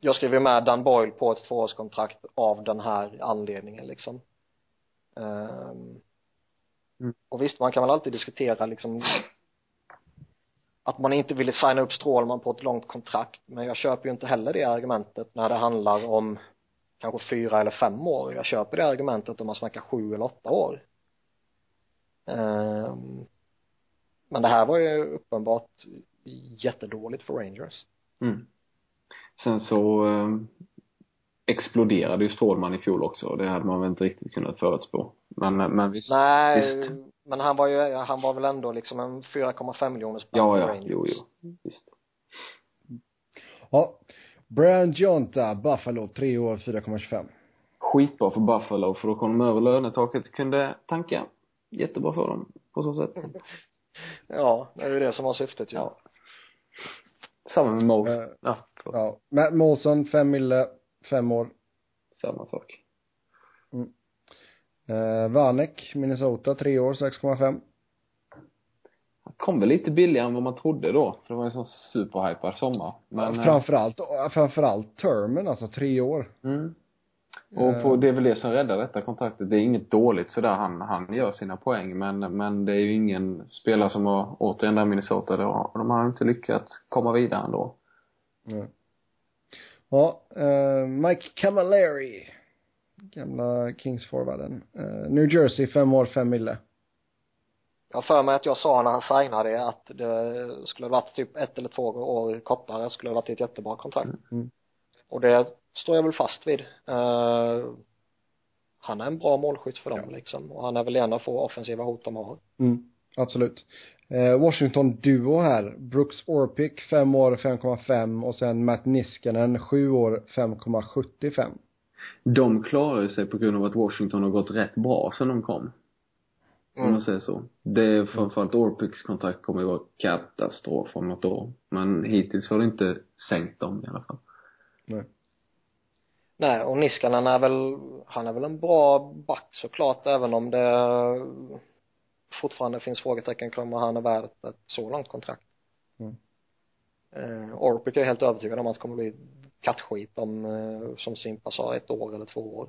jag skriver med Dan Boyle på ett tvåårskontrakt av den här anledningen liksom. Eh, och visst, man kan väl alltid diskutera liksom att man inte ville signa upp Strålman på ett långt kontrakt men jag köper ju inte heller det argumentet när det handlar om kanske fyra eller fem år. Jag köper det argumentet om man snackar sju eller åtta år. Ehm, men det här var ju uppenbart jättedåligt för Rangers. Mm. Sen så eh, exploderade ju Strålman i fjol också. Det hade man väl inte riktigt kunnat förutspå. Men, men visst. Nej, visst. men han var ju, han var väl ändå liksom en 4,5 miljoners Ja, för ja. Rangers. Jo, jo. Visst. Ja. Brian Jonta, Buffalo, tre år, 4,25. Skitbra för Buffalo för då kom de över lönetaket och kunde tanka. Jättebra för dem på så sätt. Ja, det är ju det som var syftet ju. Ja. Samma med Mo. Eh, Ja, förlåt. Ja. Matt Molson, fem mille, fem år. Samma sak. Eh, Vanek, Minnesota, tre år, 6,5. Han kom väl lite billigare än vad man trodde då. För det var en sån superhypad sommar. Men, eh, framförallt, framförallt termen, alltså tre år. Mm. Och på, det är väl det som räddar detta kontraktet. Det är inget dåligt sådär. Han, han gör sina poäng. Men, men det är ju ingen spelare som har, återigen där Minnesota, då, de har inte lyckats komma vidare ändå. Mm. Ja, eh, Mike Camilleri. Gamla Kings-forwarden. Eh, New Jersey, fem år, fem mille. Jag har för mig att jag sa när han signade det att det skulle ha varit typ ett eller två år kortare skulle ha varit ett jättebra kontrakt. Mm. Och det står jag väl fast vid. Eh, han är en bra målskytt för dem liksom och han är väl en av få offensiva hot de har. Mm, absolut. Eh, Washington-duo här. Brooks Orpik, fem år, 5,5 och sen Matt Niskanen, sju år, 5,75. De klarar sig på grund av att Washington har gått rätt bra sen de kom. Om Mm. man säger så. Det är framförallt Orpics kontrakt kommer ju vara katastrof om något år. Men hittills har det inte sänkt dem i alla fall. Nej, och Niskanen är väl, han är väl en bra back såklart även om det fortfarande finns frågetecken kring om han är värd ett så långt kontrakt. Mm. Eh, Orpik är helt övertygad om att det kommer bli kattskit om, eh, som Simpa sa, ett år eller två år.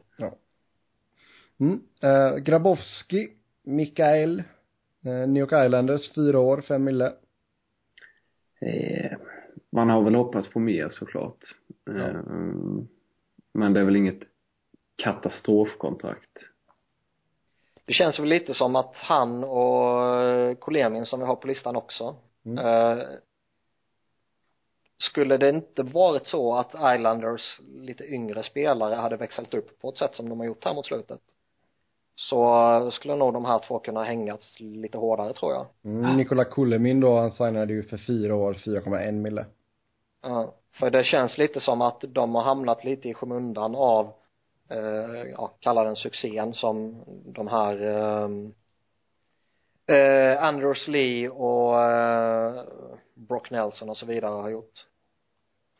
Mm. Eh, Grabowski, Mikael, eh, New York Islanders, fyra år, fem mille. eh, man har väl hoppats på mer såklart. Ja. Eh, men det är väl inget katastrofkontrakt. Det känns väl lite som att han och Kolemin som vi har på listan också Mm. eh, skulle det inte varit så att Islanders lite yngre spelare hade växlat upp på ett sätt som de har gjort här mot slutet så skulle nog de här två kunna hängas lite hårdare tror jag Mm, Nikola Kulemin då, han signade ju för fyra år, 4,1 mille. Ja, för det känns lite som att de har hamnat lite i skymundan av eh, ja, kalla den succén som de här eh, eh, Anders Lee och eh, Brock Nelson och så vidare har gjort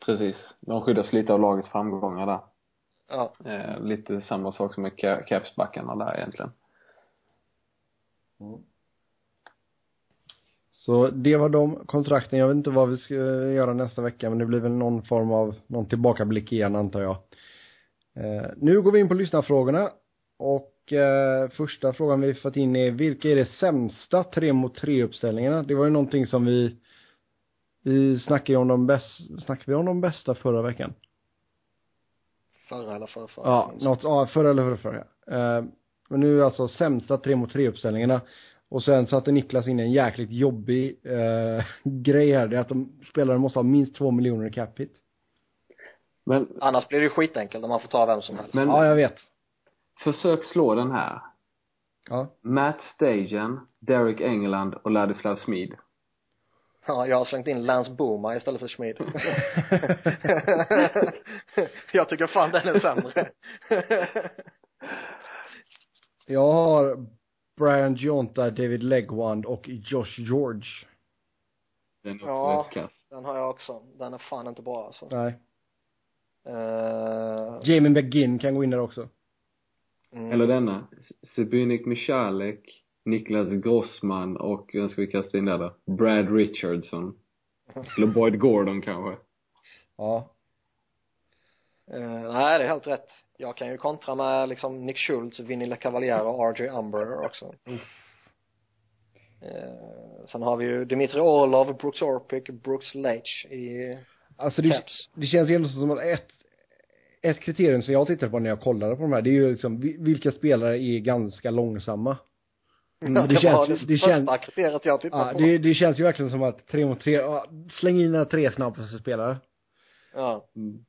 Precis. De skyddas lite av lagets framgångar där. Ja, Eh, lite samma sak som med Capsbackarna där egentligen. Så det var de kontrakten. Jag vet inte vad vi ska göra nästa vecka, men det blir väl någon form av, någon tillbakablick igen antar jag. Eh, nu går vi in på lyssnarfrågorna. Och eh, första frågan vi fått in är, vilka är det sämsta tre mot tre uppställningarna? Det var ju någonting som vi, vi snackade om de bästa, snackade vi om de bästa förra veckan? Förra eller förra, förra Ja, minns. något, ja, förra eller förra, förra. Eh, men nu är alltså sämsta tre mot tre uppställningarna. Och sen satte Niklas in en jäkligt jobbig eh, grej här, det är att de spelare måste ha minst två miljoner i cap hit. Men, annars blir det ju skitenkelt om man får ta vem som helst men Ja, jag vet. försök slå den här. Ja. Matt Stajan, Derek England och Ladislav Smid. ja, jag har slängt in Lance Boma istället för Schmid jag tycker fan den är sämre Jag har Brian Gionta, David Legwand och Josh George. Den är också Ja. kass. den har jag också den är fan inte bra alltså Nej. uh, Jamie McGinn kan gå in där också. mm. Eller denna. Sebunik Michalek, Niklas Grossman och vem ska vi kasta in där då? Brad Richardson. Eller Boyd Gordon kanske. Ja. Eh, nej, det är helt rätt. Jag kan ju kontra med liksom Nick Schultz, Vinny LeCavalier och RJ Umber också. Eh, sen har vi ju Dimitri Orlov, Brooks Orpik, Brooks Leitch i Alltså det, Caps. det känns ju ändå som att ett, ett kriterium som jag tittade på när jag kollade på de här, det är ju liksom vi- vilka spelare är ganska långsamma. Mm, det, det känns det, det första känns- kriteriet jag tittade Ja, på. det, det känns ju verkligen som att tre mot tre, ja, släng in några tre snabbaste spelare. Ja. Mm.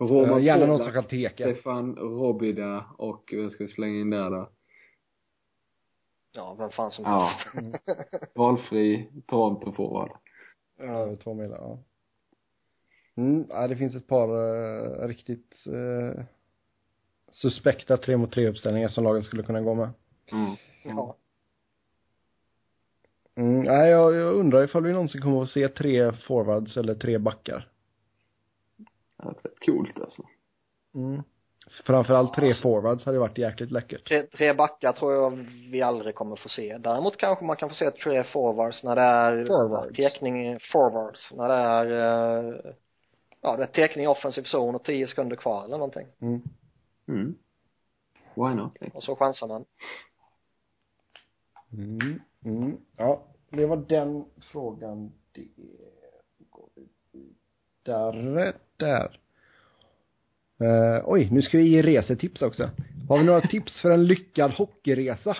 Uh, Roman gärna någon som kan teka. Stefan Robida och vem ska vi slänga in där då? Ja, vem fan som Ja. helst. Valfri Toronto-forward. Ja, två mil, ja. Mm, ja, det finns ett par uh, riktigt uh, suspekta tre mot tre uppställningar som lagen skulle kunna gå med. Mm. Ja. Mm, nej, jag, jag undrar ifall vi någonsin kommer att se tre forwards eller tre backar. Det är rätt coolt alltså. Mm. Framförallt tre Alltså. forwards hade varit jäkligt läckert. Tre, tre backar tror jag vi aldrig kommer få se. Däremot kanske man kan få se tre forwards när det är Forwards. tekning, forwards, när det är eh, ja, det är tekning i offensiv zon och tio sekunder kvar eller någonting. Mm. Mm. Why not? Och så chansar man. Mm. Mm. Ja, det var den frågan. Det går vidare där. Uh, oj, nu ska vi ge resetips också. Har vi några tips för en lyckad hockeyresa?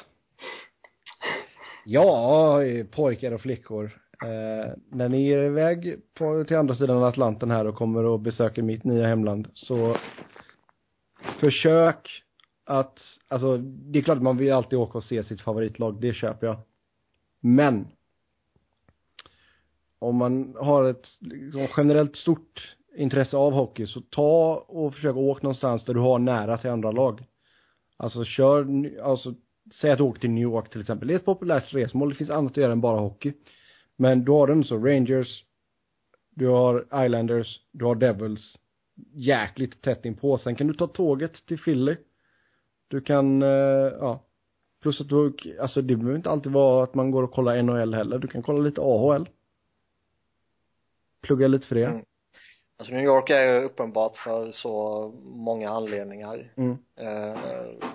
Ja, eh, pojkar och flickor. Eh, när ni är iväg på, till andra sidan Atlanten här och kommer och besöker mitt nya hemland så försök att, alltså det är klart att man vill alltid åka och se sitt favoritlag, det köper jag. Men om man har ett liksom, generellt stort intresse av hockey så ta och försök åka någonstans där du har nära till andra lag. Alltså kör, alltså säg att du åker till New York till exempel. Det är ett populärt resmål, det finns annat att göra än bara hockey. Men då har du så Rangers, du har Islanders, du har Devils jäkligt tätt inpå. Sen kan du ta tåget till Philly. Du kan, eh, ja. Plus att du, alltså det behöver inte alltid vara att man går och kollar NHL heller. Du kan kolla lite AHL. Plugga lite för det. Mm. Alltså New York är ju uppenbart för så många anledningar. Mm. Eh,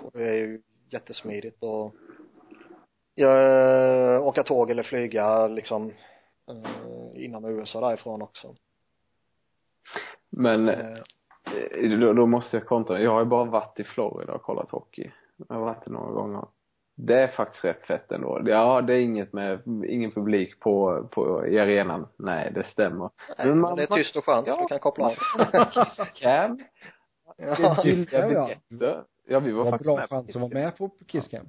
och det är ju jättesmidigt och jag, åka tåg eller flyga liksom eh, inom USA därifrån också Men eh, då, då måste jag kontra. Jag har ju bara varit i Florida och kollat hockey. Jag har varit det några gånger. Det är faktiskt rätt fett ändå. Ja, det är inget med, ingen publik på, på, i arenan. Nej, det stämmer. nej, Men man- det är tyst och skönt, Ja. du kan koppla av Cam. Det är ja. billiga ja. biljetter. Ja, vi var Vad faktiskt bra med att vara Kisscam. med på Kisscam.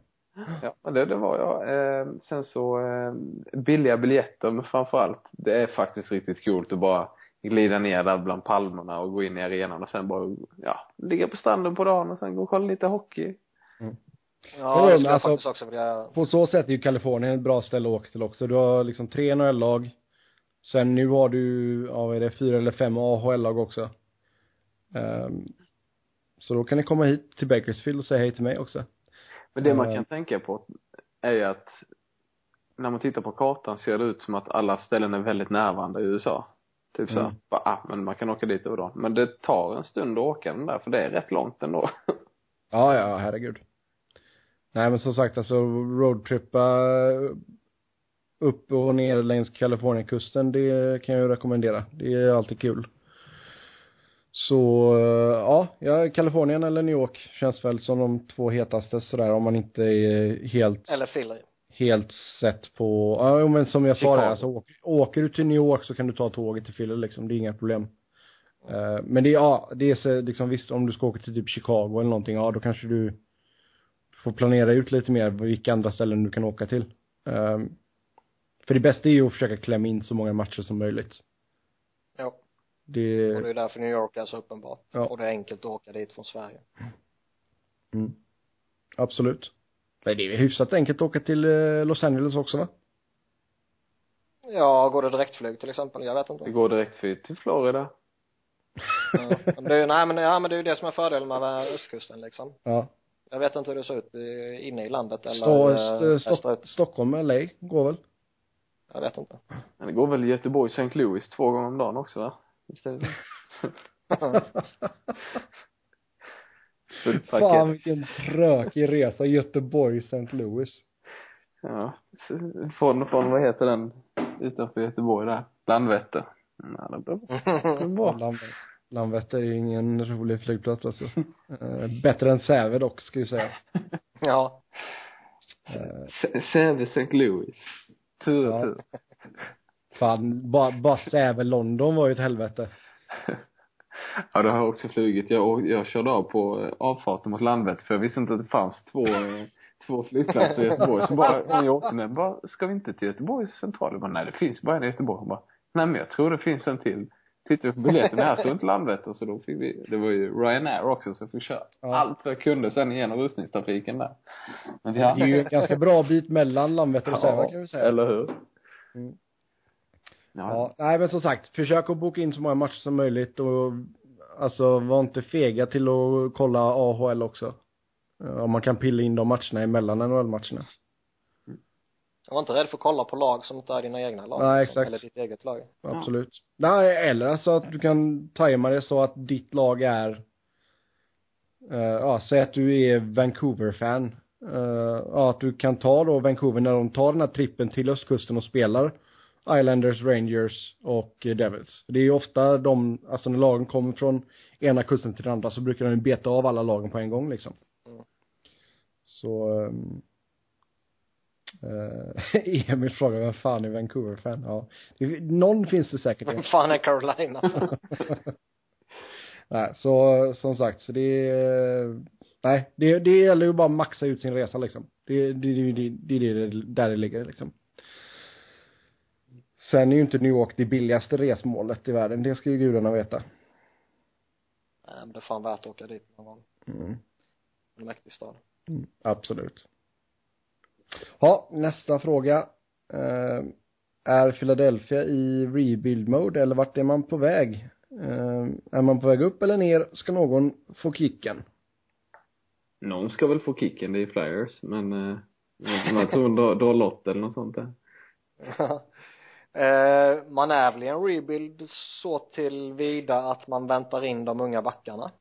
Ja, men det, det var jag. Eh, sen så, eh, billiga biljetter, men framförallt, det är faktiskt riktigt coolt att bara glida ner där bland palmerna och gå in i arenan och sen bara, ja, ligga på stranden på dagen och sen gå och kolla lite hockey. ja, Jo, det men alltså- faktiskt också vilja På så sätt är ju Kalifornien ett bra ställe att åka till också. Du har liksom tre NHL-lag. Sen nu har du, ja vad är det, fyra eller fem AHL-lag också. Ehm, så då kan ni komma hit till Bakersfield och säga hej till mig också. Men det man Eh. kan tänka på är ju att när man tittar på kartan ser det ut som att alla ställen är väldigt närvarande i USA. Typ så här, Mm. bara, ah, men man kan åka dit över dagen. Men det tar en stund att åka den där, för det är rätt långt ändå. Ja, ja, herregud. Nej, men som sagt, alltså roadtrippa upp och ner längs Kalifornienkusten, det kan jag ju rekommendera. Det är alltid kul. Så, eh, ja, ja, Kalifornien eller New York känns väl som de två hetaste sådär om man inte är helt, eller Philly helt sett på, ja men som jag sa Chicago. där, alltså åker, åker du till New York så kan du ta tåget till Philly liksom, det är inga problem. Eh, men det ja, det är så, liksom visst om du ska åka till typ Chicago eller någonting, ja då kanske du får planera ut lite mer vilka andra ställen du kan åka till. Eh, för det bästa är ju att försöka klämma in så många matcher som möjligt. ja Det, och det är därför New York är så uppenbart Ja. och det är enkelt att åka dit från Sverige mm, absolut. Men det är väl hyfsat enkelt att åka till eh, Los Angeles också va? ja går det direktflyg till exempel jag vet inte Det går direkt för, till Florida. ja. men det är ju, nej men, ja men det är ju det som är fördelen med östkusten liksom Ja. jag vet inte hur det ser ut inne i landet eller Stå, eh, st- Stock, österut. Stockholm, LA går väl? jag vet inte Men det går väl Göteborg, St. Louis två gånger om dagen också va? Visst är det så? Fullt Fan vilken trökig resa Göteborg, St. Louis. Ja. Från, från, vad heter den, utanför Göteborg där? Landvetter. Ja, det blir det blir bra. Landvetter. Landvetter är ingen rolig flygplats alltså. Eh, bättre än Säve dock, ska ju säga. ja Eh, Säve, St. Louis. Tur och Ja. tur. fan, bara, bara Säve, London var ju ett helvete. Ja, det har också flugit. Jag, jag körde av på eh, avfarten mot Landvetter för jag visste inte att det fanns två, eh, två flygplatser i Göteborg. Så bara, när jag åkte ner, bara, ska vi inte till Göteborgs central? Jag bara, nej det finns bara en i Göteborg. Hon bara, nej men jag tror det finns en till. Tittade vi på biljetten här så inte Landvetter så då fick vi, det var ju Ryanair också så jag fick köra Ja. allt jag kunde sen igenom rusningstrafiken där. Men vi Det är ju en ganska bra bit mellan Landvetter och Säve kan vi säga. eller hur? Mm. Ja. Ja, nej men som sagt, försök att boka in så många matcher som möjligt och alltså var inte fega till att kolla AHL också. Om man kan pilla in de matcherna emellan NHL-matcherna. jag var inte rädd för att kolla på lag som inte är dina egna lag Nej, liksom, exakt. eller ditt eget lag Absolut. Nej, eller alltså att du kan tajma det så att ditt lag är eh, ja, säg att du är Vancouver-fan. Eh, ja, att du kan ta då Vancouver när de tar den här trippen till östkusten och spelar Islanders, Rangers och Devils. Det är ju ofta de, alltså när lagen kommer från ena kusten till den andra så brukar de beta av alla lagen på en gång liksom. Mm. Så eh, Emil frågar vem fan är Vancouver-fan? Ja, någon finns det säkert. vem fan är Carolina Nej, så som sagt, så det är, nej, det, det gäller ju bara att maxa ut sin resa liksom. Det, det, det, det, det, det, det där det ligger liksom. Sen är ju inte New York det billigaste resmålet i världen, det ska ju gudarna veta. nej men det är fan värt att åka dit någon gång Mm, en mäktig stad mm, absolut. Ja, nästa fråga. Eh, är Philadelphia i rebuild mode eller vart är man på väg? Eh, är man på väg upp eller ner? Ska någon få kicken? Någon ska väl få kicken, det är Flyers, men eh, jag tror dra, dra lott eller något sånt där. eh, man är väl i en rebuild så tillvida att man väntar in de unga backarna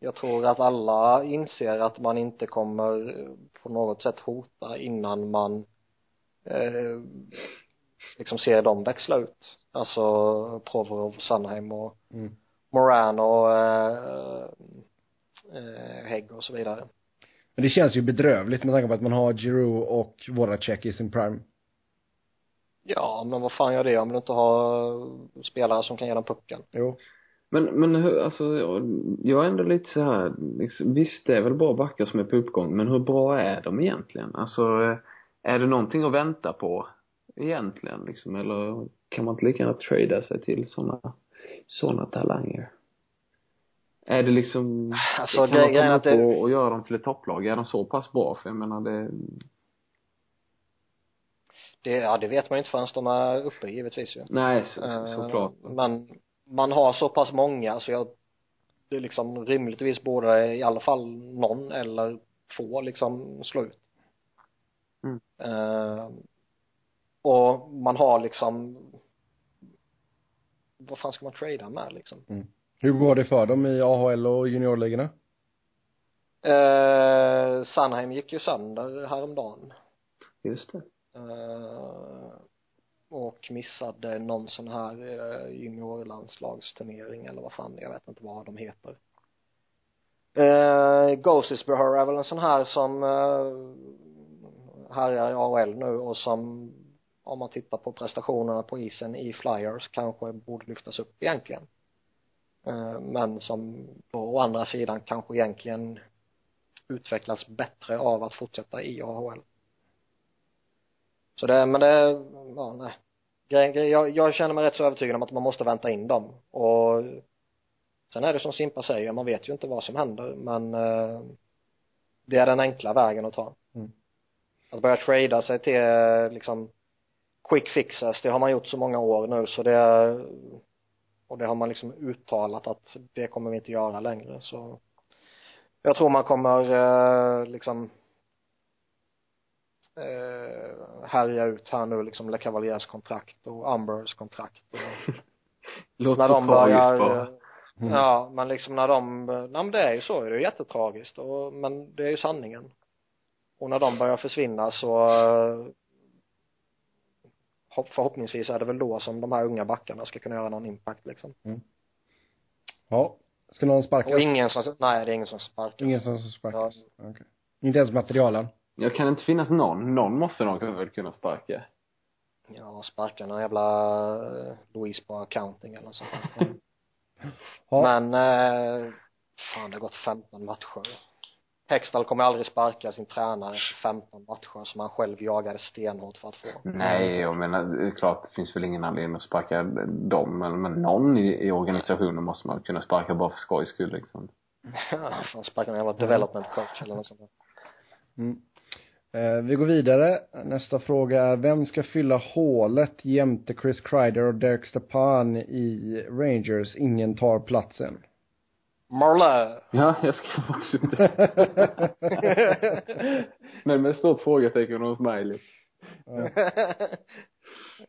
jag tror att alla inser att man inte kommer på något sätt hota innan man eh, liksom ser dem växla ut. Alltså Provorov, Sandheim och Mm. Moran och eh, eh, Hägg och så vidare. Men det känns ju bedrövligt med tanke på att man har Giroud och Voracek i sin prime. Ja, men vad fan gör det om du inte har spelare som kan ge den pucken? Jo. Men, men hur, alltså, jag, jag är ändå lite så här, liksom, visst det är väl bra backar som är på uppgång, men hur bra är de egentligen? Alltså, är det någonting att vänta på egentligen liksom, eller kan man inte lika gärna trada sig till sådana, sådana talanger? Är det liksom, Alltså, kan gre- man komma att det- och göra dem till ett topplag? Är de så pass bra? För jag menar det, Det, ja, det vet man inte förrän de är uppe givetvis ju. nej så, Eh, såklart. Men man har så pass många så jag, det är liksom rimligtvis borde i alla fall någon eller få liksom slå ut. Mm. Eh, och man har liksom vad fan ska man trada med liksom? Hur går det för dem i AHL och juniorligorna? Eh, Sandheim gick ju sönder häromdagen. Just det. Eh, och missade någon sån här eh, juniorlandslagsturnering eller vad fan, jag vet inte vad de heter. Eh, Ghostisborough är väl en sån här som eh, härjar i AHL nu och som om man tittar på prestationerna på isen i Flyers kanske borde lyftas upp egentligen. Eh, men som då å andra sidan kanske egentligen utvecklas bättre av att fortsätta i AHL. Så det, men det, ja nej. Grej, grej, jag, jag känner mig rätt så övertygad om att man måste vänta in dem och sen är det som Simpa säger, man vet ju inte vad som händer men eh, det är den enkla vägen att ta. Mm. Att börja trada sig till eh, liksom quick fixes, det har man gjort så många år nu så det och det har man liksom uttalat att det kommer vi inte göra längre så jag tror man kommer eh, liksom eh, härja ut här nu liksom Le Cavaliers kontrakt och Umbers kontrakt och Låter när de börjar bara. eh, ja men liksom när de nej men det är ju så det är jättetragiskt och men det är ju sanningen och när de börjar försvinna så eh, hopp- förhoppningsvis är det väl då som de här unga backarna ska kunna göra någon impact liksom Ja. Ska någon sparkas? och ingen som, nej det är ingen som sparkas Ingen som sparkas? Okej. Inte ens materialen? Jag kan inte finnas någon, någon måste de väl kunna sparka. ja sparka någon jävla eh, Louise på accounting eller så Ja. men eh, fan det har gått 15 matcher Hextall kommer aldrig sparka sin tränare efter 15 matcher som han själv jagade stenhårt för att få Nej, jag menar, det är klart det finns väl ingen anledning att sparka dem, men, men någon i, i organisationen måste man kunna sparka bara för skojs skull liksom. han sparkar någon jävla development coach eller något sånt där Mm. Eh, vi går vidare. Nästa fråga är, vem ska fylla hålet jämte Chris Kreider och Derek Stepan i Rangers? Ingen tar platsen. Marle Ja, jag skrev också det. men med stort frågetecken och smiley.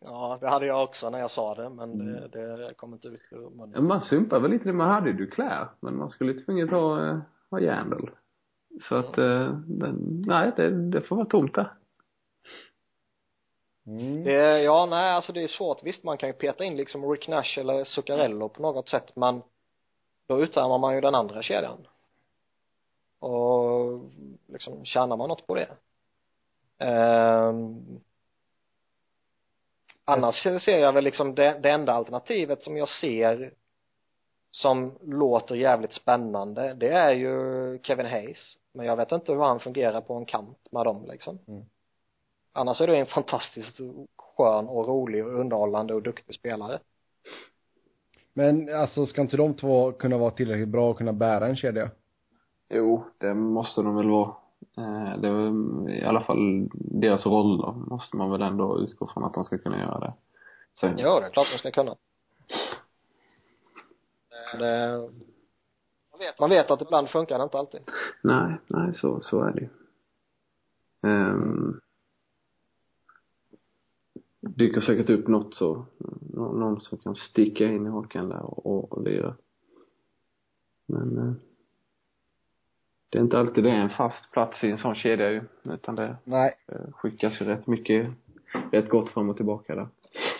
ja det hade jag också när jag sa det men det, det kom inte ut ur munnen Man sumpar väl lite, man hade ju Duclair, men man skulle tvunget ha, eh, ha Jandel. Så att, eh, den, nej, det, det får vara tomt där. Mm. det, ja nej alltså det är svårt. Visst man kan ju peta in liksom Rick Nash eller Zuccarello på något sätt men då utarmar man ju den andra kedjan. Och liksom tjänar man något på det? Ehm, annars ser jag väl liksom det, det enda alternativet som jag ser som låter jävligt spännande det är ju Kevin Hayes men jag vet inte hur han fungerar på en kant med dem liksom Mm. annars är det en fantastiskt skön och rolig och underhållande och duktig spelare Men alltså, ska inte de två kunna vara tillräckligt bra och kunna bära en kedja? Jo, det måste de väl vara. Eh, det är i alla fall deras roller måste man väl ändå utgå från att de ska kunna göra det. Sen, ja det är klart de ska kunna det, man vet, man vet att ibland funkar det inte alltid nej, nej, så, så är det ju. Um, dyker säkert upp något så, nå- någon som kan sticka in i hakan där och, och, lira. Men eh, det är inte alltid det är en fast plats i en sån kedja ju, utan det Nej. eh, skickas ju rätt mycket, rätt gott fram och tillbaka där.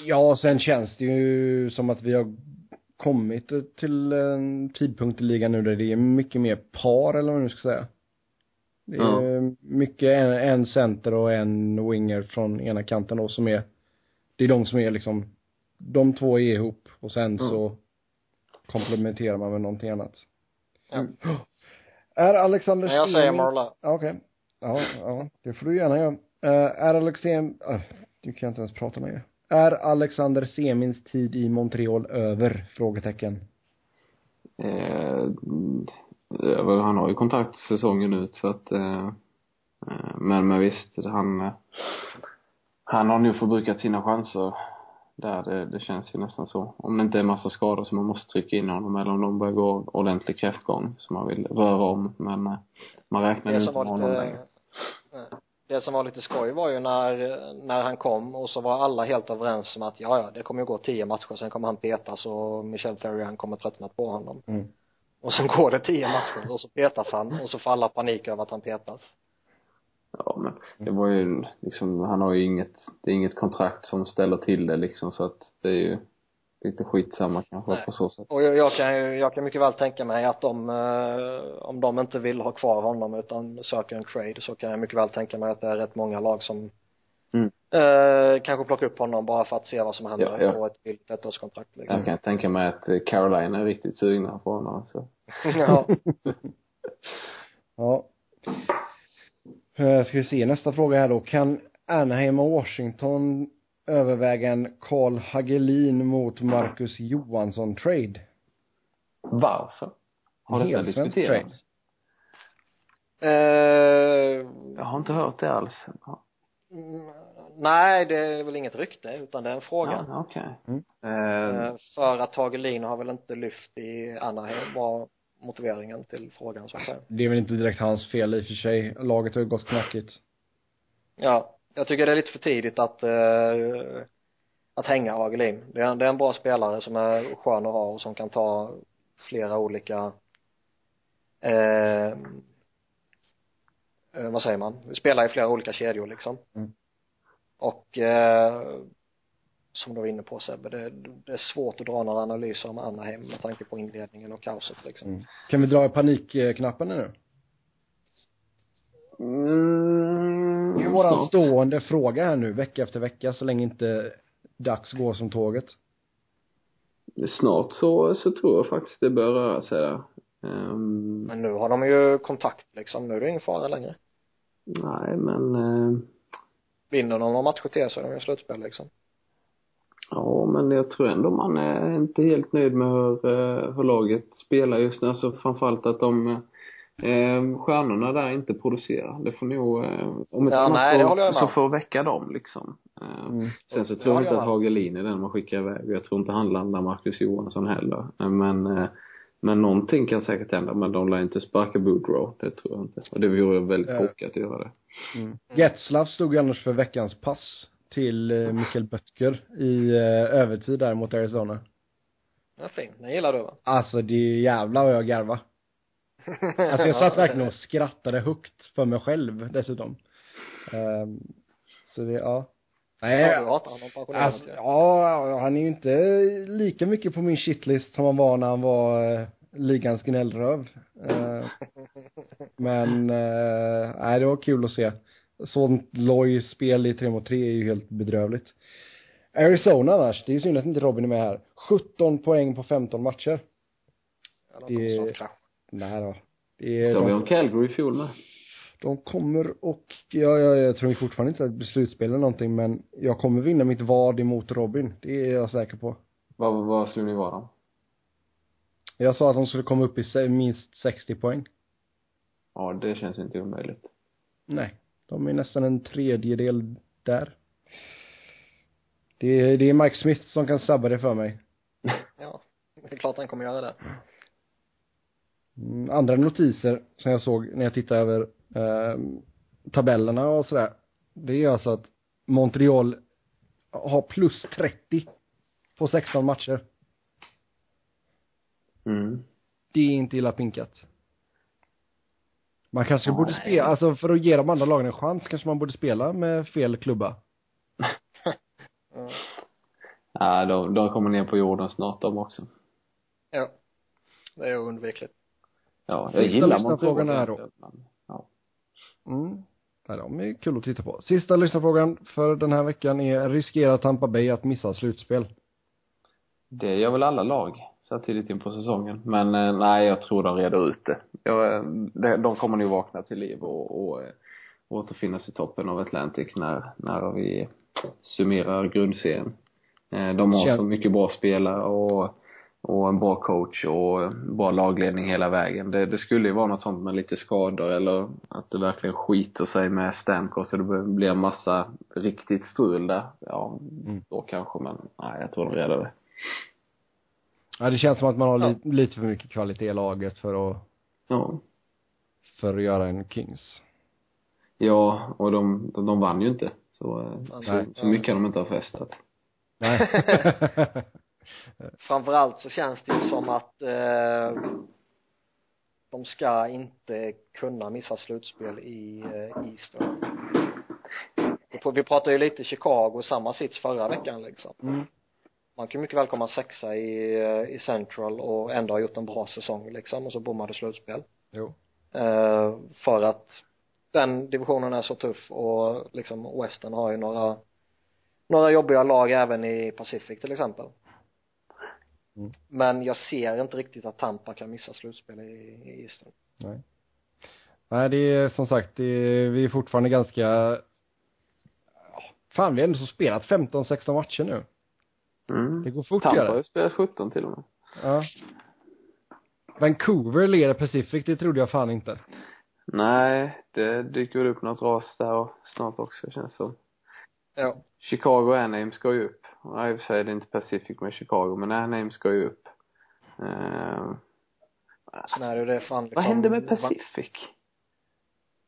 Ja, sen känns det ju som att vi har kommit till en tidpunkt i ligan nu där det är mycket mer par eller vad man nu ska säga. Det är Ja. mycket en, en center och en winger från ena kanten då som är, det är de som är liksom, de två är ihop och sen så komplementerar man med någonting annat. Ja. Är Alexander Men jag säger Semin- Marla. Okej. Ja, ja, det får du gärna göra. Eh, är Alexander, uh, du kan inte ens prata längre. Är Alexander Semins tid i Montreal över? Frågetecken. Eh, väl, han har ju kontrakt säsongen ut så att eh, eh, men, men visst, han han har nu förbrukat sina chanser där, det, det känns ju nästan så. Om det inte är massa skador som man måste trycka in honom eller om de börjar gå ordentlig kräftgång som man vill röra om men eh, man räknar inte med honom lite, längre. Nej. Det som var lite skoj var ju när, när han kom och så var alla helt överens om att ja, ja, det kommer ju gå tio matcher, sen kommer han petas och Michel Therrien kommer tröttna på honom. Mm. Och sen går det tio matcher och så petas han och så får alla panik över att han petas. Ja men det var ju liksom, han har ju inget, det är inget kontrakt som ställer till det liksom så att det är ju lite skitsamma kanske Nej. på så sätt. Och jag, jag kan ju, jag kan mycket väl tänka mig att de, eh, om de inte vill ha kvar honom utan söker en trade så kan jag mycket väl tänka mig att det är rätt många lag som Mm. eh, kanske plockar upp honom bara för att se vad som händer Ja, ja. på ett billigt ettårskontrakt liksom. Jag kan tänka mig att Caroline är riktigt sugna på honom så. ja. Ja. Eh, Ska vi se nästa fråga här då. Kan Anaheim och Washington överväga en Carl Hagelin mot Marcus Johansson trade? Varför? Har detta diskuterats? Eh, Jag har inte hört det alls. mm, nej, det är väl inget rykte utan det är en fråga. Ja, okej. Mm. Eh, Eh, för att Tagelin har väl inte lyft i Anaheim var motiveringen till frågan så att säga. Det är väl inte direkt hans fel i och för sig. Laget har ju gått knackigt. Ja, jag tycker det är lite för tidigt att eh, att hänga Hagelin. Det är, det är en bra spelare som är skön att ha och som kan ta flera olika eh, eh, vad säger man, spela i flera olika kedjor liksom. Mm. Och eh, som du var inne på Sebbe, det, det är svårt att dra några analyser om Anaheim med tanke på inledningen och kaoset liksom. Mm. Kan vi dra i panikknappen nu? Mm, Det är ju våran stående fråga här nu, vecka efter vecka, så länge inte dags går som tåget. Snart så, så tror jag faktiskt det börjar röra sig där. Ehm, Men nu har de ju kontakt liksom, nu är det ingen fara längre. nej men, eh, Vinner de några matcher till så är de i slutspel liksom. ja men jag tror ändå man är inte helt nöjd med hur, eh, hur laget spelar just nu. Alltså framförallt att de eh, stjärnorna där inte producerar. Det får nog, eh, om inte Ja, annat nej, det så- får väcka dem liksom. Eh, Mm. Sen så Det tror jag inte att. Hagelin är den man skickar iväg jag tror inte han landar Marcus Johansson heller. Eh, Men, eh, men någonting kan säkert hända men de lär inte sparka Boudreau, det tror jag inte. Och det vore väldigt korkat att göra det. Mm. Getzlaff stod ju annars för veckans pass till eh, Mikkel Böttger i eh, övertid där mot Arizona. Ja, fint. Den gillar du va? Alltså det är jävlar vad jag garva. Alltså jag satt verkligen och skrattade högt för mig själv dessutom. Ehm, så det, ja. Nej, Ja, hatar honom pensionerad. alltså, ja, han är ju inte lika mycket på min shitlist som han var när han var eh, ligans gnällröv. Eh, men, eh, nej det var kul att se. Sånt loj spel i 3 mot 3 är ju helt bedrövligt. Arizona annars, det är ju synd att inte Robin är med här. 17 poäng på 15 matcher. Ja, de kommer det- snart. Nej då. Det är, Så vi de, om Calgary i fjol med. de kommer och, ja, ja, jag tror fortfarande inte att det blir slutspel eller någonting men jag kommer vinna mitt vad emot Robin. Det är jag säker på. Vad, vad skulle ni vara? Jag sa att de skulle komma upp i minst 60 poäng. Ja, det känns inte omöjligt. Nej, de är nästan en tredjedel där. Det är, det är Mike Smith som kan sabba det för mig. Ja, det är klart han kommer göra det. Mm, andra notiser som jag såg när jag tittade över eh, tabellerna och sådär. Det är alltså att Montreal har plus 30 på 16 matcher. Mm. Det är inte illa pinkat. Man kanske borde Nej. spela, alltså för att ge de andra lagen en chans kanske man borde spela med fel klubba. Ja. Ja, de, de kommer ner på jorden snart de också. Ja. Det är oundvikligt. Ja, jag Sista gillar Montreal är då. ja. Mm. Ja, de är kul att titta på. Sista lyssnarfrågan för den här veckan är, riskerar Tampa Bay att missa slutspel? Det gör väl alla lag så här tidigt in på säsongen. Men eh, nej, jag tror de reder ut det. Jag, eh, de, de kommer nog vakna till liv och, och eh, återfinnas i toppen av Atlantic när, när vi summerar grundserien. De har så mycket bra spelare och, och en bra coach och bra lagledning hela vägen. Det, det skulle ju vara något sånt med lite skador eller att det verkligen skiter sig med Stamkos och det blir en massa riktigt strul där. Ja, Mm. då kanske men nej, jag tror de reder det. Ja, det känns som att man har Ja. li, lite för mycket kvalitet i laget för att, Ja. för att göra en Kings. Ja, och de, de, de vann ju inte. Så, eh, Fan, så, nej. så mycket kan de inte ha festat. Nej. Framförallt så känns det ju som att eh, de ska inte kunna missa slutspel i eh, Eastern. Vi pr- Vi pratade ju lite Chicago, samma sits förra veckan liksom. mm. Man kan mycket väl komma sexa i, eh, i Central och ändå ha gjort en bra säsong liksom och så bommar du slutspel. Jo. Eh, för att den divisionen är så tuff och liksom Western har ju några några jobbiga lag även i Pacific till exempel. Mm. Men jag ser inte riktigt att Tampa kan missa slutspel i, i Eastern. Nej. Nej, det är som sagt, det är, vi är fortfarande ganska, fan vi har ändå så spelat 15-16 matcher nu. Mm. Det går fort Tampa har ju spelat 17 till och med. Ja. Vancouver leder Pacific, det trodde jag fan inte. Nej, det dyker upp något ras där och snart också känns det som. Ja. Chicago och Anaheim ska ju upp. Ja, i och för sig är det inte Pacific med Chicago, men Anaheim ska ju upp. Uh, är det ju det fan liksom, vad hände med Pacific?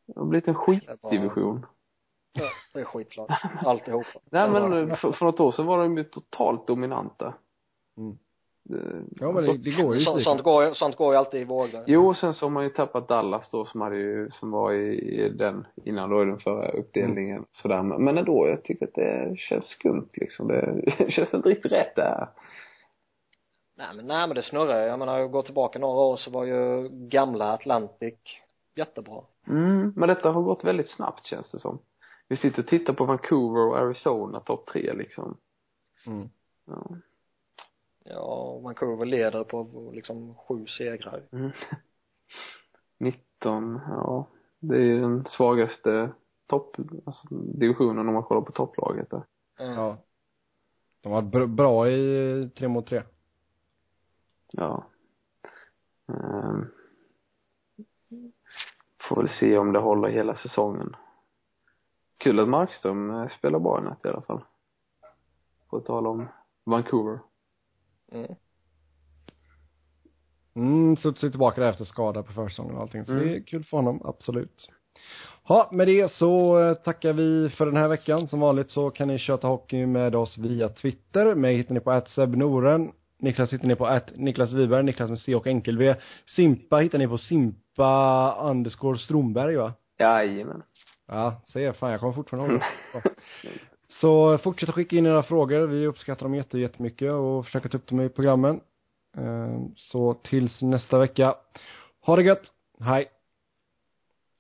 Det har blivit en skitdivision. Ja, det är skitlag. Alltihopa. Nej men för, för något år sedan var de ju totalt dominanta. Mm. Ja men det, det går ju så, sånt går ju, sånt går ju alltid i vågor. Jo, sen så har man ju tappat Dallas då som hade ju, som var i, den, innan då i den förra uppdelningen Mm. sådär. Men, ändå, jag tycker att det känns skumt liksom. Det, känns inte riktigt rätt där. Nej men, nej men det snurrar. Jag menar, jag går tillbaka några år så var ju gamla Atlantic jättebra. Mm, men detta har gått väldigt snabbt känns det som. Vi sitter och tittar på Vancouver och Arizona topp tre liksom. Mm. Ja. Ja, Vancouver leder på liksom sju segrar. Mm. 19, ja. Det är ju den svagaste topp, alltså divisionen om man kollar på topplaget där. Mm. Ja. De var br- bra i tre mot tre. Ja. Ehm. Får väl se om det håller hela säsongen. Kul att Markström eh, spelar bra i natt i alla fall. På tal om Vancouver. Mm. Mm, studsade tillbaka där efter skada på försäsongen och allting. Så Mm. det är kul för honom, absolut. Ja, med det så eh, tackar vi för den här veckan. Som vanligt så kan ni köta hockey med oss via Twitter. Mig hittar ni på @sebnoren. Niklas hittar ni på att Niklas Wiberg, Niklas med C och enkel V. Simpa hittar ni på Simpa underscore Stromberg va? Jajamän. Ja, se fan jag kommer fortfarande ihåg. Så fortsätt att skicka in era frågor. Vi uppskattar dem jätte, jättemycket och försöker ta upp dem i programmen. Ehm, så tills nästa vecka. Ha det gött. Hej.